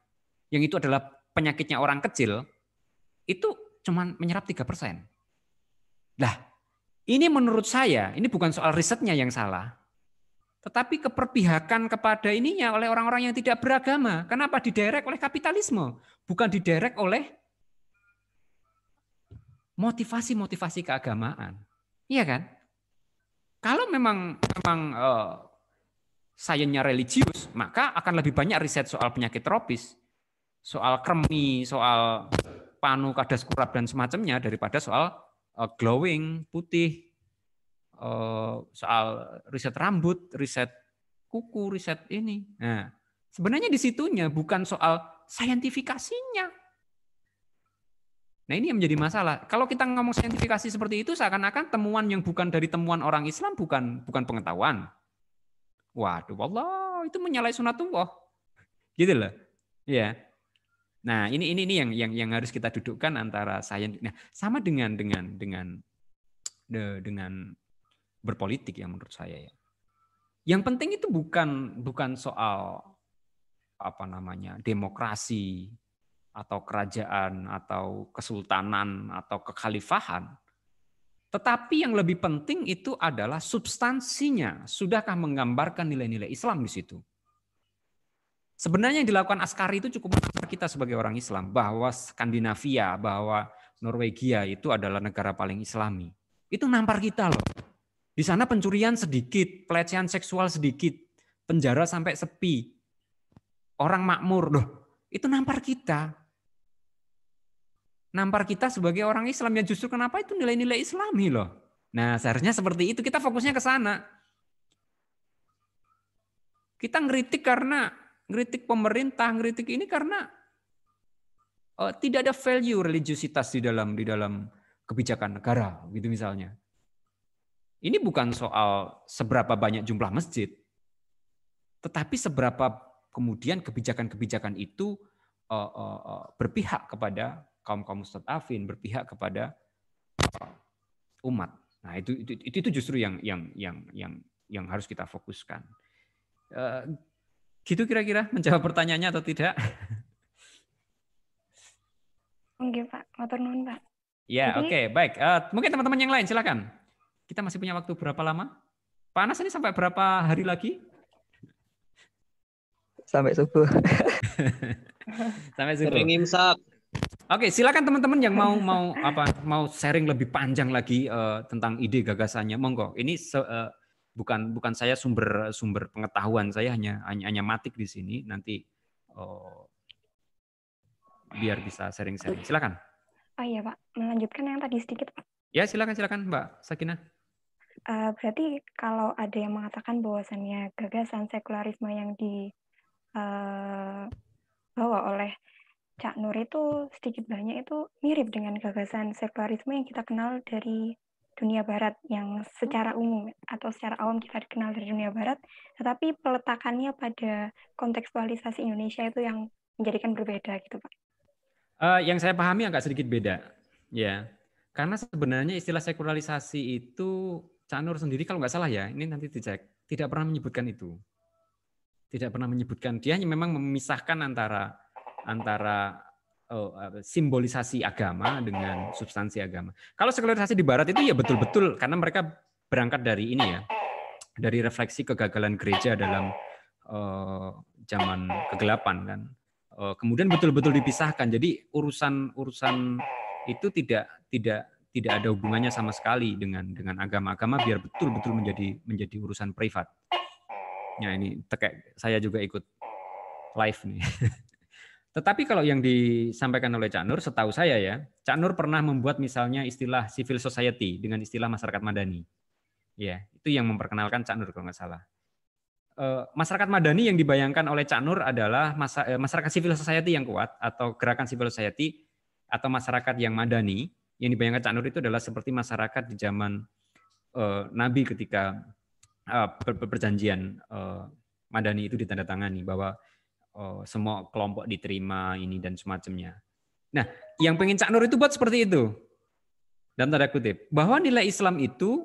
yang itu adalah penyakitnya orang kecil, itu cuma menyerap tiga persen. Nah, ini menurut saya, ini bukan soal risetnya yang salah, tetapi keperpihakan kepada ininya oleh orang-orang yang tidak beragama. Kenapa diderek oleh kapitalisme? Bukan diderek oleh motivasi-motivasi keagamaan. Iya kan? Kalau memang memang uh, sainsnya religius, maka akan lebih banyak riset soal penyakit tropis, soal kremi, soal panu, kadas kurap dan semacamnya daripada soal uh, glowing, putih, soal riset rambut, riset kuku, riset ini. Nah, sebenarnya di situnya bukan soal saintifikasinya. Nah ini yang menjadi masalah. Kalau kita ngomong saintifikasi seperti itu, seakan-akan temuan yang bukan dari temuan orang Islam bukan bukan pengetahuan. Waduh, Allah itu menyalahi sunatullah. Gitu loh. Ya. Nah, ini ini ini yang yang yang harus kita dudukkan antara sains. Nah, sama dengan dengan dengan dengan berpolitik ya menurut saya ya. Yang penting itu bukan bukan soal apa namanya demokrasi atau kerajaan atau kesultanan atau kekhalifahan. Tetapi yang lebih penting itu adalah substansinya. Sudahkah menggambarkan nilai-nilai Islam di situ? Sebenarnya yang dilakukan Askari itu cukup menampar kita sebagai orang Islam bahwa Skandinavia, bahwa Norwegia itu adalah negara paling Islami. Itu nampar kita loh. Di sana pencurian sedikit, pelecehan seksual sedikit, penjara sampai sepi. Orang makmur loh. Itu nampar kita. Nampar kita sebagai orang Islam ya justru kenapa itu nilai-nilai Islami loh. Nah, seharusnya seperti itu. Kita fokusnya ke sana. Kita ngeritik karena ngeritik pemerintah, ngeritik ini karena uh, tidak ada value religiusitas di dalam di dalam kebijakan negara, gitu misalnya. Ini bukan soal seberapa banyak jumlah masjid, tetapi seberapa kemudian kebijakan-kebijakan itu uh, uh, uh, berpihak kepada kaum kaum mustadafin, berpihak kepada umat. Nah itu, itu itu justru yang yang yang yang yang harus kita fokuskan. Uh, Gitu kira-kira menjawab pertanyaannya atau tidak? Oke Pak, motor Pak. Ya oke okay, baik. Uh, mungkin teman-teman yang lain silakan. Kita masih punya waktu berapa lama? Panas ini sampai berapa hari lagi? Sampai subuh. sampai subuh. Sering imsak. Oke, silakan teman-teman yang mau mau apa mau sharing lebih panjang lagi uh, tentang ide gagasannya, monggo. Ini se, uh, bukan bukan saya sumber sumber pengetahuan saya hanya hanya, hanya matik di sini nanti oh, biar bisa sharing-sharing silakan oh iya pak melanjutkan yang tadi sedikit pak ya silakan silakan mbak Sakina uh, berarti kalau ada yang mengatakan bahwasannya gagasan sekularisme yang dibawa uh, oleh Cak Nur itu sedikit banyak itu mirip dengan gagasan sekularisme yang kita kenal dari dunia barat yang secara umum atau secara awam kita dikenal dari dunia barat, tetapi peletakannya pada kontekstualisasi Indonesia itu yang menjadikan berbeda gitu Pak. Uh, yang saya pahami agak sedikit beda, ya. Karena sebenarnya istilah sekularisasi itu Canur sendiri kalau nggak salah ya, ini nanti dicek, tidak pernah menyebutkan itu. Tidak pernah menyebutkan. Dia memang memisahkan antara antara oh, simbolisasi agama dengan substansi agama. Kalau sekularisasi di Barat itu ya betul-betul karena mereka berangkat dari ini ya, dari refleksi kegagalan gereja dalam uh, zaman kegelapan kan. Uh, kemudian betul-betul dipisahkan. Jadi urusan-urusan itu tidak tidak tidak ada hubungannya sama sekali dengan dengan agama-agama biar betul-betul menjadi menjadi urusan privat. Ya ini tekek saya juga ikut live nih. Tetapi kalau yang disampaikan oleh Cak Nur, setahu saya ya, Cak Nur pernah membuat misalnya istilah civil society dengan istilah masyarakat madani. Ya, itu yang memperkenalkan Cak Nur kalau nggak salah. Eh, masyarakat madani yang dibayangkan oleh Cak Nur adalah eh, masyarakat civil society yang kuat atau gerakan civil society atau masyarakat yang madani yang dibayangkan Cak Nur itu adalah seperti masyarakat di zaman eh, Nabi ketika perjanjian madani itu ditandatangani bahwa oh, semua kelompok diterima ini dan semacamnya. Nah, yang pengen Cak Nur itu buat seperti itu. Dan tanda kutip, bahwa nilai Islam itu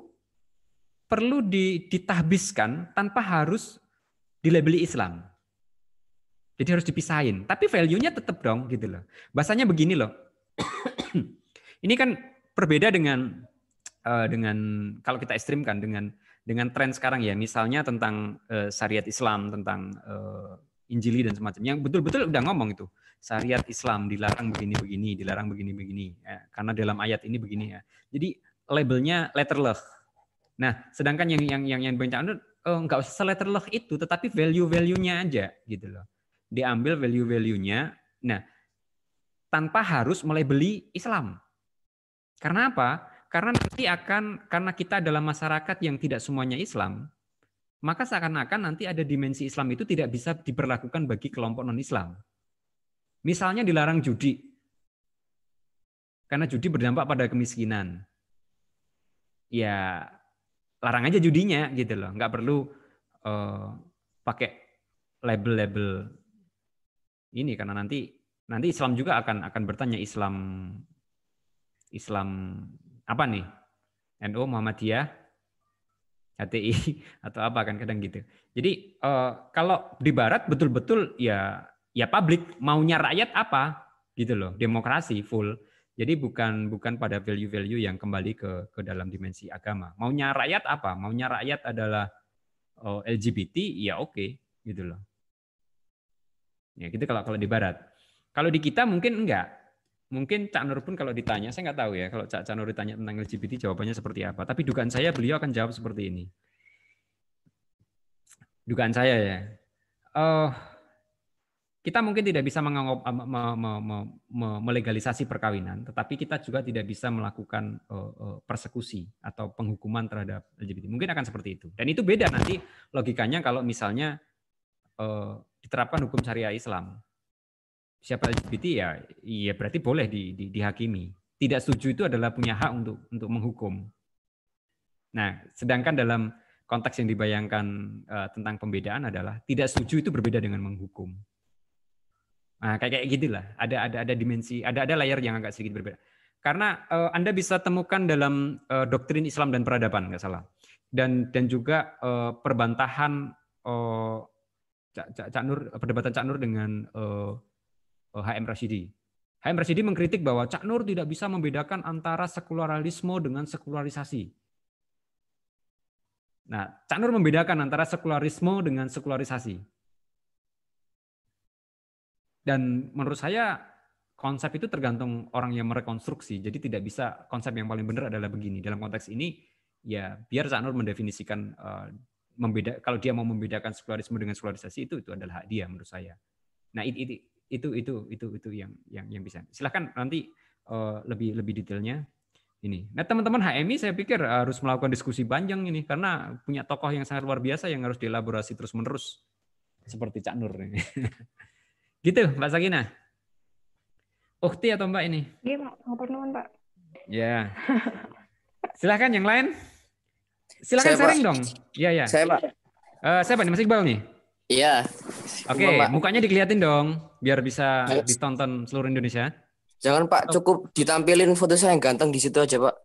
perlu ditahbiskan tanpa harus dilabeli Islam. Jadi harus dipisahin. Tapi value-nya tetap dong gitu loh. Bahasanya begini loh. Ini kan berbeda dengan uh, dengan kalau kita ekstrimkan dengan dengan tren sekarang ya, misalnya tentang uh, syariat Islam, tentang uh, Injili dan semacamnya yang betul-betul udah ngomong itu syariat Islam dilarang begini-begini, dilarang begini-begini ya, karena dalam ayat ini begini ya. Jadi labelnya letterless. Nah, sedangkan yang yang yang yang bencana oh, nggak usah letterless itu, tetapi value-value-nya aja gitu loh. Diambil value-value-nya. Nah, tanpa harus melabeli Islam. Karena apa? Karena nanti akan karena kita adalah masyarakat yang tidak semuanya Islam, maka seakan-akan nanti ada dimensi Islam itu tidak bisa diberlakukan bagi kelompok non-Islam. Misalnya dilarang judi, karena judi berdampak pada kemiskinan. Ya, larang aja judinya gitu loh, nggak perlu uh, pakai label-label ini karena nanti nanti Islam juga akan akan bertanya Islam Islam apa nih? NU Muhammadiyah HTI atau apa kan kadang gitu. Jadi uh, kalau di barat betul-betul ya ya publik maunya rakyat apa gitu loh, demokrasi full. Jadi bukan bukan pada value-value yang kembali ke ke dalam dimensi agama. Maunya rakyat apa? Maunya rakyat adalah eh, LGBT ya oke okay, gitu loh. Ya gitu kalau kalau di barat. Kalau di kita mungkin enggak. Mungkin Cak Nur pun kalau ditanya, saya nggak tahu ya kalau Cak, Nur ditanya tentang LGBT jawabannya seperti apa. Tapi dugaan saya beliau akan jawab seperti ini. Dugaan saya ya. Uh, kita mungkin tidak bisa mengangop, me, me, me, me, melegalisasi perkawinan, tetapi kita juga tidak bisa melakukan uh, persekusi atau penghukuman terhadap LGBT. Mungkin akan seperti itu. Dan itu beda nanti logikanya kalau misalnya diterapkan hukum syariah Islam siapa LGBT ya, ya berarti boleh di, di, dihakimi. Tidak setuju itu adalah punya hak untuk untuk menghukum. Nah, sedangkan dalam konteks yang dibayangkan uh, tentang pembedaan adalah tidak setuju itu berbeda dengan menghukum. Nah, kayak kayak gitulah. Ada ada ada dimensi, ada ada layar yang agak sedikit berbeda. Karena uh, Anda bisa temukan dalam uh, doktrin Islam dan peradaban, nggak salah. Dan dan juga uh, perbantahan uh, Cak, Cak, Cak Nur, perdebatan Cak Nur dengan uh, HM Rashidi. HM Rashidi mengkritik bahwa Cak Nur tidak bisa membedakan antara sekularisme dengan sekularisasi. Nah, Cak Nur membedakan antara sekularisme dengan sekularisasi. Dan menurut saya konsep itu tergantung orang yang merekonstruksi. Jadi tidak bisa konsep yang paling benar adalah begini. Dalam konteks ini, ya biar Cak Nur mendefinisikan uh, membeda kalau dia mau membedakan sekularisme dengan sekularisasi itu itu adalah hak dia menurut saya. Nah, itu, itu itu itu itu yang yang yang bisa. Silahkan nanti uh, lebih lebih detailnya ini. Nah teman-teman HMI saya pikir harus melakukan diskusi panjang ini karena punya tokoh yang sangat luar biasa yang harus dielaborasi terus menerus seperti Cak Nur ini. gitu Mbak Sakina. Ukti atau Mbak ini? Iya mau pertemuan Pak. Ya. Silahkan yang lain. Silahkan saya, sharing Pak. dong. Iya ya. Saya Pak. Uh, saya Pak Mas Iqbal nih. Iya. Oke, okay, mukanya dikeliatin dong, biar bisa ditonton seluruh Indonesia. Jangan Pak, cukup ditampilin foto saya yang ganteng di situ aja Pak.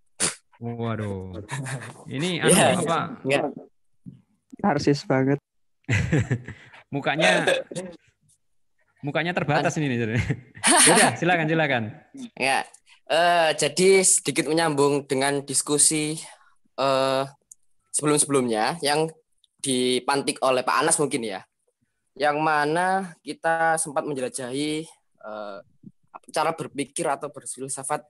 Waduh, ini anu, yeah, apa? Yeah. Narsis banget. mukanya, mukanya terbatas ini nih. Udah, silakan silakan. Ya, uh, jadi sedikit menyambung dengan diskusi uh, sebelum-sebelumnya yang dipantik oleh Pak Anas mungkin ya yang mana kita sempat menjelajahi uh, cara berpikir atau berfilsafat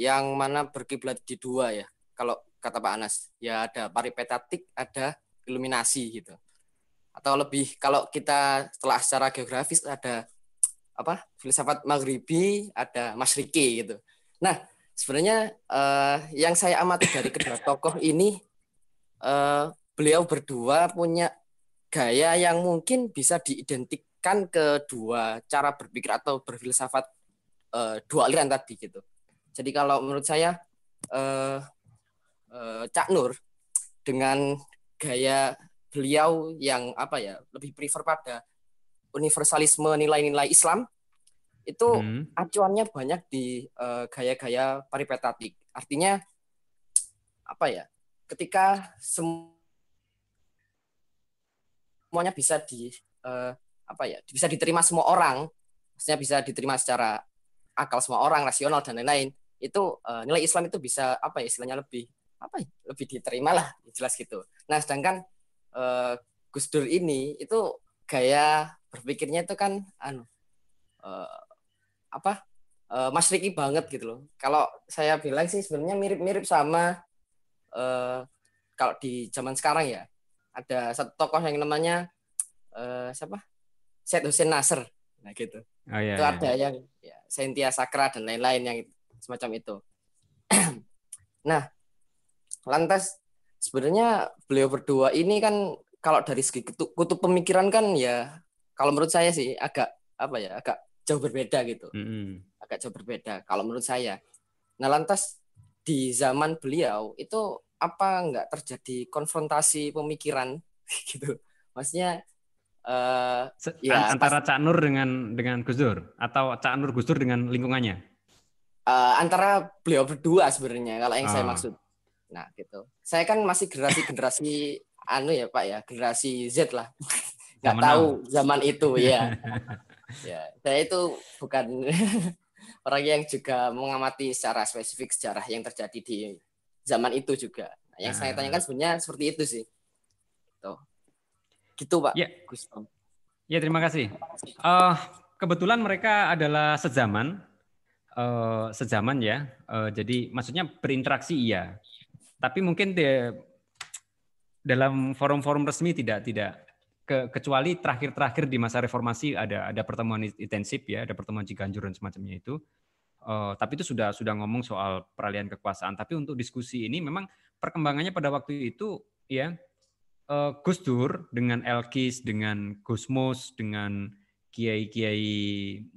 yang mana berkiblat di dua ya. Kalau kata Pak Anas, ya ada paripetatik, ada iluminasi gitu. Atau lebih kalau kita setelah secara geografis ada apa? filsafat maghribi, ada masriki gitu. Nah, sebenarnya uh, yang saya amati dari kedua tokoh ini uh, beliau berdua punya gaya yang mungkin bisa diidentikan ke dua cara berpikir atau berfilsafat uh, dua aliran tadi gitu. Jadi kalau menurut saya uh, uh, Cak Nur dengan gaya beliau yang apa ya lebih prefer pada universalisme nilai-nilai Islam itu hmm. acuannya banyak di gaya-gaya paripetatik. Artinya apa ya? Ketika semua semuanya bisa di uh, apa ya bisa diterima semua orang. Maksudnya bisa diterima secara akal semua orang rasional dan lain-lain. Itu uh, nilai Islam itu bisa apa ya istilahnya lebih apa ya lebih diterima lah jelas gitu. Nah sedangkan uh, Gus Dur ini itu gaya berpikirnya itu kan anu uh, apa uh, Mas Riki banget gitu loh. Kalau saya bilang sih sebenarnya mirip-mirip sama uh, kalau di zaman sekarang ya ada satu tokoh yang namanya uh, siapa? Syed Hussein Nasr. Nah gitu. Oh, iya, itu iya. ada yang ya, Sentia Sakra dan lain-lain yang semacam itu. Nah lantas sebenarnya beliau berdua ini kan kalau dari segi kutub, kutub pemikiran kan ya kalau menurut saya sih agak apa ya agak jauh berbeda gitu. Mm -hmm. agak jauh berbeda kalau menurut saya. Nah lantas di zaman beliau itu apa nggak terjadi konfrontasi pemikiran gitu maksudnya uh, ya antara pas, Cak Nur dengan dengan Gus Dur atau Cak Nur Gus Dur dengan lingkungannya uh, antara beliau berdua sebenarnya kalau yang oh. saya maksud Nah, gitu. Saya kan masih generasi-generasi anu ya, Pak ya, generasi Z lah. Nggak tahu zaman itu ya. ya, saya itu bukan orang yang juga mengamati secara spesifik sejarah yang terjadi di zaman itu juga. Nah, yang saya Ah. tanyakan sebenarnya seperti itu sih. Tuh. Gitu, Pak. Ya. Gus Tom. Ya terima kasih. Eh, kebetulan mereka adalah sezaman, eh, sezaman ya. Eh, jadi maksudnya berinteraksi iya, tapi mungkin de- dalam forum-forum resmi tidak tidak ke- kecuali terakhir-terakhir di masa reformasi ada ada pertemuan intensif ya, ada pertemuan Ciganjur dan semacamnya itu. Eh, tapi itu sudah sudah ngomong soal peralihan kekuasaan. Tapi untuk diskusi ini memang perkembangannya pada waktu itu ya eh, Gus Dur dengan Elkis, dengan Gusmus, dengan kiai-kiai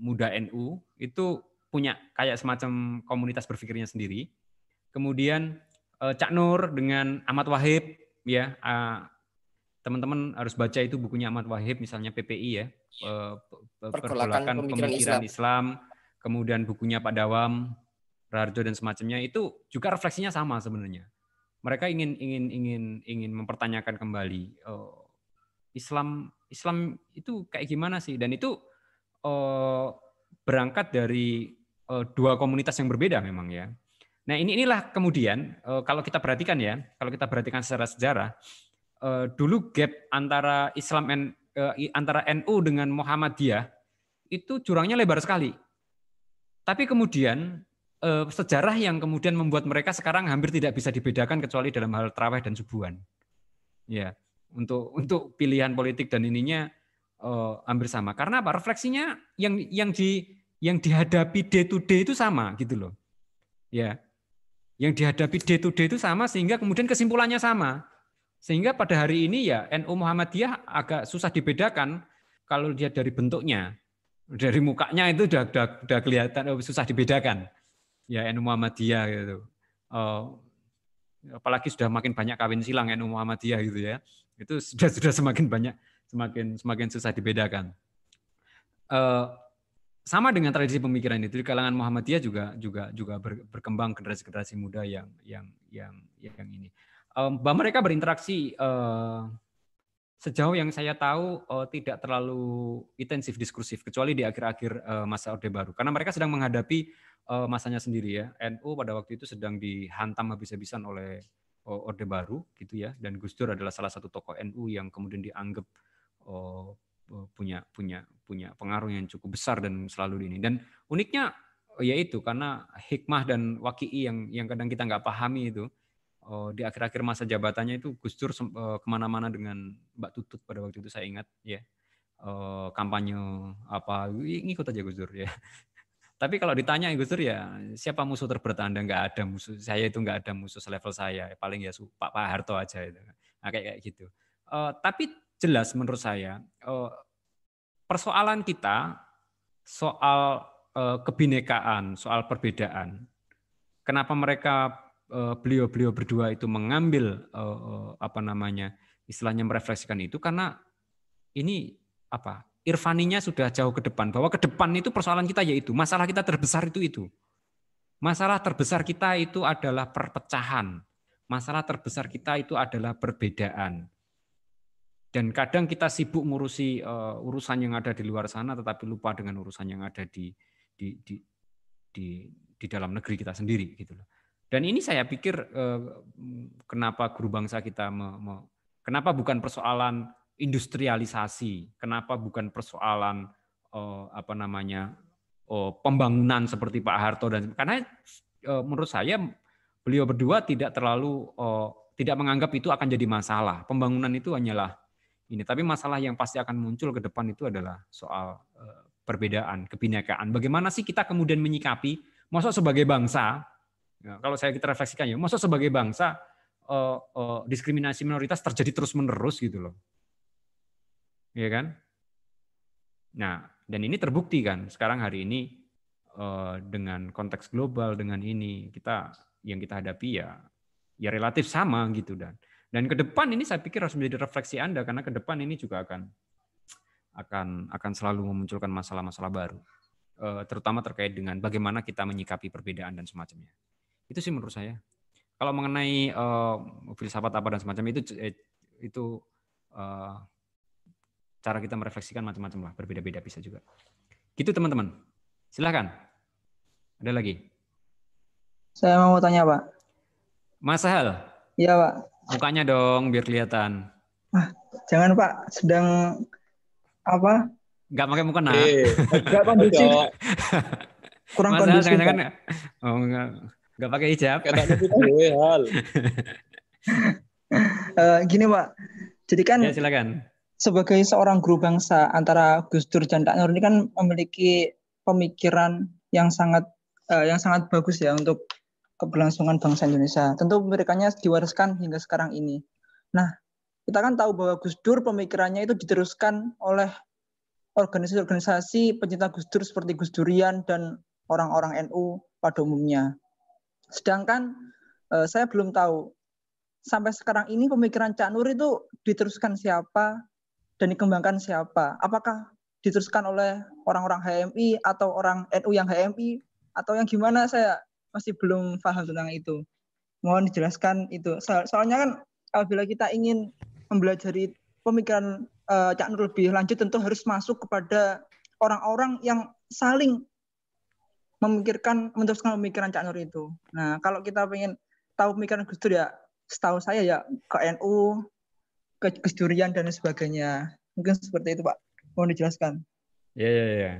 muda NU itu punya kayak semacam komunitas berpikirnya sendiri. Kemudian eh, Cak Nur dengan Ahmad Wahid, ya eh, teman-teman harus baca itu bukunya Ahmad Wahid, misalnya PPI ya, pe- Pergolakan Pemikiran pemikiran Islam. Kemudian bukunya Pak Dawam, Raharjo dan semacamnya itu juga refleksinya sama sebenarnya mereka ingin ingin ingin ingin mempertanyakan kembali eh, Islam Islam itu kayak gimana sih dan itu eh, berangkat dari eh, dua komunitas yang berbeda memang ya. Nah ini inilah kemudian eh, kalau kita perhatikan ya kalau kita perhatikan secara sejarah eh, dulu gap antara Islam and, eh, antara NU dengan Muhammadiyah itu jurangnya lebar sekali. Tapi kemudian eh, sejarah yang kemudian membuat mereka sekarang hampir tidak bisa dibedakan kecuali dalam hal terawih dan subuhan. Ya, untuk untuk pilihan politik dan ininya eh, hampir sama. Karena apa? Refleksinya yang yang di yang dihadapi day to day itu sama gitu loh. Ya. Yang dihadapi day to day itu sama sehingga kemudian kesimpulannya sama. Sehingga pada hari ini ya NU Muhammadiyah agak susah dibedakan kalau lihat dari bentuknya. Dari mukanya itu udah udah, udah kelihatan oh, susah dibedakan ya NU Muhammadiyah gitu. Oh, apalagi sudah makin banyak kawin silang NU Muhammadiyah gitu ya. Itu sudah sudah semakin banyak semakin semakin susah dibedakan. Eh, sama dengan tradisi pemikiran itu di kalangan Muhammadiyah juga juga juga ber- berkembang generasi-generasi muda yang yang yang yang ini. Eh, bahwa mereka berinteraksi eh, sejauh yang saya tahu eh, tidak terlalu intensif diskursif kecuali di akhir-akhir eh, masa Orde Baru. Karena mereka sedang menghadapi eh, masanya sendiri ya. NU pada waktu itu sedang dihantam habis-habisan oleh eh, Orde Baru gitu ya. Dan Gus Dur adalah salah satu tokoh NU yang kemudian dianggap eh, punya punya punya pengaruh yang cukup besar dan selalu ini. Dan uniknya yaitu karena hikmah dan wakii yang yang kadang kita nggak pahami itu oh, di akhir-akhir masa jabatannya itu Gus Dur eh, ke mana-mana dengan Mbak Tutut pada waktu itu saya ingat ya. Eh, kampanye apa ngikut aja Gus Dur ya. Tapi kalau ditanya Gus Dur ya siapa musuh terberat Anda? Nggak ada musuh saya itu nggak ada musuh selevel saya. Paling ya Pak Pak Harto aja itu. Nah, kayak kayak gitu. Eh, tapi jelas menurut saya eh, persoalan kita soal eh, kebinekaan soal perbedaan kenapa mereka beliau-beliau berdua itu mengambil eh, eh, apa namanya istilahnya merefleksikan itu karena ini apa irfaninya sudah jauh ke depan. Bahwa ke depan itu persoalan kita yaitu masalah kita terbesar itu itu. Masalah terbesar kita itu adalah perpecahan. Masalah terbesar kita itu adalah perbedaan. Dan kadang kita sibuk ngurusi eh, urusan yang ada di luar sana tetapi lupa dengan urusan yang ada di di di di, di dalam negeri kita sendiri gitu loh. Dan ini saya pikir eh, kenapa guru bangsa kita me- me- kenapa bukan persoalan industrialisasi, kenapa bukan persoalan eh, apa namanya oh, pembangunan seperti Pak Harto dan karena eh, menurut saya beliau berdua tidak terlalu eh, tidak menganggap itu akan jadi masalah. Pembangunan itu hanyalah ini, tapi masalah yang pasti akan muncul ke depan itu adalah soal eh, perbedaan, kebinekaan. Bagaimana sih kita kemudian menyikapi, masuk sebagai bangsa, ya, kalau saya kita refleksikan ya, masuk sebagai bangsa eh, eh, diskriminasi minoritas terjadi terus menerus gitu loh, ya kan? Nah, dan ini terbukti kan sekarang hari ini eh, dengan konteks global dengan ini kita yang kita hadapi ya ya relatif sama gitu dan dan ke depan ini saya pikir harus menjadi refleksi Anda karena ke depan ini juga akan akan akan selalu memunculkan masalah-masalah baru terutama terkait dengan bagaimana kita menyikapi perbedaan dan semacamnya. Itu sih menurut saya. kalau mengenai uh, filsafat apa dan semacam itu eh, itu uh, cara kita merefleksikan macam-macam lah, berbeda-beda bisa juga. Gitu teman-teman. Silahkan. Ada lagi? Saya mau tanya Pak. Mas Hal. Iya Pak. Mukanya dong biar kelihatan. Ah, jangan Pak, sedang apa? Gak pakai muka nah. Gak kondusif. Kurang Mas kondusif. jangan, jangan, oh, enggak, enggak pakai hijab. Hal. uh, gini Pak, jadi kan ya, silakan. sebagai seorang guru bangsa antara Gus Dur dan Kak Nur ini kan memiliki pemikiran yang sangat uh, yang sangat bagus ya untuk keberlangsungan bangsa Indonesia. Tentu pemikirannya diwariskan hingga sekarang ini. Nah, kita kan tahu bahwa Gus Dur pemikirannya itu diteruskan oleh organisasi-organisasi pencinta Gus Dur seperti Gus Durian dan orang-orang NU pada umumnya. Sedangkan uh, saya belum tahu sampai sekarang ini pemikiran Cak Nur itu diteruskan siapa dan dikembangkan siapa? Apakah diteruskan oleh orang-orang HMI atau orang NU yang HMI atau yang gimana saya masih belum paham tentang itu. Mohon dijelaskan itu. So soalnya kan apabila kita ingin mempelajari pemikiran uh, Cak Nur lebih lanjut tentu harus masuk kepada orang-orang yang saling memikirkan meneruskan pemikiran Cak Nur itu. Nah, kalau kita ingin tahu pemikiran Gus Dur ya setahu saya ya ke NU, ke Gus Durian dan sebagainya. Mungkin seperti itu, Pak. Mohon dijelaskan. Ya, ya, ya.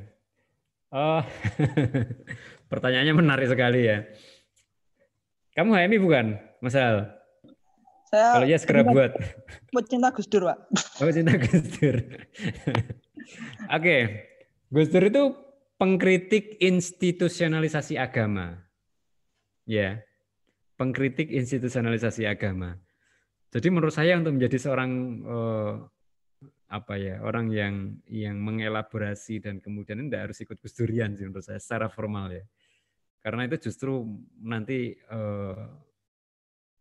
Oh, pertanyaannya menarik sekali ya. Kamu HMI bukan, Mas Al? Saya Kalau ya segera pecinta- buat. Pecinta Gus Dur, Pak. Oh, cinta Gus Dur. Oke, Gus Dur itu pengkritik institusionalisasi agama. Ya, pengkritik institusionalisasi agama. Jadi menurut saya untuk menjadi seorang eh, apa ya orang yang yang mengelaborasi dan kemudian tidak harus ikut Gus Durian sih menurut saya secara formal ya. Karena itu justru nanti eh,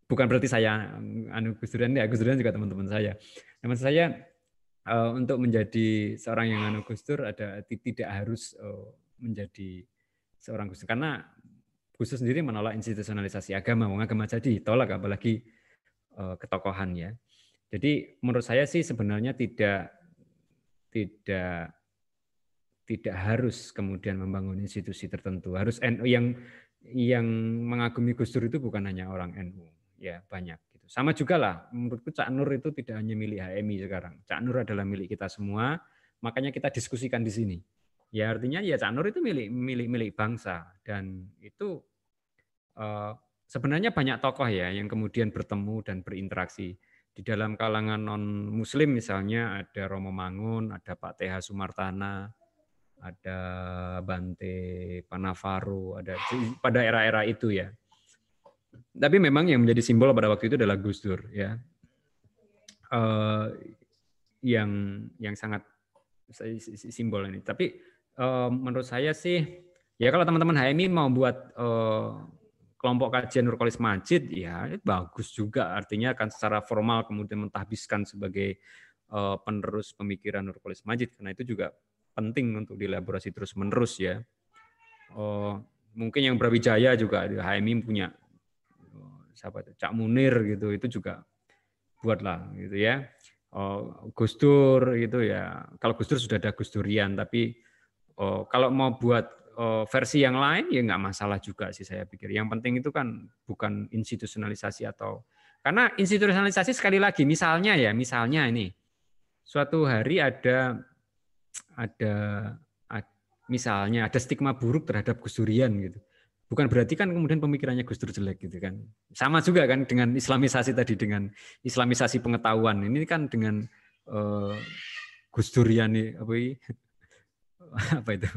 bukan berarti saya anu Gus Durian ya Gus Durian juga teman-teman saya. Maksud saya eh, untuk menjadi seorang yang anu Gus Dur ada ti- tidak harus eh, menjadi seorang Gus Dur karena Gus Dur sendiri menolak institusionalisasi agama, wong agama jadi tolak apalagi eh, ketokohan ya. Jadi menurut saya sih sebenarnya tidak tidak tidak harus kemudian membangun institusi tertentu. Harus NU yang yang mengagumi Gus Dur itu bukan hanya orang NU, ya banyak. Sama juga lah, menurutku Cak Nur itu tidak hanya milik HMI sekarang. Cak Nur adalah milik kita semua, makanya kita diskusikan di sini. Ya artinya ya Cak Nur itu milik milik milik bangsa dan itu eh, sebenarnya banyak tokoh ya yang kemudian bertemu dan berinteraksi di dalam kalangan non Muslim misalnya ada Romo Mangun, ada Pak TH Sumartana, ada Bante Panavaru, ada pada era-era itu ya. Tapi memang yang menjadi simbol pada waktu itu adalah Gus Dur ya, Eh, yang yang sangat simbol ini. Tapi eh, menurut saya sih ya kalau teman-teman HMI mau buat eh, kelompok kajian Nurkolis Majid ya bagus juga. Artinya akan secara formal kemudian mentahbiskan sebagai eh, penerus pemikiran Nurkolis Majid. Karena itu juga penting untuk dielaborasi terus menerus ya. Oh, mungkin yang Brawijaya juga HMI punya siapa itu? Cak Munir gitu itu juga buatlah gitu ya. Oh, Gus Dur gitu ya. Kalau Gus Dur sudah ada Gus Durian tapi oh, kalau mau buat oh, versi yang lain ya nggak masalah juga sih saya pikir. Yang penting itu kan bukan institusionalisasi atau karena institusionalisasi sekali lagi misalnya ya misalnya ini suatu hari ada ada ad- misalnya ada stigma buruk terhadap Gus Durian gitu bukan berarti kan kemudian pemikirannya Gus Dur jelek gitu kan. Sama juga kan dengan islamisasi tadi dengan islamisasi pengetahuan. Ini kan dengan eh, Gus Durian nih apa ini? Apa itu?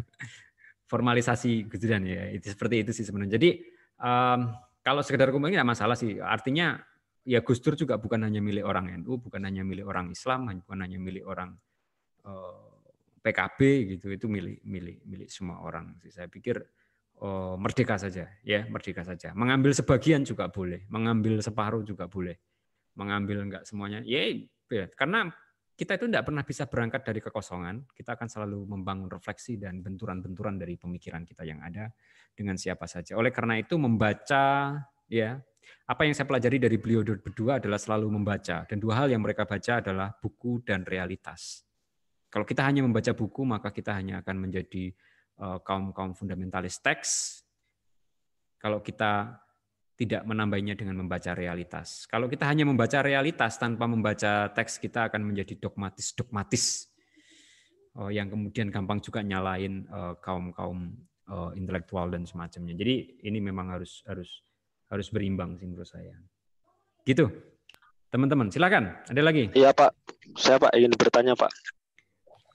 Formalisasi Gus Durian ya itu seperti itu sih sebenarnya. Jadi em, kalau sekedar kumpul masalah sih. Artinya ya Gus Dur juga bukan hanya milik orang NU bukan hanya milik orang Islam bukan hanya milik orang eh, PKB gitu. Itu milik milik milik semua orang sih. Saya pikir oh, merdeka saja ya merdeka saja. Mengambil sebagian juga boleh mengambil separuh juga boleh. Mengambil enggak semuanya ya, ya karena kita itu tidak pernah bisa berangkat dari kekosongan. Kita akan selalu membangun refleksi dan benturan-benturan dari pemikiran kita yang ada dengan siapa saja. Oleh karena itu membaca ya apa yang saya pelajari dari beliau berdua adalah selalu membaca. Dan dua hal yang mereka baca adalah buku dan realitas. Kalau kita hanya membaca buku maka kita hanya akan menjadi eh, kaum kaum fundamentalis teks. Kalau kita tidak menambahnya dengan membaca realitas. Kalau kita hanya membaca realitas tanpa membaca teks kita akan menjadi dogmatis dogmatis oh, yang kemudian gampang juga nyalain eh, kaum kaum kaum intelektual dan semacamnya. Jadi ini memang harus harus harus berimbang sih menurut saya. Gitu. Teman-teman, silakan. Ada lagi? Iya, Pak. Saya Pak ingin bertanya, Pak.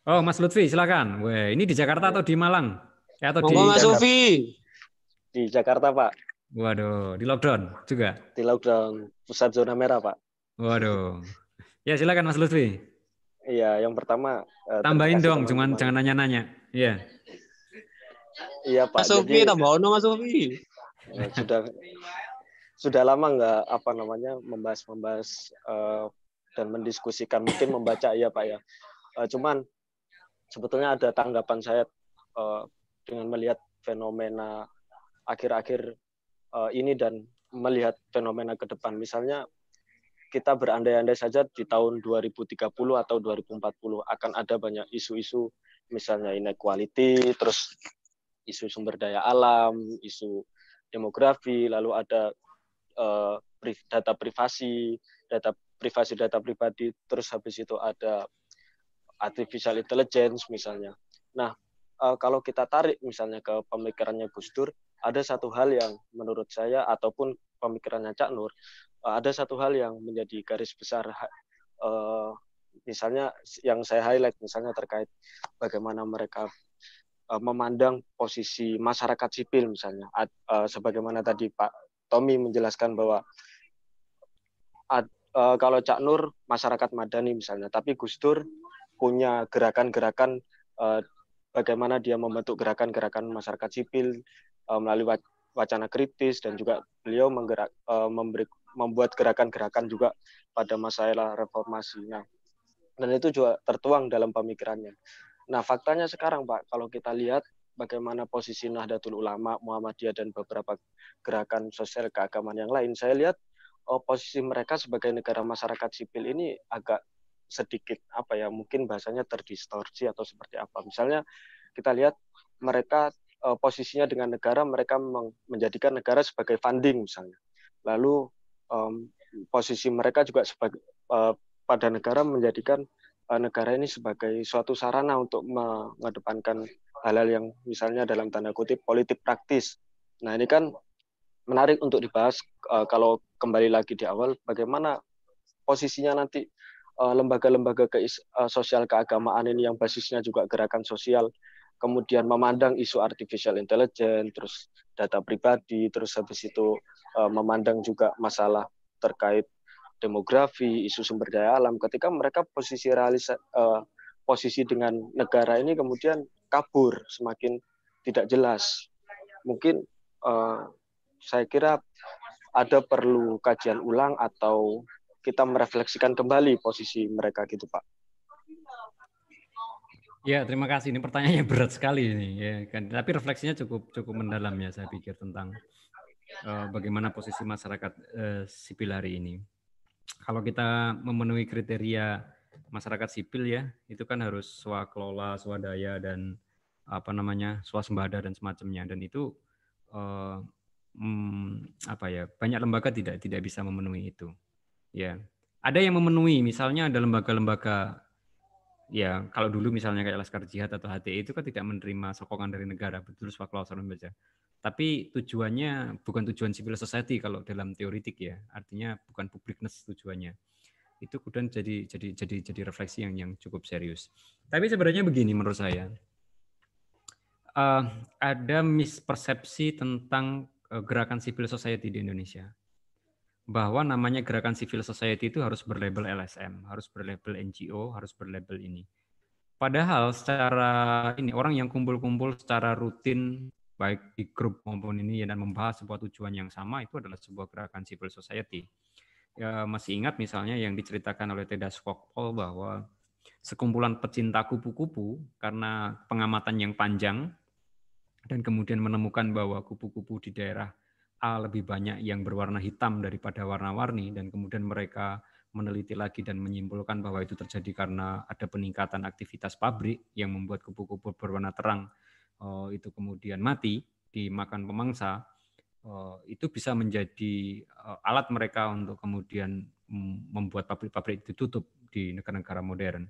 Oh, Mas Lutfi, silakan. Weh, ini di Jakarta atau di Malang? Ya, atau Monggo, di Mas Lutfi. Di Jakarta, Pak. Waduh, di lockdown juga. Di lockdown pusat zona merah, Pak. Waduh. Ya, silakan Mas Lutfi. Iya, yang pertama eh, tambahin dong, cuman jangan nanya-nanya. Iya. Iya, Pak. Mas Lutfi tambah ono Mas Lutfi. Ya, sudah sudah lama nggak apa namanya membahas membahas uh, dan mendiskusikan mungkin membaca ya pak ya uh, cuman sebetulnya ada tanggapan saya uh, dengan melihat fenomena akhir-akhir uh, ini dan melihat fenomena ke depan. Misalnya kita berandai-andai saja di tahun 2030 atau 2040 akan ada banyak isu-isu misalnya inequality terus isu sumber daya alam isu demografi lalu ada uh, data privasi, data privasi data pribadi, terus habis itu ada artificial intelligence misalnya. Nah, uh, kalau kita tarik misalnya ke pemikirannya Gus Dur, ada satu hal yang menurut saya ataupun pemikirannya Cak Nur, uh, ada satu hal yang menjadi garis besar uh, misalnya yang saya highlight misalnya terkait bagaimana mereka memandang posisi masyarakat sipil misalnya sebagaimana tadi Pak Tommy menjelaskan bahwa kalau Cak Nur masyarakat madani misalnya, tapi Gus Dur punya gerakan-gerakan uh, bagaimana dia membentuk gerakan-gerakan masyarakat sipil uh, melalui wacana kritis dan juga beliau menggerak, uh, memberi, membuat gerakan-gerakan juga pada masalah reformasi. Nah, dan itu juga tertuang dalam pemikirannya. Nah, faktanya sekarang Pak, kalau kita lihat bagaimana posisi Nahdlatul Ulama, Muhammadiyah dan beberapa gerakan sosial keagamaan yang lain, saya lihat oh, posisi mereka sebagai negara masyarakat sipil ini agak sedikit apa ya mungkin bahasanya terdistorsi atau seperti apa. Misalnya kita lihat mereka oh, posisinya dengan negara mereka menjadikan negara sebagai funding misalnya. Lalu um, posisi mereka juga sebagai uh, pada negara menjadikan uh, negara ini sebagai suatu sarana untuk mengedepankan hal-hal yang misalnya dalam tanda kutip politik praktis. Nah ini kan menarik untuk dibahas uh, kalau kembali lagi di awal bagaimana posisinya nanti lembaga-lembaga ke uh, sosial keagamaan ini yang basisnya juga gerakan sosial kemudian memandang isu artificial intelligence terus data pribadi terus habis itu uh, memandang juga masalah terkait demografi isu sumber daya alam ketika mereka posisi realisa, uh, posisi dengan negara ini kemudian kabur, semakin tidak jelas. Mungkin uh, saya kira ada perlu kajian ulang atau kita merefleksikan kembali posisi mereka gitu Pak. Ya, terima kasih. Ini pertanyaannya berat sekali ini ya kan. Tapi refleksinya cukup cukup mendalam ya saya pikir tentang uh, bagaimana posisi masyarakat uh, sipil hari ini. Kalau kita memenuhi kriteria masyarakat sipil ya itu kan harus swakelola, swadaya dan apa namanya swasembada dan semacamnya dan itu uh, hmm, apa ya banyak lembaga tidak tidak bisa memenuhi itu ya. Ada yang memenuhi misalnya ada lembaga-lembaga ya kalau dulu misalnya kayak Laskar Jihad atau HTI itu kan tidak menerima sokongan dari negara betul swakelola baca tapi tujuannya bukan tujuan civil society kalau dalam teoritik ya artinya bukan publikness tujuannya. Itu kemudian jadi jadi jadi jadi refleksi yang yang cukup serius. Tapi sebenarnya begini menurut saya. Uh, ada mispersepsi tentang uh, gerakan civil society di Indonesia bahwa namanya gerakan civil society itu harus berlabel LSM, harus berlabel NGO, harus berlabel ini. Padahal secara ini orang yang kumpul-kumpul secara rutin baik di grup maupun ini dan membahas sebuah tujuan yang sama itu adalah sebuah gerakan civil society ya, masih ingat misalnya yang diceritakan oleh Teda Skokpol bahwa sekumpulan pecinta kupu-kupu karena pengamatan yang panjang dan kemudian menemukan bahwa kupu-kupu di daerah A lebih banyak yang berwarna hitam daripada warna-warni dan kemudian mereka meneliti lagi dan menyimpulkan bahwa itu terjadi karena ada peningkatan aktivitas pabrik yang membuat kupu-kupu berwarna terang eh, itu kemudian mati dimakan pemangsa eh, itu bisa menjadi eh, alat mereka untuk kemudian membuat pabrik-pabrik itu tutup di negara-negara modern.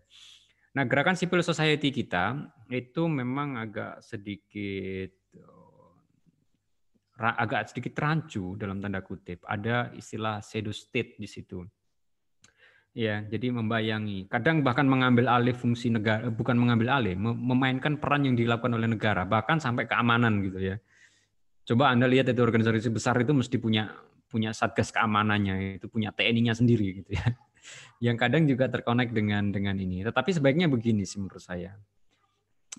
Nah, gerakan civil society kita itu memang agak sedikit agak sedikit rancu dalam tanda kutip. Ada istilah pseudo di situ. Ya, jadi membayangi. Kadang bahkan mengambil alih fungsi negara, bukan mengambil alih, memainkan peran yang dilakukan oleh negara, bahkan sampai keamanan gitu ya. Coba Anda lihat itu organisasi besar itu mesti punya punya satgas keamanannya, itu punya TNI-nya sendiri gitu ya. Yang kadang juga terkonek dengan dengan ini. Tetapi sebaiknya begini sih menurut saya.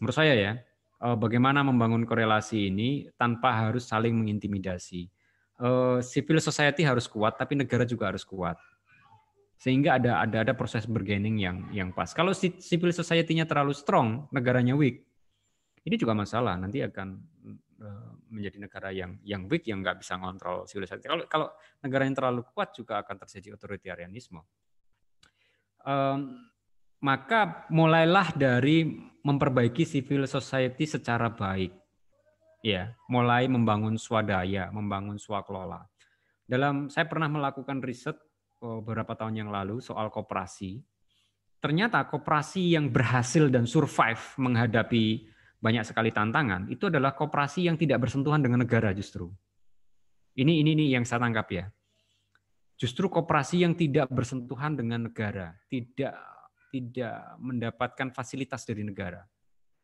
Menurut saya ya, eh, bagaimana membangun korelasi ini tanpa harus saling mengintimidasi. Eh, civil society harus kuat, tapi negara juga harus kuat sehingga ada ada ada proses bergaining yang yang pas. Kalau civil society-nya terlalu strong, negaranya weak, ini juga masalah. Nanti akan eh, menjadi negara yang yang weak yang nggak bisa ngontrol civil society. Kalau kalau negara yang terlalu kuat juga akan terjadi otoritarianisme. Um, maka mulailah dari memperbaiki civil society secara baik. Ya, mulai membangun swadaya, membangun swakelola. Dalam saya pernah melakukan riset Oh, beberapa tahun yang lalu soal koperasi. Ternyata koperasi yang berhasil dan survive menghadapi banyak sekali tantangan itu adalah koperasi yang tidak bersentuhan dengan negara justru. Ini ini ini yang saya tangkap ya. Justru koperasi yang tidak bersentuhan dengan negara, tidak tidak mendapatkan fasilitas dari negara.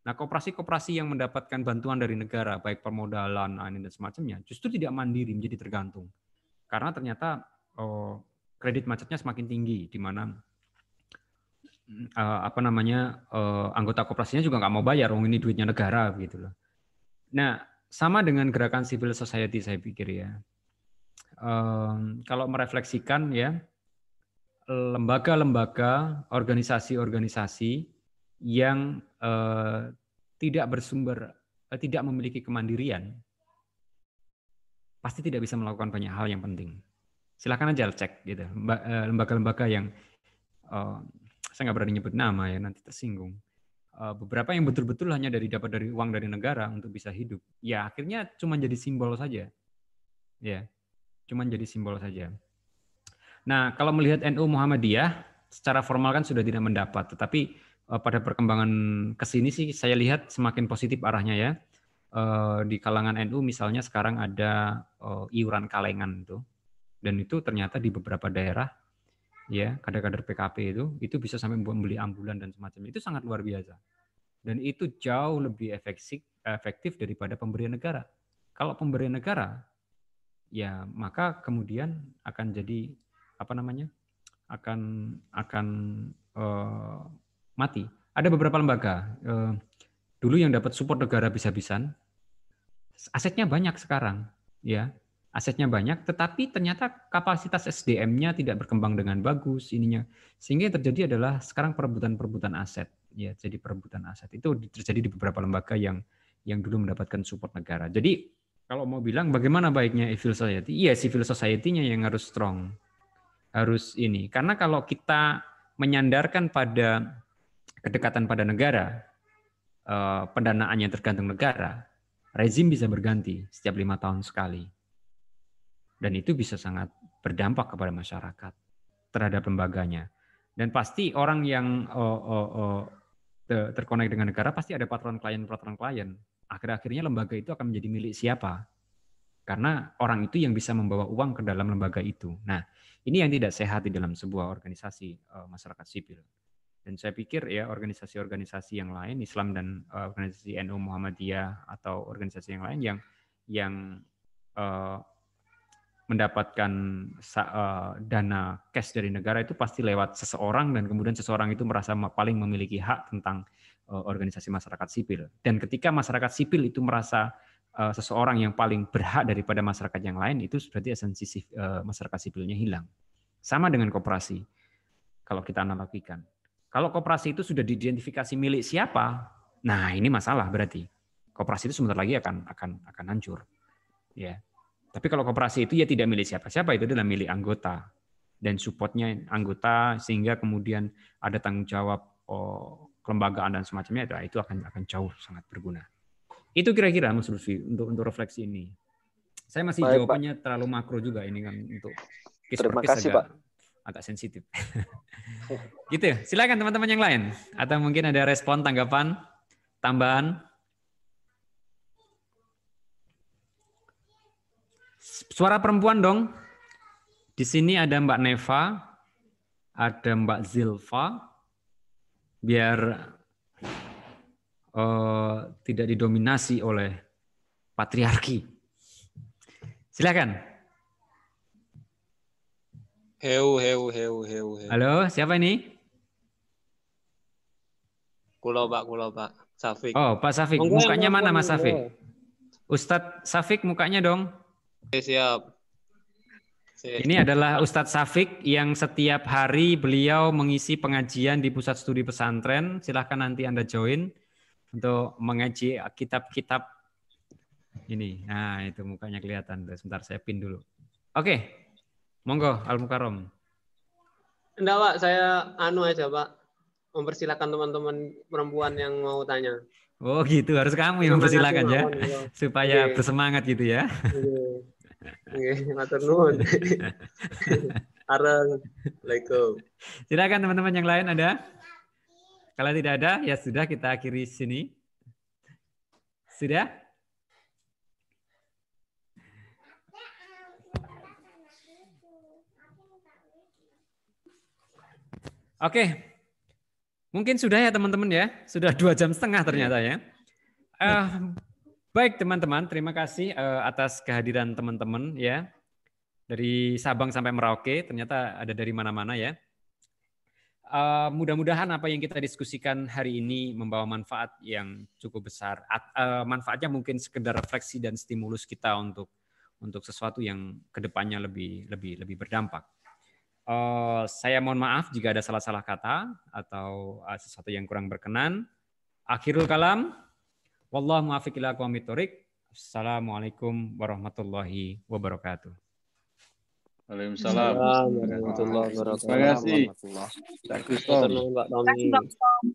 Nah, koperasi-koperasi yang mendapatkan bantuan dari negara, baik permodalan, dan semacamnya, justru tidak mandiri menjadi tergantung. Karena ternyata oh, kredit macetnya semakin tinggi, di mana uh, apa namanya uh, anggota koperasinya juga nggak mau bayar, oh ini duitnya negara gitu loh. Nah, sama dengan gerakan civil society saya pikir ya. Um, kalau merefleksikan ya lembaga-lembaga, organisasi-organisasi yang uh, tidak bersumber, uh, tidak memiliki kemandirian, pasti tidak bisa melakukan banyak hal yang penting. Silahkan aja cek gitu. Eh, lembaga-lembaga yang uh, saya nggak berani nyebut nama ya nanti tersinggung. Uh, beberapa yang betul-betul hanya dari dapat dari uang dari negara untuk bisa hidup. Ya akhirnya cuma jadi simbol saja. Ya cuma jadi simbol saja nah kalau melihat NU Muhammadiyah secara formal kan sudah tidak mendapat. Tetapi uh, pada perkembangan ke sini sih saya lihat semakin positif arahnya ya. Uh, di kalangan NU misalnya sekarang ada uh, iuran kalengan itu dan itu ternyata di beberapa daerah ya kader-kader PKP itu itu bisa sampai membeli ambulan dan semacamnya. Itu sangat luar biasa. Dan itu jauh lebih efektif efektif daripada pemberian negara. Kalau pemberian negara ya maka kemudian akan jadi apa namanya akan akan uh, mati ada beberapa lembaga uh, dulu yang dapat support negara bisa-bisan asetnya banyak sekarang ya asetnya banyak, tetapi ternyata kapasitas SDM-nya tidak berkembang dengan bagus ininya. Sehingga yang terjadi adalah sekarang perebutan-perebutan aset, ya, jadi perebutan aset. Itu terjadi di beberapa lembaga yang yang dulu mendapatkan support negara. Jadi kalau mau bilang bagaimana baiknya civil society? Iya, civil society-nya yang harus strong. Harus ini. Karena kalau kita menyandarkan pada kedekatan pada negara, eh, pendanaannya tergantung negara, rezim bisa berganti setiap lima tahun sekali dan itu bisa sangat berdampak kepada masyarakat terhadap lembaganya. Dan pasti orang yang oh, oh, oh, terkonek dengan negara pasti ada patron klien-patron klien. Akhir-akhirnya lembaga itu akan menjadi milik siapa? Karena orang itu yang bisa membawa uang ke dalam lembaga itu. Nah, ini yang tidak sehat di dalam sebuah organisasi uh, masyarakat sipil. Dan saya pikir ya organisasi-organisasi yang lain, Islam dan uh, organisasi NU Muhammadiyah atau organisasi yang lain yang yang uh, mendapatkan uh, dana cash dari negara itu pasti lewat seseorang dan kemudian seseorang itu merasa paling memiliki hak tentang uh, organisasi masyarakat sipil. Dan ketika masyarakat sipil itu merasa uh, seseorang yang paling berhak daripada masyarakat yang lain itu berarti esensi uh, masyarakat sipilnya hilang. Sama dengan koperasi. Kalau kita analogikan. Kalau koperasi itu sudah diidentifikasi milik siapa, nah ini masalah berarti. Koperasi itu sebentar lagi akan akan akan hancur. Ya. Tapi kalau koperasi itu ya tidak milik siapa-siapa, itu adalah milik anggota dan supportnya anggota sehingga kemudian ada tanggung jawab oh, kelembagaan dan semacamnya itu itu akan akan jauh sangat berguna. Itu kira-kira Mas Lutfi untuk untuk refleksi ini. Saya masih Baik, jawabannya terlalu makro juga ini kan untuk case Terima kasih, agak, Pak. agak sensitif. gitu. Silakan teman-teman yang lain atau mungkin ada respon tanggapan tambahan Suara perempuan dong. Di sini ada Mbak Neva, ada Mbak Zilva. Biar eh, tidak didominasi oleh patriarki. Silakan. Heu, heu, heu, heu, heu. Halo, siapa ini? Kulo pak, kulo pak. Safik. Oh, Pak Safik. Monggo, Mukanya mana Mas Safik? Ustadz Safik mukanya dong. Oke, siap. Si- Ini adalah Ustadz Safik yang setiap hari beliau mengisi pengajian di pusat studi pesantren. Silahkan nanti Anda join untuk mengaji kitab-kitab ini. Nah, itu mukanya kelihatan. Sebentar saya pin dulu. Oke. Monggo Al Mukarrom. Enggak pak, saya anu aja pak. Mempersilakan teman-teman perempuan yang mau tanya. Oh, gitu. Harus kamu yang Semangat, mempersilakan ya. Supaya Oke. bersemangat gitu ya. Oke, matur nuwun. Assalamualaikum. Silakan teman-teman yang lain ada? Kalau tidak ada, ya sudah kita akhiri sini. Sudah? Oke, mungkin sudah ya teman-teman ya. Sudah dua jam setengah ternyata ya. Eh, baik teman-teman, terima kasih eh, atas kehadiran teman-teman ya. Dari Sabang sampai Merauke, ternyata ada dari mana-mana ya. Eh, mudah-mudahan apa yang kita diskusikan hari ini membawa manfaat yang cukup besar. At- eh, manfaatnya mungkin sekedar refleksi dan stimulus kita untuk untuk sesuatu yang ke depannya lebih lebih lebih berdampak. Eh, saya mohon maaf jika ada salah-salah kata atau eh, sesuatu yang kurang berkenan. Akhirul kalam. Wallahu muwaffiq ila. Assalamualaikum warahmatullahi wabarakatuh. Waalaikumsalam. Waalaikumsalam warahmatullahi wabarakatuh. Terima kasih. Terima kasih. Bang Tom.